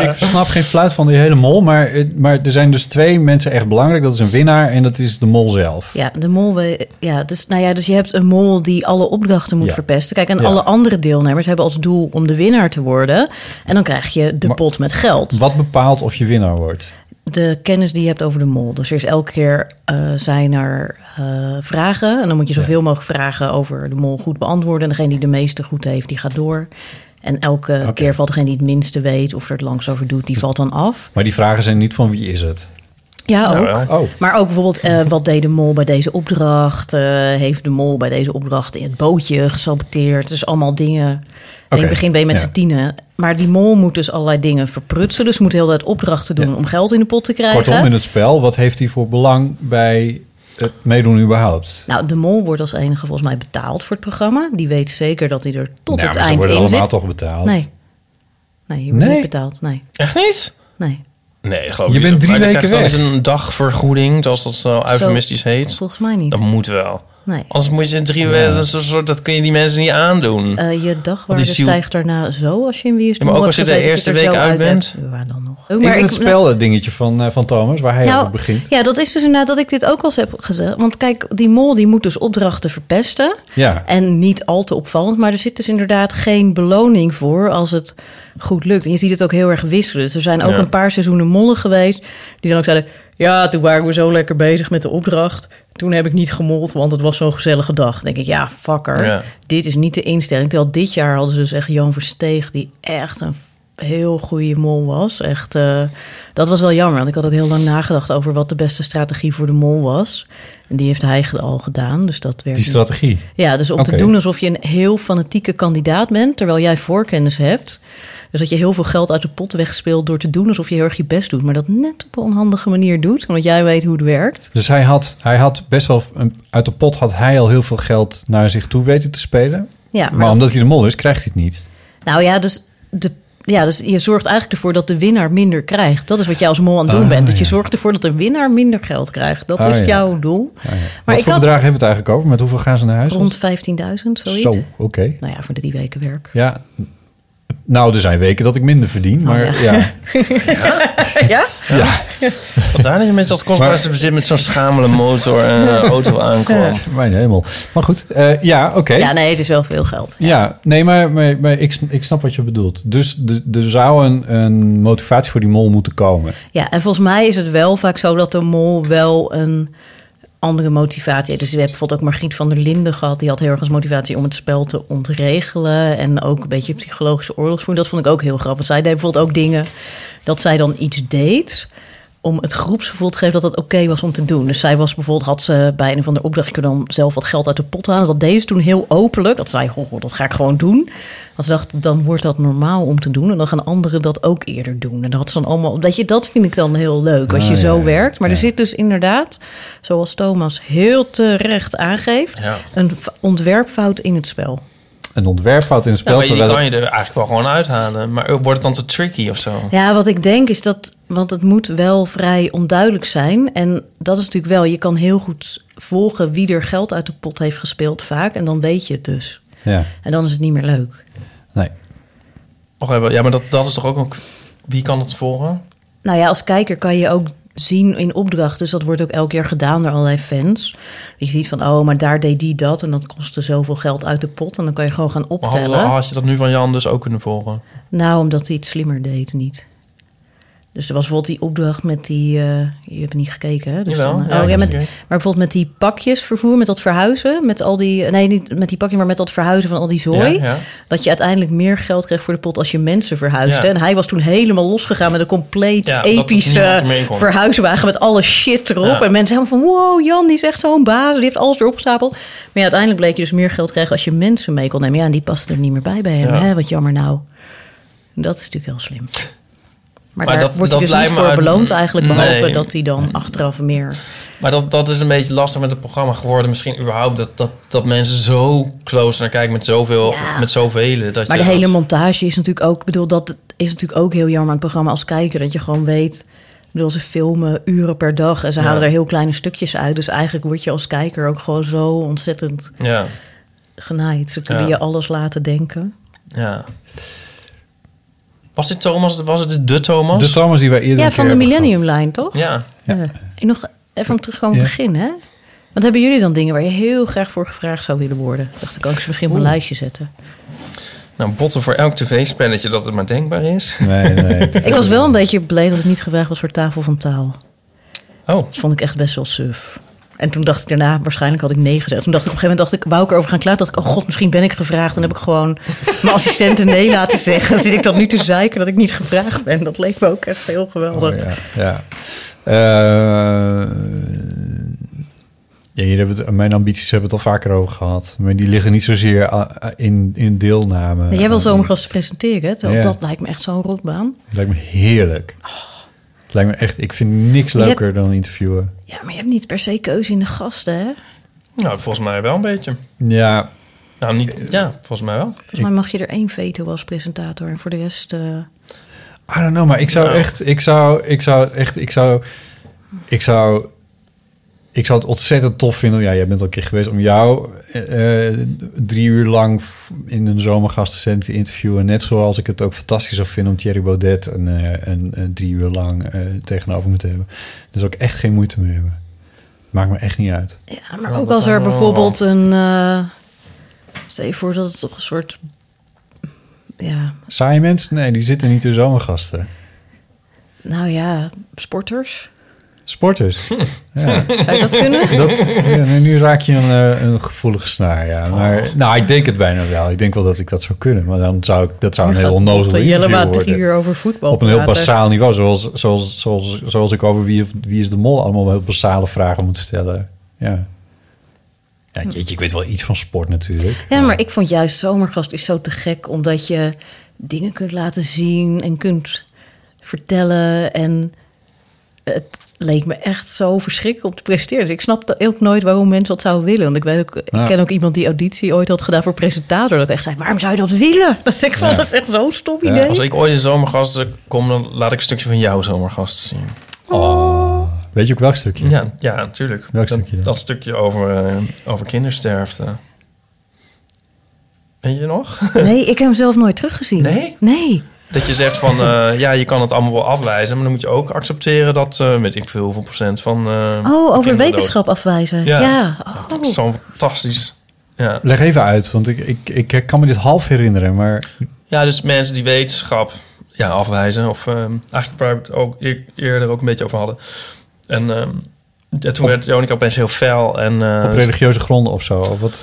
ik snap geen fluit van die hele mol, maar, eh, maar er zijn dus twee mensen echt belangrijk. Dat is een winnaar en dat is de mol zelf. Ja, de mol. we- Ja, dus, nou ja, dus je hebt een mol die alle opdrachten moet Ja. verpesten. Kijk, en Ja. alle andere deelnemers hebben als doel om de winnaar te worden. En dan krijg je de pot met geld. Wat bepaalt of je winnaar wordt? De kennis die je hebt over de mol. Dus er is elke keer eh, zijn er eh, vragen. En dan moet je zoveel mogelijk vragen over de mol goed beantwoorden. En degene die de meeste goed heeft, die gaat door. En elke keer valt degene die het minste weet of er het langs over doet, die valt dan af. Maar die vragen zijn niet van wie is het? Ja, ook. Nou, wel. Oh. Maar ook bijvoorbeeld, eh, wat deed de mol bij deze opdracht? Eh, heeft de mol bij deze opdracht in het bootje gesaboteerd? Dus allemaal dingen. En in het begin ben je met ja. z'n tienen. Maar die mol moet dus allerlei dingen verprutsen. Dus moet heel de tijd opdrachten doen om geld in de pot te krijgen. Kortom, in het spel, wat heeft hij voor belang bij het meedoen überhaupt? Nou, de mol wordt als enige volgens mij betaald voor het programma. Die weet zeker dat hij er tot Nou, het maar ze eind worden in allemaal zit. toch betaald? Nee. Nee, je wordt Nee? niet betaald. Nee. Echt niet? Nee. Nee, geloof Je ik bent niet. drie weken je weg. eens een dagvergoeding, zoals dat zo eufemistisch heet. Volgens mij niet. Dat moet wel. Nee. Anders moet je drie weken, dat, is een soort, dat kun je die mensen niet aandoen. Eh, je dagwaarde stijgt daarna zo als je in wie is Ja, maar ook als je de eerste week uit bent. Ja, dan nog. Even het spel dingetje van, eh, van Thomas, waar hij Nou, over begint. Ja, dat is dus inderdaad dat ik dit ook al eens heb gezegd. Want kijk, die mol die moet dus opdrachten verpesten. Ja. En niet al te opvallend. Maar er zit dus inderdaad geen beloning voor als het goed lukt. En je ziet het ook heel erg wisselen. Dus er zijn ook Ja. een paar seizoenen mollen geweest... die dan ook zeiden... ja, toen waren we zo lekker bezig met de opdracht. Toen heb ik niet gemold, want het was zo'n gezellige dag. Dan denk ik, ja, fucker. Ja. Dit is niet de instelling. Terwijl dit jaar hadden ze dus echt Jan Versteeg... die echt een heel goede mol was. Echt, eh, dat was wel jammer, want ik had ook heel lang nagedacht... over wat de beste strategie voor de mol was. En die heeft hij al gedaan, dus dat werkt Die niet. strategie? Ja, dus om te doen alsof je een heel fanatieke kandidaat bent... terwijl jij voorkennis hebt... Dus dat je heel veel geld uit de pot wegspeelt door te doen alsof je heel erg je best doet. Maar dat net op een onhandige manier doet, omdat jij weet hoe het werkt. Dus hij had, hij had best wel... een- uit de pot had hij al heel veel geld naar zich toe weten te spelen. Ja, maar maar dat- omdat hij de mol is, krijgt hij het niet. Nou ja, dus, de, ja, dus je zorgt eigenlijk ervoor dat de winnaar minder krijgt. Dat is wat jij als mol aan het doen Ah, bent. Dat je zorgt ervoor dat de winnaar minder geld krijgt. Dat Ah, is ja. jouw doel. Ah, ja. Maar Wat ik voor had bedragen hebben we het eigenlijk over? Met hoeveel gaan ze naar huis? rond 15.000, zoiets. Zo, oké. Nou ja, voor drie weken werk. Ja. Nou, er zijn weken dat ik minder verdien, maar Oh, ja. ja. ja? Ja. Vandaar dat je met dat kostbaarste bezit met zo'n schamele motor en eh, auto aankwam. Mijn hemel. Maar goed, eh, ja, oké. Ja, nee, het is wel veel geld. Ja, nee, maar, maar, maar ik, ik snap wat je bedoelt. Dus de- er zou een, een motivatie voor die mol moeten komen. Ja, en volgens mij is het wel vaak zo dat de mol wel een andere motivatie. Dus je hebt bijvoorbeeld ook Margriet van der Linden gehad. Die had heel erg als motivatie om het spel te ontregelen. En ook een beetje psychologische oorlogsvoering. Dat vond ik ook heel grappig. Zij deed bijvoorbeeld ook dingen dat zij dan iets deed om het groepsgevoel te geven dat het oké was om te doen. Dus zij was bijvoorbeeld, had ze bij een van de opdrachten dan zelf wat geld uit de pot halen. Dat deed ze toen heel openlijk. Dat zei, goh, dat ga ik gewoon doen. Want ze dacht, dan wordt dat normaal om te doen. En dan gaan anderen dat ook eerder doen. En dat had ze dan allemaal, dat je dat vind ik dan heel leuk als Ah, je ja, zo ja, werkt. Maar er zit dus inderdaad, zoals Thomas heel terecht aangeeft, Ja. een ontwerpfout in het spel. Een ontwerpfout in het spel. Ja, maar die terwijl kan je er eigenlijk wel gewoon uithalen. Maar wordt het dan te tricky of zo? Ja, wat ik denk is dat, want het moet wel vrij onduidelijk zijn. En dat is natuurlijk wel, je kan heel goed volgen wie er geld uit de pot heeft gespeeld vaak. En dan weet je het dus. Ja. En dan is het niet meer leuk. Nee. Even, ja, maar dat, dat is toch ook ook... Wie kan dat volgen? Nou ja, als kijker kan je ook zien in opdracht. Dus dat wordt ook elke keer gedaan door allerlei fans. Dat je ziet van, oh, maar daar deed die dat. En dat kostte zoveel geld uit de pot. En dan kan je gewoon gaan Maar had, optellen. had je dat nu van Jan dus ook kunnen volgen? Nou, omdat hij het slimmer deed, niet. Dus er was bijvoorbeeld die opdracht met die... eh, je hebt niet gekeken, hè? Dus Jawel, dan, ja, oh, ja, met, maar bijvoorbeeld met die pakjes vervoer, met dat verhuizen... met al die... Nee, niet met die pakjes, maar met dat verhuizen van al die zooi. Ja. Dat je uiteindelijk meer geld kreeg voor de pot als je mensen verhuisde. En hij was toen helemaal losgegaan met een compleet epische verhuiswagen... met alle shit erop. En mensen helemaal van, wow, Jan, die is echt zo'n baas. Die heeft alles erop gestapeld. Maar ja, uiteindelijk bleek je dus meer geld krijgen als je mensen mee kon nemen. Ja, en die paste er niet meer bij bij hem. Hè? Wat jammer nou. Dat is natuurlijk heel slim. Maar, Maar daar dat- wordt dat dus niet voor uit- beloond eigenlijk... behalve Nee. dat hij dan achteraf meer... Maar dat, dat is een beetje lastig met het programma geworden. Misschien überhaupt dat, dat, dat mensen zo close naar kijken met zoveel, met zoveel. Dat Maar de hele montage is natuurlijk ook... Bedoel, dat is natuurlijk ook heel jammer aan het programma als kijker... dat je gewoon weet... Bedoel, ze filmen uren per dag... en ze Ja. halen er heel kleine stukjes uit. Dus eigenlijk word je als kijker ook gewoon zo ontzettend Ja, genaaid. Ze kunnen Ja. je alles laten denken. ja. Was dit Thomas? Was het de Thomas? De Thomas die wij eerder Ja, van de Millennium Line, toch? Ja. Ja. Ik nog even om terugkomen op Ja. het begin, hè? Wat hebben jullie dan dingen waar je heel graag voor gevraagd zou willen worden? Ik dacht, dan kan ik ze misschien op een lijstje zetten. Nou, botten voor elk tv-spelletje dat het maar denkbaar is. Nee, nee. Ik was wel een beetje blij dat ik niet gevraagd was voor tafel van taal. Oh. Dat vond ik echt best wel suf. En toen dacht ik daarna, waarschijnlijk had ik nee gezegd. Toen dacht ik op een gegeven moment, dacht ik, wou ik erover gaan klaar. dacht ik, oh god, misschien ben ik gevraagd. Dan heb ik gewoon mijn assistenten nee laten zeggen. Dan zit ik dan nu te zeiken dat ik niet gevraagd ben. Dat leek me ook echt heel geweldig. Oh, ja, ja. Eh, ja, hier hebben het, mijn ambities hebben we het al vaker over gehad. Maar die liggen niet zozeer ah, in, in deelname. jij wil Eh, zomergasten presenteren, hè? Ja. Dat lijkt me echt zo'n rotbaan. Lijkt me heerlijk. Het lijkt me echt... Ik vind niks leuker dan interviewen. Ja, maar je hebt niet per se keuze in de gasten, hè? Nou, volgens mij wel een beetje. Ja. Nou, niet... Ja, volgens mij wel. Volgens mij mag je er één veto als presentator en voor de rest... eh, I don't know, maar ik zou Nou. echt... Ik zou, ik zou echt... Ik zou... Ik zou... Ik zou het ontzettend tof vinden. Ja, jij bent al een keer geweest om jou eh, eh, drie uur lang in een zomergastencent te interviewen. Net zoals ik het ook fantastisch zou vinden om Thierry Baudet een, eh, een, een drie uur lang eh, tegenover me te hebben. Zou ik echt geen moeite mee hebben. Maakt me echt niet uit. Ja, maar ook als er bijvoorbeeld een... eh stel je voor dat het toch een soort... Ja, Saaie mensen? Nee, die zitten niet in zomergasten. nou ja, sporters. Sporters. Ja. Zou je dat kunnen? Dat, ja, nu raak je een, eh, een gevoelige snaar, ja. Maar, Nou, ik denk het bijna wel. Ik denk wel dat ik dat zou kunnen. Maar dan zou ik, dat zou een heel onnozel interview Jellema drie worden. uur over voetbal Op een heel basaal niveau. Zoals, zoals, zoals, zoals ik over wie, wie is de mol allemaal heel basale vragen moet stellen. Ja. Ja, jeetje, ik weet wel iets van sport natuurlijk. Ja, maar ik vond juist Zomergast is zo te gek... omdat je dingen kunt laten zien en kunt vertellen. En het leek me echt zo verschrikkelijk om te presteren. Dus ik snapte ook nooit waarom mensen dat zouden willen. Want ik, weet ook, ik ken ook iemand die auditie ooit had gedaan voor presentator. Dat ik echt zei, waarom zou je dat willen? Dat ik vond Ja. dat echt zo'n stom idee. Als ik ooit in zomergasten kom, dan laat ik een stukje van jouw zomergasten zien. Oh. Weet je ook welk stukje? Ja, ja natuurlijk. Welk dat, stukje dan? dat stukje over, eh, over kindersterfte. Weet je nog? Nee, ik heb hem zelf nooit teruggezien. Nee? Nee. Dat je zegt van, eh, ja, je kan het allemaal wel afwijzen... maar dan moet je ook accepteren dat, eh, weet ik veel, hoeveel procent van... eh, Oh, over wetenschap afwijzen. Ja, Ja. Dat Oh. is zo fantastisch. Ja. Leg even uit, want ik, ik, ik kan me dit half herinneren, maar... ja, dus mensen die wetenschap ja, afwijzen... of eh, eigenlijk waar we het ook eer- eerder ook een beetje over hadden... En ehm, ja, toen Op- werd Jonica opeens heel fel. En, eh, Op religieuze gronden of zo? Of wat?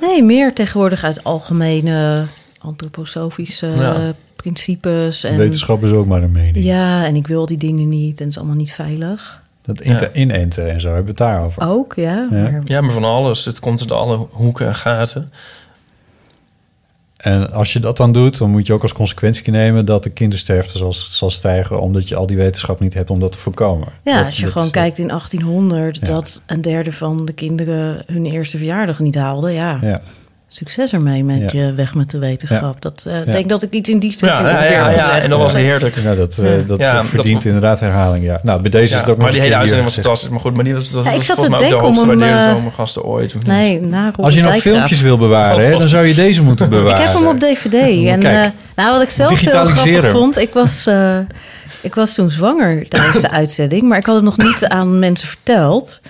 Nee, meer tegenwoordig uit algemene antroposofische Ja. Principes. En, Wetenschap is ook maar een mening. Ja, en ik wil die dingen niet en het is allemaal niet veilig. Dat inter- inenten en zo, hebben we het daarover. Ook, ja. Ja. Maar, Ja, maar van alles. Het komt uit alle hoeken en gaten. En als je dat dan doet, dan moet je ook als consequentie nemen dat de kindersterfte zal, zal stijgen, omdat je al die wetenschap niet hebt om dat te voorkomen. ja, Dat- als je dat gewoon kijkt in 1800 Ja. dat een derde van de kinderen hun eerste verjaardag niet haalden. Ja, Ja. Succes ermee met Ja. je weg met de wetenschap. Ja. Dat eh, Ja. denk dat ik iets in die stukken Ja, ja, ja, en dat was heerlijk. Ja, dat, eh, Ja. dat Ja, dat- verdient inderdaad herhaling, ja. Nou, bij deze Ja, is het ook maar nog die hele uitzending was fantastisch. Maar goed, maar die was, dat ik zat volgens te mij ook de denken eh, zomergasten ooit. Of niet? Nee, na Als je nog filmpjes wil bewaren, hè, dan zou je deze moeten bewaren. Ik heb hem op DVD. En, eh, nou, wat ik zelf heel digitaliseren. grappig vond, ik was, eh, ik was toen zwanger tijdens de uitzending, maar ik had het nog niet aan mensen verteld.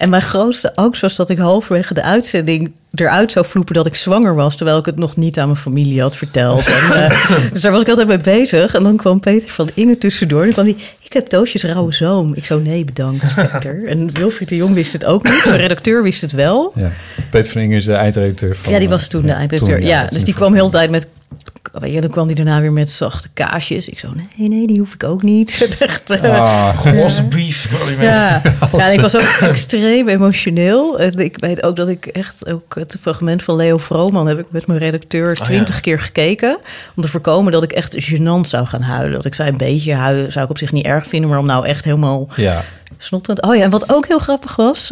En mijn grootste angst was dat ik halverwege de uitzending eruit zou vloepen dat ik zwanger was, terwijl ik het nog niet aan mijn familie had verteld. En, eh, dus daar was ik altijd mee bezig. En dan kwam Peter van Inge tussendoor. En dan kwam hij, ik heb Toosjes rauwe zoom. Ik zo, nee, bedankt, Peter. En Wilfried de Jong wist het ook niet. De redacteur wist het wel. Ja. Peter van Inge is de eindredacteur van... Ja, die was toen de eindredacteur. toen, ja, dus die kwam heel de tijd met... Weet je, dan kwam hij daarna weer met zachte kaasjes. Ik zo, nee, nee, die hoef ik ook niet. Echt, eh, Ah, Rosbief. ja. ja, ik was ook extreem emotioneel. En ik weet ook dat ik echt ook het fragment van Leo Vrooman heb ik met mijn redacteur ja. twintig keer gekeken. Om te voorkomen dat ik echt gênant zou gaan huilen. Dat ik zei, een beetje huilen zou ik op zich niet erg vinden, maar om nou echt helemaal Ja. snotterend. Oh ja, en wat ook heel grappig was.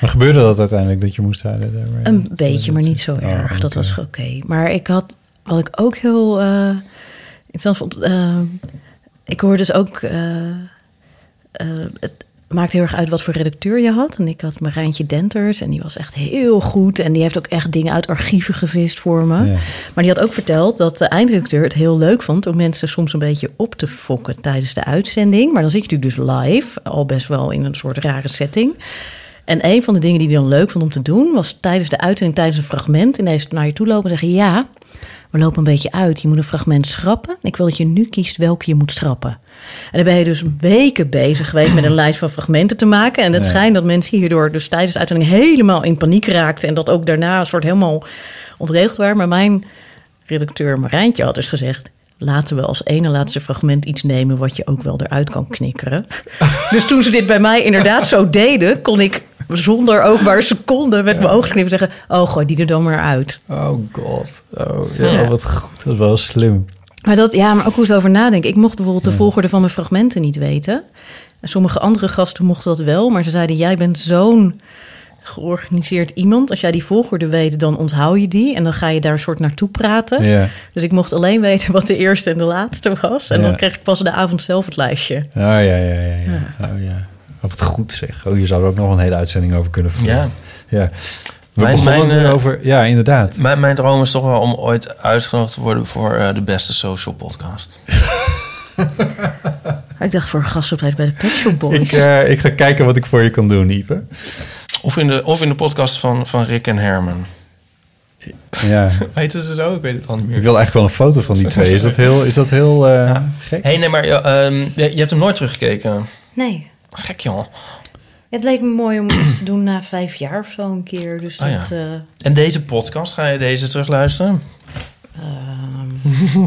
Maar gebeurde dat uiteindelijk, dat je moest huilen? een beetje, maar niet zo erg. oké. Dat was oké. Maar ik had, wat ik ook heel eh interessant vond... eh, ik hoorde dus ook... eh, het maakt heel erg uit wat voor redacteur je had. En ik had Marijntje Denters en die was echt heel goed. En die heeft ook echt dingen uit archieven gevist voor me. Ja. Maar die had ook verteld dat de eindredacteur het heel leuk vond... om mensen soms een beetje op te fokken tijdens de uitzending. Maar dan zit je natuurlijk dus live, al best wel in een soort rare setting... En een van de dingen die hij dan leuk vond om te doen, was tijdens de uitzending, tijdens een fragment, ineens naar je toe lopen en zeggen: Ja, we lopen een beetje uit. Je moet een fragment schrappen. Ik wil dat je nu kiest welke je moet schrappen. En dan ben je dus weken bezig geweest met een lijst van fragmenten te maken. En het schijnt dat mensen hierdoor dus tijdens de uitzending helemaal in paniek raakten. En dat ook daarna een soort helemaal ontregeld waren. Maar mijn redacteur Marijntje had dus gezegd: laten we als ene laatste fragment iets nemen wat je ook wel eruit kan knikkeren. dus toen ze dit bij mij inderdaad zo deden, kon ik zonder ook maar een seconde met mijn ogen knippen zeggen: Oh, gooi die er dan maar uit. Oh god. Oh, ja, Ja. wat goed. Dat is wel slim. Maar dat, ja, maar ook hoe ze over nadenken. Ik mocht bijvoorbeeld de volgorde van mijn fragmenten niet weten. En sommige andere gasten mochten dat wel, maar ze zeiden: Jij bent zo'n georganiseerd iemand. Als jij die volgorde weet, dan onthoud je die. En dan ga je daar een soort naartoe praten. Ja. Dus ik mocht alleen weten wat de eerste en de laatste was. En Ja. dan kreeg ik pas de avond zelf het lijstje. Oh, ja, ja, ja. ja. Oh, ja. Oh, wat goed zeg. Oh, je zou er ook nog een hele uitzending over kunnen voeren. Ja. ja. We Mijn- begonnen mijn, eh, over... Ja, inderdaad. Mijn, mijn droom is toch wel om ooit uitgenodigd te worden voor eh, de beste social podcast. Ik dacht voor een gastoptreden bij de Pet Shop Boys. Ik, eh, ik ga kijken wat ik voor je kan doen, Ipe. Of in de, of in de podcast van, van Rick en Herman. Ja. Weten ze zo? Ik weet het al niet meer. Ik wil eigenlijk wel een foto van die twee. Is dat heel, is dat heel eh, gek? hey, nee, maar ehm, je, je hebt hem nooit teruggekeken. Nee. Gek, joh. Het leek me mooi om iets te doen na vijf jaar of zo een keer. Dus Oh, ja. dat... eh, En deze podcast, ga je deze terugluisteren?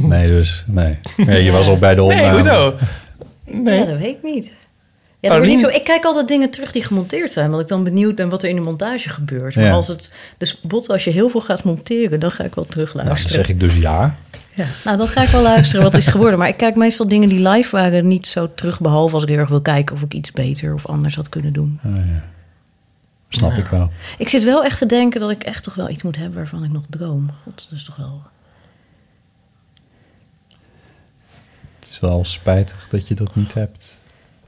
Nee, dus. Nee. Nee, je was al bij de Nee, opname. hoezo? Nee. Ja, dat weet ik niet. Ja, dat niet zo, ik kijk altijd dingen terug die gemonteerd zijn, omdat ik dan benieuwd ben wat er in de montage gebeurt. Maar Ja. als het, dus bot, als je heel veel gaat monteren, dan ga ik wel terug Nou, dan zeg ik dus ja. Ja. Nou, dan ga ik wel luisteren wat is geworden. Maar ik kijk meestal dingen die live waren niet zo terug, behalve als ik heel erg wil kijken of ik iets beter of anders had kunnen doen. Oh, ja. Snap ik wel. Ik zit wel echt te denken dat ik echt toch wel iets moet hebben waarvan ik nog droom. God, dat is toch wel... Het is wel spijtig dat je dat niet hebt.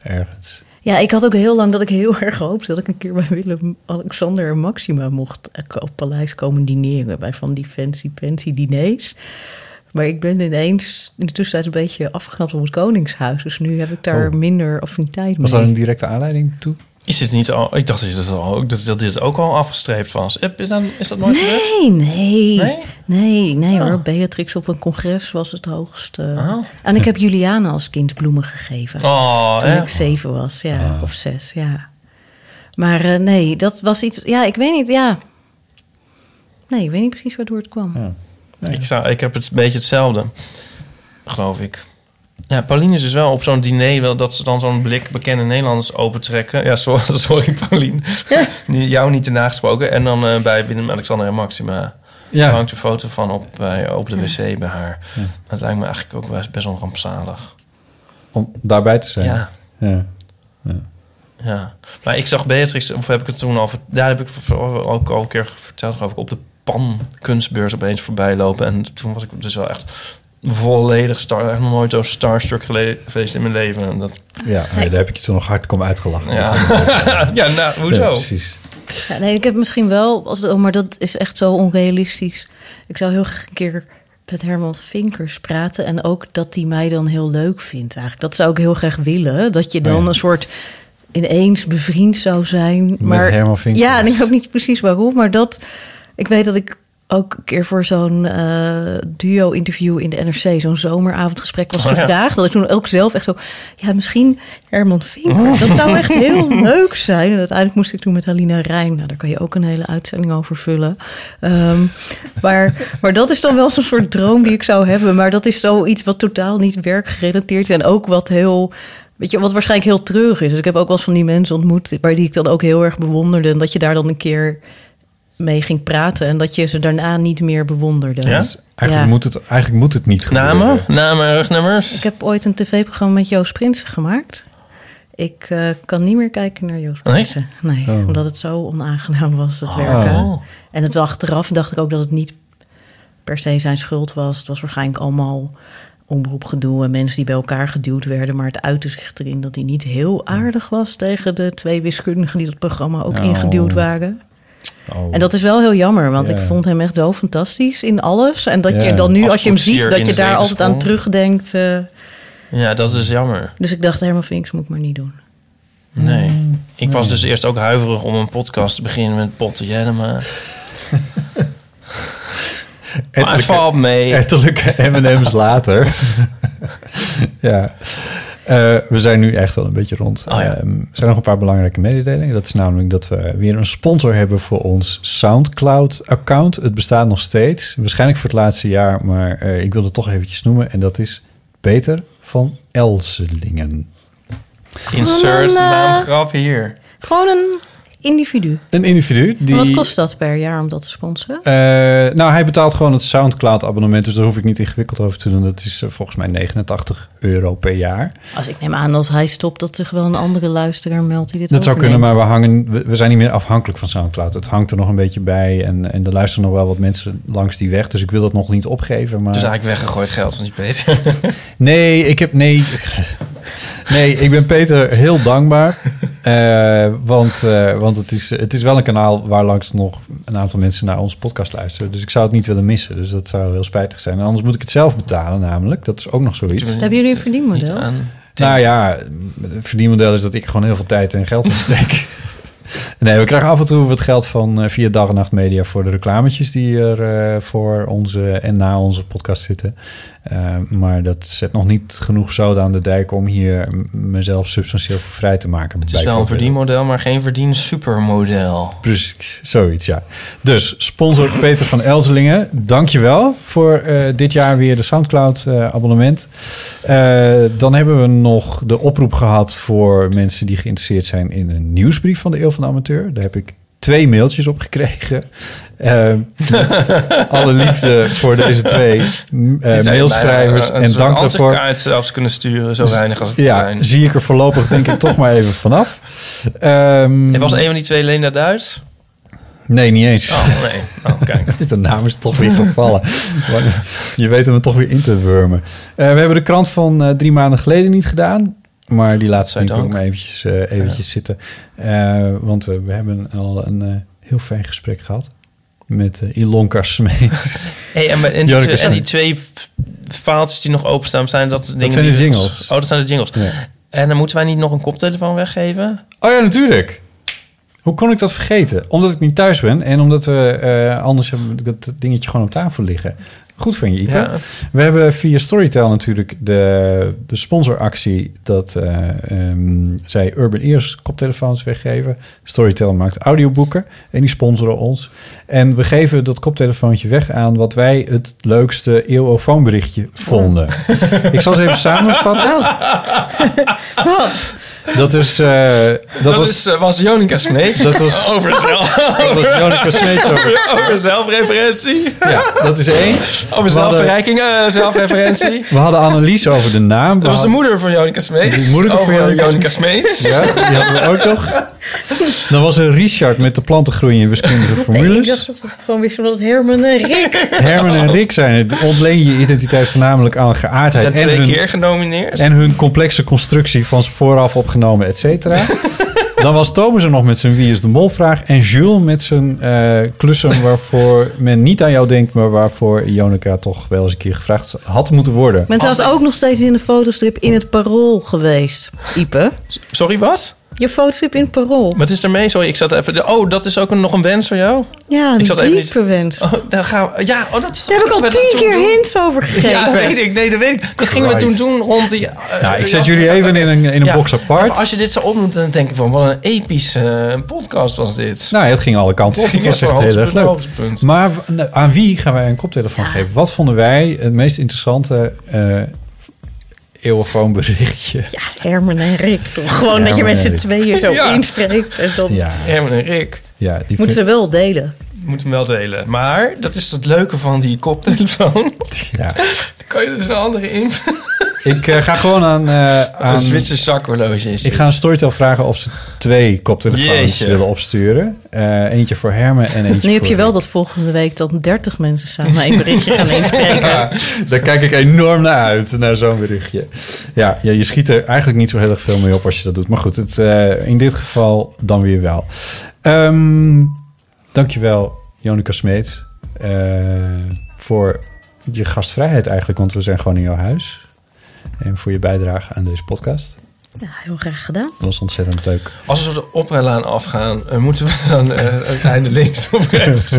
Ergens. Ja, ik had ook heel lang dat ik heel erg hoopte dat ik een keer bij Willem, Alexander en Maxima mocht eh, op Paleis komen dineren. Bij van die fancy fancy diners. Maar ik ben ineens in de tussentijd een beetje afgeknapt op het Koningshuis. Dus nu heb ik daar Oh. minder affiniteit mee. Was daar een directe aanleiding toe? Is dit niet al... Ik dacht dat, dit al, dat, dat dit ook al afgestreept was. Heb je dan, is dat nooit gebeurd? Nee, nee. Nee? Nee, nee, hoor. Oh. Beatrix op een congres was het hoogste. Oh. En ik heb Juliana als kind bloemen gegeven. Oh, toen echt? ik zeven was, ja. Ah. Of zes, ja. Maar eh, nee, dat was iets... Ja, ik weet niet, ja. Nee, ik weet niet precies waardoor het kwam. Ik, zou, ik heb het een beetje hetzelfde, geloof ik. Ja, Pauline is dus wel op zo'n diner... Wel, dat ze dan zo'n blik bekende Nederlanders opentrekken. Ja, sorry, sorry Pauline. Jou niet te nagesproken. En dan eh, bij Willem, Alexander en Maxima... Ja. Daar hangt een foto van op, bij, op de wc bij haar. Dat lijkt me eigenlijk ook best, best wel rampzalig. Om daarbij te zijn. Ja. ja. Ja, maar ik zag Beatrix, of heb ik het toen al... Daar heb ik ook al een keer verteld, geloof ik... op de kunstbeurs opeens voorbij lopen. En toen was ik dus wel echt volledig star... Echt nog nooit zo starstruck geweest in mijn leven. En dat, Ja, nee, daar heb ik je toen nog hardkom uitgelachen. Ja. Nou, hoezo? Ja, precies. Ja, nee, ik heb misschien wel, als, oh, maar dat is echt zo onrealistisch. Ik zou heel graag een keer met Herman Vinkers praten. En ook dat hij mij dan heel leuk vindt eigenlijk. Dat zou ik heel graag willen. Dat je dan Oh ja. een soort ineens bevriend zou zijn. Maar, Herman Vinkers. Ja, en ik weet ook niet precies waarom. Maar dat, ik weet dat ik ook een keer voor zo'n eh, duo-interview in de NRC... zo'n zomeravondgesprek was Oh, ja. gevraagd. Dat ik toen ook zelf echt zo... Ja, misschien Herman Vinkers. Dat zou echt heel leuk zijn. En uiteindelijk moest ik toen met Halina Rijn... Nou, daar kan je ook een hele uitzending over vullen. Ehm, maar, maar dat is dan wel zo'n soort droom die ik zou hebben. Maar dat is zoiets wat totaal niet werkgerelateerd is. En ook wat heel... Weet je, wat waarschijnlijk heel treurig is. Dus ik heb ook wel eens van die mensen ontmoet... waar die ik dan ook heel erg bewonderde. En dat je daar dan een keer mee ging praten... en dat je ze daarna niet meer bewonderde. Ja? Dus eigenlijk, Moet het, eigenlijk moet het niet gebeuren. Namen? Namen en rugnummers? Ik heb ooit een tv-programma met Joost Prinsen gemaakt. Ik eh, kan niet meer kijken naar Joost Nee? Prinsen. Nee, Oh. omdat het zo onaangenaam was, het Oh. werken. En het achteraf dacht ik ook dat het niet per se zijn schuld was. Het was waarschijnlijk allemaal omroepgedoe en mensen die bij elkaar geduwd werden. Maar het uitte zich erin dat hij niet heel aardig was tegen de twee wiskundigen die dat programma ook Oh. ingeduwd waren. Oh. En dat is wel heel jammer, want Ja. ik vond hem echt zo fantastisch in alles. En dat Ja. je dan nu, Als als je hem ziet, dat je daar altijd aan terugdenkt. eh, Ja, dat is jammer. dus ik dacht, Herman Vinks moet ik maar niet doen. Nee. Ik was dus eerst ook huiverig om een podcast te beginnen met Botte Jellema. Maar het valt mee. Ettelijke M&M's later. ja. Eh, we zijn nu echt wel een beetje rond. Oh ja. Ehm, er zijn nog een paar belangrijke mededelingen. Dat is namelijk dat we weer een sponsor hebben voor ons SoundCloud-account. Het bestaat nog steeds. Waarschijnlijk voor het laatste jaar, maar eh, ik wil het toch eventjes noemen. En dat is Peter van Elselingen. Insert een, eh, hier. Gewoon een individu. Een individu die... Wat kost dat per jaar om dat te sponsoren? Eh, nou, hij betaalt gewoon het SoundCloud-abonnement, dus daar hoef ik niet ingewikkeld over te doen. Dat is eh, volgens mij 89 euro per jaar. Als ik neem aan als hij stopt, dat zich wel een andere luisteraar meldt die dit Dat zou kunnen, maar we, hangen, we, we zijn niet meer afhankelijk van SoundCloud. Het hangt er nog een beetje bij en, en er luisteren nog wel wat mensen langs die weg. Dus ik wil dat nog niet opgeven. Maar... Dus eigenlijk weggegooid geld van die Peter. Nee, ik heb... Nee, nee ik ben Peter heel dankbaar. Eh, want eh, want het, is, het is wel een kanaal waar langs nog een aantal mensen naar onze podcast luisteren. Dus ik zou het niet willen missen. Dus dat zou heel spijtig zijn. En anders moet ik het zelf betalen namelijk. Dat is ook nog zoiets. Hebben jullie een verdienmodel? Nou ja, het verdienmodel is dat ik gewoon heel veel tijd en geld in steek. Nee, we krijgen af en toe wat geld van eh, via Dag en Nacht Media voor de reclametjes die er eh, voor onze en na onze podcast zitten. Eh, maar dat zet nog niet genoeg zoden aan de dijk om hier mezelf substantieel voor vrij te maken. Het is wel een verdienmodel, maar geen verdien supermodel. Precies, zoiets, ja. Dus sponsor Peter van Elzelingen, dankjewel voor eh, dit jaar weer de Soundcloud-abonnement. dan hebben we nog de oproep gehad voor mensen die geïnteresseerd zijn in een nieuwsbrief van de Eeuw van de Amateur. Daar heb ik twee mailtjes op gekregen. Met alle liefde voor deze twee je mailschrijvers. een En dank daarvoor. ansichtkaart zelfs kunnen sturen, zo weinig als het ja, zijn. zie ik er voorlopig denk ik toch maar even vanaf. En was een van die twee Lena Duits? Nee, niet eens. Oh, nee. Oh, kijk. De naam is toch weer gevallen. Je weet hem toch weer in te wurmen. Eh, we hebben de krant van eh, drie maanden geleden niet gedaan. Maar die we Godzijdank. ook maar eventjes, eventjes zitten. Want we, we hebben al een heel fijn gesprek gehad. Met eh, Ilonka. Hey, en, en, die twee, en die twee faaltjes die nog openstaan, zijn dat de dingen zijn de jingles. Oh, dat zijn de jingles. En dan moeten wij niet nog een koptelefoon weggeven? Oh ja, natuurlijk. Hoe kon ik dat vergeten? Omdat ik niet thuis ben en omdat we eh, anders hebben dat dingetje gewoon op tafel liggen. Goed van je, Ipe. Ja. We hebben via Storytel natuurlijk de, de sponsoractie dat eh, ehm, zij Urban Ears koptelefoons weggeven. Storytel maakt audioboeken en die sponsoren ons. En we geven dat koptelefoontje weg aan wat wij het leukste eeuwofoonberichtje vonden. Ik zal eens even samenvatten. Wat? Dat is... eh, dat, Dat, was, is, eh, was Jonica Smeets. Dat was- over zelf. Dat was Jonica Smeets over- over zelfreferentie. Ja, dat is één. Over zelfverrijking, eh, zelfreferentie. We hadden Annelies over de naam. We Dat was de moeder van Jonica Smeets. De moeder van Jonica Smeets. Ja, die hadden we ook nog. Dan was er Richard met de plantengroei in wiskundige Nee, ik formules. dacht dat het gewoon wist omdat het Herman en Rick. Herman en Rick zijn het. Ontleen je identiteit voornamelijk aan Ze geaardheid. zijn en twee hun, keer genomineerd. En hun complexe constructie van vooraf opgenomen, et cetera. Dan was Thomas er nog met zijn Wie is de Mol-vraag. En Jules met zijn eh, klussen waarvoor men niet aan jou denkt... maar waarvoor Jonica toch wel eens een keer gevraagd had moeten worden. Men was ook nog steeds in de fotostrip in het parool geweest, Ipe. Sorry, wat? Je fotostrip in parool. Wat is er mee? Sorry, ik zat even... Oh, dat is ook een, nog een wens voor jou? Ja, een Ik zat even niet- diepe wens. Oh, daar gaan we... Ja, oh, dat... Daar heb ik al tien keer doen. hints over gegeven. Ja, weet ik. Nee, dat weet ik. Dat gingen we toen doen rond die... eh, Ja, ik zet jullie even in een, in een Ja. box apart. Maar als je dit zo opnoemt, dan denk ik van... Wat een epische eh, podcast was dit. Nou, het ging alle kanten op. Het was echt heel erg leuk. Maar aan wie gaan wij een koptelefoon geven? Wat vonden wij het meest interessante eh eeuwenfoonberichtje? Ja, Herman en Rick. Toch? Gewoon dat je met z'n tweeën zo Ja. inspreekt. En dan Ja, Herman en Rick. ja die moeten ze wel delen. Moeten hem wel delen. Maar dat is het leuke van die koptelefoon. Ja. Dan kan je dus een andere in. Ik eh, ga gewoon aan... eh, aan Een Zwitser zakhorloge is ik dit. ga een Storytel vragen of ze twee koptelefoons Jeetje. willen opsturen. Eh, eentje voor Hermen en eentje Nu heb je wel Rick. dat volgende week dan 30 mensen samen een berichtje gaan inspreken. Ja, daar kijk ik enorm naar uit, naar zo'n berichtje. Ja, ja, je schiet er eigenlijk niet zo heel erg veel mee op als je dat doet. Maar goed, het, eh, in dit geval dan weer wel. Ehm dankjewel, Jonica Smeets, eh, voor je gastvrijheid eigenlijk. Want we zijn gewoon in jouw huis. En voor je bijdrage aan deze podcast. Ja, heel graag gedaan. Dat was ontzettend leuk. Als we zo de oprijlaan afgaan, eh, moeten we dan eh, het einde links of rechts?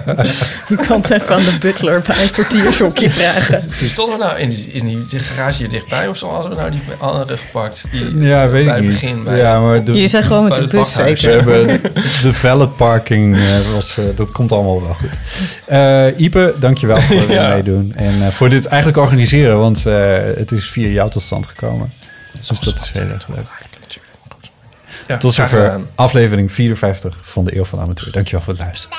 Je kan het even aan de butler bij een portiershokje vragen. Stonden we nou in die, in die garage hier dichtbij of zo hadden we nou die andere gepakt? Die Ja, weet bij ik het niet. bij ja, maar de, Je zei gewoon met de bus bakhuis. We hebben de valet parking, eh, was, eh, dat komt allemaal wel goed. Eh Ipe, dankjewel voor het Ja. meedoen. En eh, voor dit eigenlijk organiseren, want eh, het is via jou tot stand gekomen. Dus dat is heel erg leuk. Ja, tot zover aflevering 54 van de Eeuw van Amateur. Dankjewel voor het luisteren.